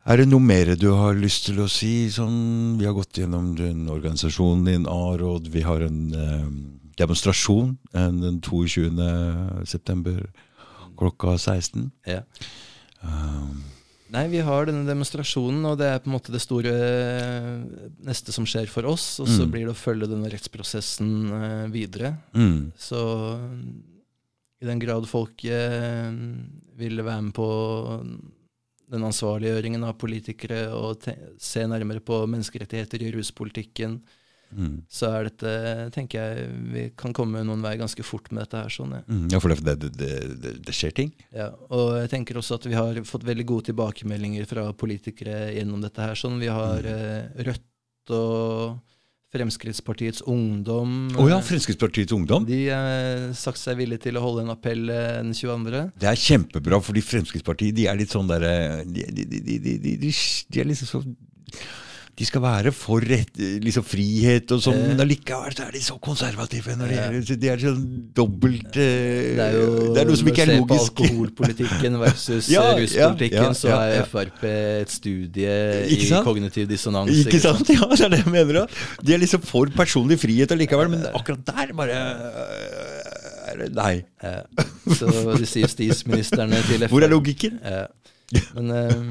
Er det noe mer du har lyst til å si? Sånn, vi har gått gjennom den organisasjonen din, A-råd. Vi har en eh, demonstrasjon den 22. september klokka 16. Ja. Um, Nei, vi har denne demonstrasjonen, og det er på en måte det store neste som skjer for oss. Og så Mm. blir det å følge denne rettsprosessen eh, videre. mm, Så i den grad folk eh, vil være med på den ansvarliggjøringen av politikere og se nærmere på menneskerettigheter i ruspolitikken, mm, så er dette, tenker jeg, vi kan komme noen vei ganske fort med dette her. sånn, ja. mm. Ja, for det, det, det, det, det skjer ting. Ja, og jeg tenker også at vi har fått veldig gode tilbakemeldinger fra politikere gjennom dette her. sånn. Vi har mm. Rødt og Fremskrittspartiets Ungdom. Å ja, Fremskrittspartiets Ungdom. De har sagt seg villige til å holde en appell eh, den 22. Det er kjempebra, fordi Fremskrittspartiet de er litt sånn derre de, de, de, de, de, de, de er liksom så de skal være for rett, liksom frihet og sånn, Eh. men allikevel så er de så konservative. Når det gjelder, de er sånn dobbelt eh, Det er jo det er noe som ikke er logisk. Når du ser på alkoholpolitikken versus Ja, eh, ruspolitikken, ja, så er. Frp et studie Ikke i kognitiv dissonans. Ikke sant? Ja, det er det jeg mener. da. De er liksom for personlig frihet allikevel, men akkurat der bare Nei. Så sier justisministrene til Hvor er logikken? Ja. Men, eh,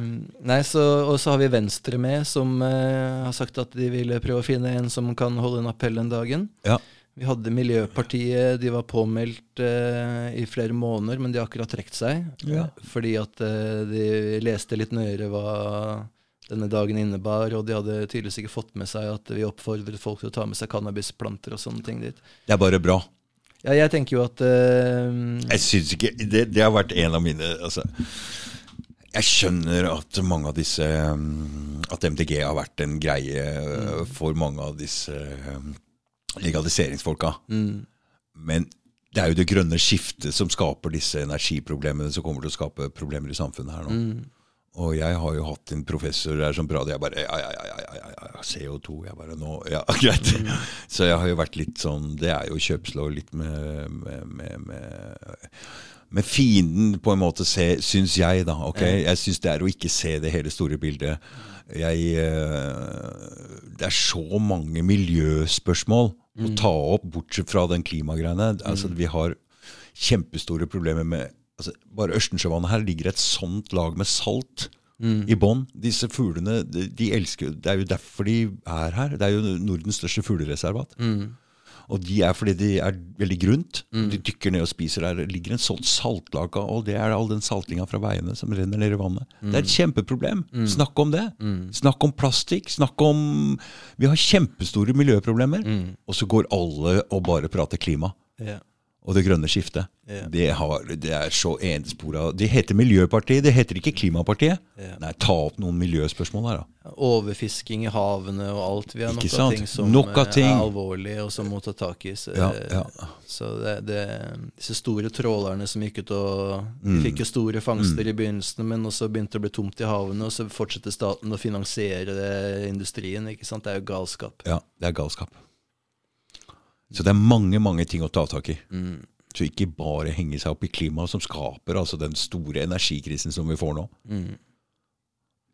nei, så, og så har vi Venstre med, som uh, har sagt at de ville prøve å finne en som kan holde en appell den dagen. Ja. Vi hadde Miljøpartiet, de var påmeldt uh, i flere måneder, men de har akkurat trukket seg. Ja. Fordi at uh, de leste litt nøyere hva denne dagen innebar, og de hadde tydeligvis ikke fått med seg at vi oppfordret folk til å ta med seg cannabisplanter og sånne ting dit. Det er bare bra. Ja, jeg tenker jo at uh, Jeg syns ikke det, det har vært en av mine altså, Jeg skjønner at mange av disse um, At MDG har vært en greie uh, for mange av disse um, legaliseringsfolka. mm, Men det er jo det grønne skiftet som skaper disse energiproblemene som kommer til å skape problemer i samfunnet her nå. mm, Og jeg har jo hatt en professor der som prater, jeg bare ja, ja, ja, ja, ja, ja CO2. Jeg bare nå, ja, greit. Mm. Så jeg har jo vært litt sånn Det er jo kjøpslå litt med, med, med, med, med fienden, på en måte, syns jeg, da. ok? Jeg syns det er å ikke se det hele store bildet. Jeg, eh, det er så mange miljøspørsmål å mm. ta opp, bortsett fra den klimagreiene. Altså, mm. vi har kjempestore problemer med altså, Bare Ørstensjøvannet her ligger et sånt lag med salt mm. i bånn. Disse fuglene de, de, elsker Det er jo derfor de er her. Det er jo Nordens største fuglereservat. Mm. Og de er fordi de er veldig grunt. Mm. De dykker ned og spiser der. Det ligger en sånn saltlake, og det er all den saltinga fra veiene som renner ned i vannet. Det er et mm. kjempeproblem. Mm. Snakk om det. Mm. Snakk om plastikk. Snakk om Vi har kjempestore miljøproblemer. Og så går alle og bare prater klima. Yeah og det grønne skiftet. Yeah. Det, har, det, er så enspora. Det heter Miljøpartiet, det heter ikke Klimapartiet. Yeah. Nei, ta opp noen miljøspørsmål her, da. Overfisking i havene og alt. Vi har nok av ting som av ting. er alvorlige, og som må ta tak i. Så, ja, ja. så det, det, disse store trålerne som gikk ut og mm. fikk jo store fangster mm. i begynnelsen, men også begynte å bli tomt i havene, og så fortsetter staten å finansiere industrien. ikke sant? Det er jo galskap. Ja, det er galskap. Så det er mange mange ting å ta tak i. Mm. Så ikke bare henge seg opp i klimaet, som skaper altså den store energikrisen som vi får nå. Mm.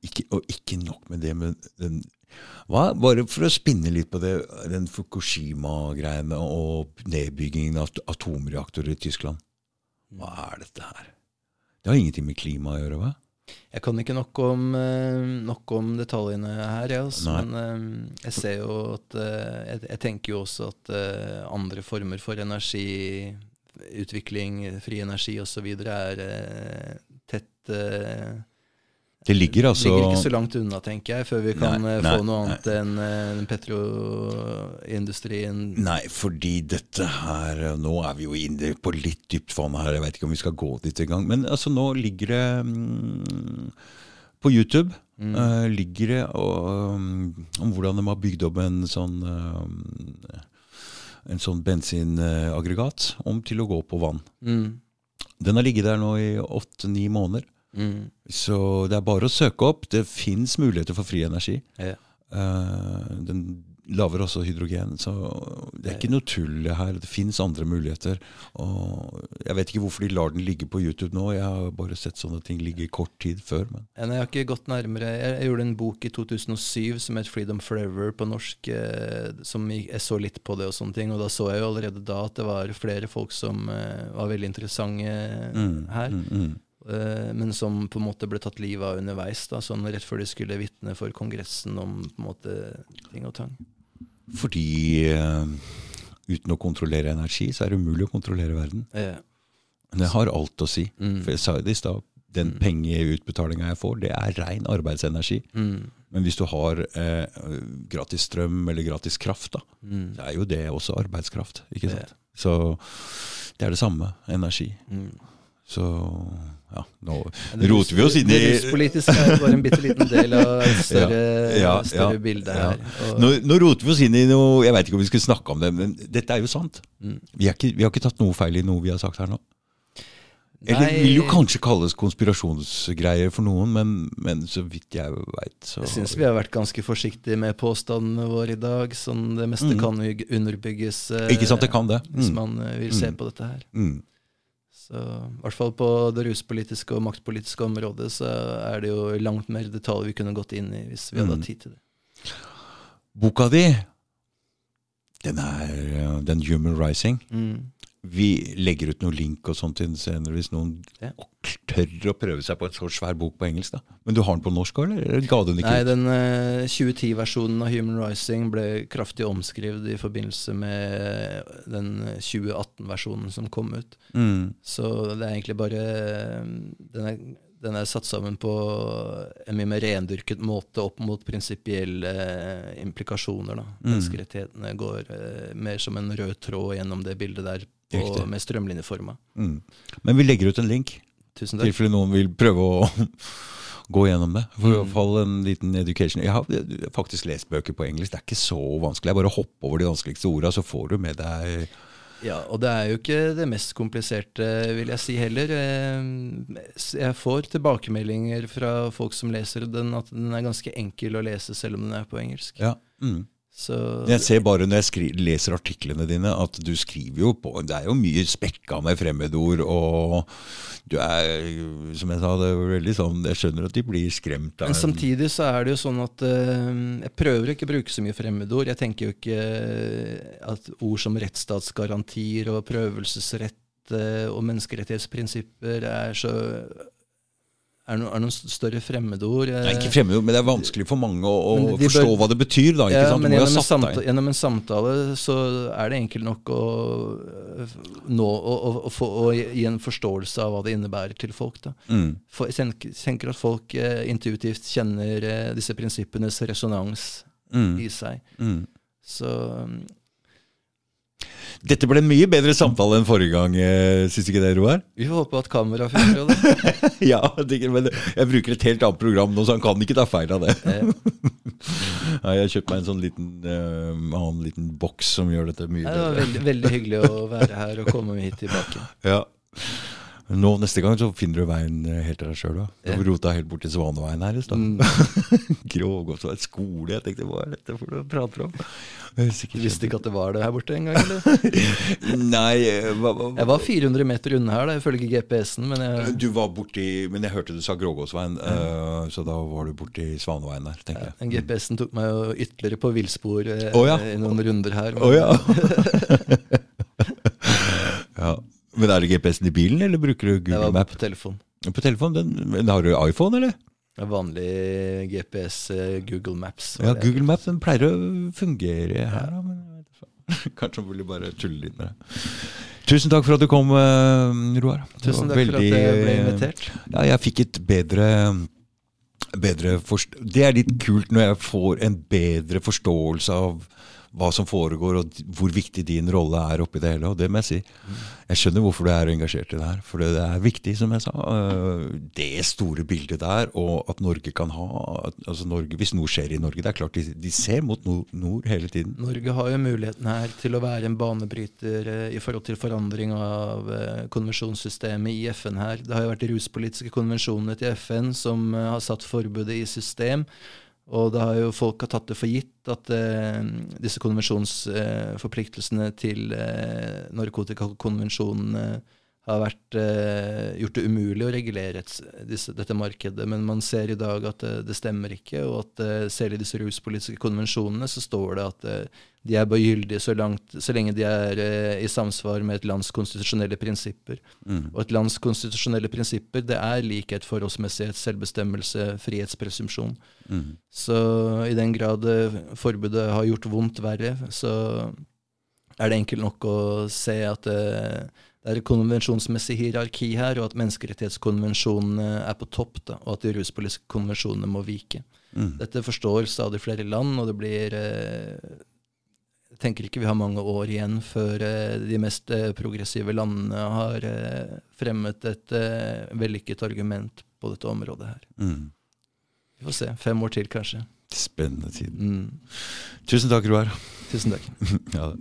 Ikke, og ikke nok med det men den hva, Bare for å spinne litt på det, den Fukushima-greiene og nedbyggingen av atomreaktorer i Tyskland. Hva er dette her? Det har ingenting med klima å gjøre, hva? Jeg kan ikke nok om, eh, nok om detaljene her, jeg, altså, men eh, jeg ser jo at eh, jeg, jeg, tenker jo også at andre former for energiutvikling, fri energi osv. er tett det ligger altså ligger ikke så langt unna, tenker jeg, før vi kan nei, nei, få noe annet enn uh, petroindustrien. Nei, fordi dette her Nå er vi jo inne på litt dypt vann her, jeg vet ikke om vi skal gå dit engang. Men altså, nå ligger det um, På YouTube mm. uh, ligger det um, om hvordan de har bygd opp en sånn um, en sånn bensinaggregat om til å gå på vann. Mm. Den har ligget der nå i åtte-ni måneder. Mm. Så det er bare å søke opp. Det fins muligheter for fri energi. Ja. Uh, den lager også hydrogen, så det er ikke noe tull her. Det fins andre muligheter. Og jeg vet ikke hvorfor de lar den ligge på YouTube nå. Jeg har bare sett sånne ting ligge kort tid før. Men. Jeg har ikke gått nærmere. Jeg, gjorde en bok i 2007 som het 'Freedom Forever' på norsk. Eh, som jeg, så litt på det og sånne ting. Og da så jeg jo allerede da at det var flere folk som eh, var veldig interessante mm, her. Mm, mm. Eh, men som på en måte ble tatt livet av underveis, da, sånn rett før de skulle vitne for Kongressen om på en måte ting og tang. Fordi uh, uten å kontrollere energi, så er det umulig å kontrollere verden. Ja. Men det har alt å si. Mm. For jeg sa det i stad, den mm. pengeutbetalinga jeg får, det er rein arbeidsenergi. Mm. Men hvis du har eh, gratis strøm eller gratis kraft, da, mm. så er jo det også arbeidskraft. ikke sant? Ja. Så det er det samme. Energi. Mm. Så ja, nå roter vi oss inn i Det ruspolitiske er bare en bitte liten del av et større, ja, ja, større bilde her. Nå, nå, roter vi oss inn i noe Jeg vet ikke om vi skal snakke om det, men dette er jo sant. Mm. Vi, ikke, vi, har ikke tatt noe feil i noe vi har sagt her nå. Eller det vil jo kanskje kalles konspirasjonsgreier for noen, men, men så vidt jeg veit, så Jeg syns vi har vært ganske forsiktige med påstandene våre i dag. Sånn det meste mm. kan underbygges eh, Ikke sant, det kan det. Mm. hvis man eh, vil se mm. på dette her. Mm. Så I hvert fall på det ruspolitiske og maktpolitiske området så er det jo langt mer detaljer vi kunne gått inn i hvis vi hadde hatt mm. tid til det. Boka di, den er den Human Rising. Mm vi legger ut noen link og sånt senere hvis noen ja. tør å prøve seg på en så svær bok på engelsk. da. Men du har den på norsk òg, eller ga den ikke Nei, ut? Den uh, eh, 2010-versjonen av Human Rising ble kraftig omskrevet i forbindelse med den 2018-versjonen som kom ut. Mm. Så det er egentlig bare den er, den er, satt sammen på en mye mer rendyrket måte opp mot prinsipielle uh, implikasjoner. da. Mm. Menneskerettighetene går uh, mer som en rød tråd gjennom det bildet der og med strømlinjeforma. Mm. Men vi legger ut en link, i tilfelle noen vil prøve å gå gjennom det. For mm. fall en liten education. Jeg har faktisk lest bøker på engelsk. Det er ikke så vanskelig. Jeg bare hopper over de vanskeligste orda, så får du med deg Ja, og det er jo ikke det mest kompliserte, vil jeg si heller. Eh, jeg får tilbakemeldinger fra folk som leser den, at den er ganske enkel å lese selv om den er på engelsk. Ja. Mm. Så, Jeg ser bare når jeg skri leser artiklene dine, at du skriver jo på Det er jo mye spekka med fremmedord, og du er, som jeg sa, det er veldig sånn Jeg skjønner at de blir skremt. men samtidig så er det jo sånn at uh, jeg prøver ikke å bruke så mye fremmedord. Jeg tenker jo ikke eh, at ord som rettsstatsgarantier og prøvelsesrett eh, og menneskerettighetsprinsipper er så er det noen, større fremmedord? Nei, ikke fremmedord, men det er vanskelig for mange å, å forstå bør- hva det betyr. da, ikke Ja, sant? Men gjennom en, samtale, gjennom en samtale så er det enkelt nok å, øh, nå, å, å, få, å gi en forståelse av hva det innebærer til folk. Da. Mm. For jeg tenker, at folk eh, intuitivt kjenner eh, disse prinsippenes resonans Mm. i seg. Mm. Så um, Dette ble en mye bedre samtale enn forrige gang, eh, syns ikke det, Roar? vi får håpe at kameraet funker. ja, men jeg bruker et helt annet program nå, så han kan ikke ta feil av det. Ja, jeg har kjøpt meg en sånn liten, uh, annen liten boks som gjør dette mye det var veldig, veldig hyggelig å være her og komme hit tilbake. Ja. Nå Neste gang så finner du veien eh, helt til deg sjøl. Du Ja. rota helt bort til Svaneveien her i stad. Mm, Grågåsveien skole. Jeg tenkte hva er dette for noe du prater om? Jeg du visste ikke at det var det her borte engang? eller? Nei, eh, hva, hva, Jeg var 400 meter unna her, da, ifølge GPS-en. Men jeg, Du var borti Men jeg hørte du sa Grågåsveien, eh, så da var du borti Svaneveien der, tenker jeg. GPS-en tok meg jo ytterligere på villspor uh, oh, ja. i noen runder her. Å ja. ja. Men er det GPS-en i bilen, eller bruker du Google Map? på telefon. På telefon? Den, men har du iPhone, eller? Er Vanlig GPS eh, Google Maps. Ja. Google Maps den pleier å fungere her, da. Men kanskje han ville bare tulle litt med det. Tusen takk for at du kom, eh, Roar. Tusen takk takk for at jeg ble invitert. Ja, jeg fikk et bedre bedre forst Det er litt kult når jeg får en bedre forståelse av hva som foregår, og hvor viktig din rolle er oppi det hele. Og det må jeg si. Jeg skjønner hvorfor du er engasjert i det her. For det er viktig, som jeg sa. øh, Det store bildet der, og at Norge kan ha altså Norge, Hvis noe skjer i Norge Det er klart de, de ser mot nord, nord hele tiden. Norge har jo muligheten her til å være en banebryter eh, i forhold til forandring av eh, konvensjonssystemet i FN her. Det har jo vært ruspolitiske konvensjonene til FN som har satt forbudet i system. Og det har jo folk har tatt det for gitt at eh, disse konvensjonsforpliktelsene til eh, narkotikakonvensjonene har vært, eh, gjort det umulig å regulere et, disse, dette markedet. Men man ser i dag at det, det stemmer ikke, og at eh, selv i disse ruspolitiske konvensjonene så står det at eh, de er bare gyldige så, langt, så lenge de er eh, i samsvar med et lands konstitusjonelle prinsipper. Mm. Og et lands konstitusjonelle prinsipper det er likhet, forholdsmessighet, selvbestemmelse, frihetspresumpsjon. Mm. Så i den grad eh, forbudet har gjort vondt verre, så er det enkelt nok å se at eh, det er et konvensjonsmessig hierarki her, og at menneskerettighetskonvensjonene er på topp, da, og at de ruspolitiske konvensjonene må vike. Mm. Dette forstår stadig flere land, og det blir eh, Jeg tenker ikke vi har mange år igjen før eh, de mest eh, progressive landene har eh, fremmet et eh, vellykket argument på dette området her. Mm. Vi får se. Fem år til, kanskje. Spennende tid. Mm. Tusen takk, Roar. Tusen takk. Ja.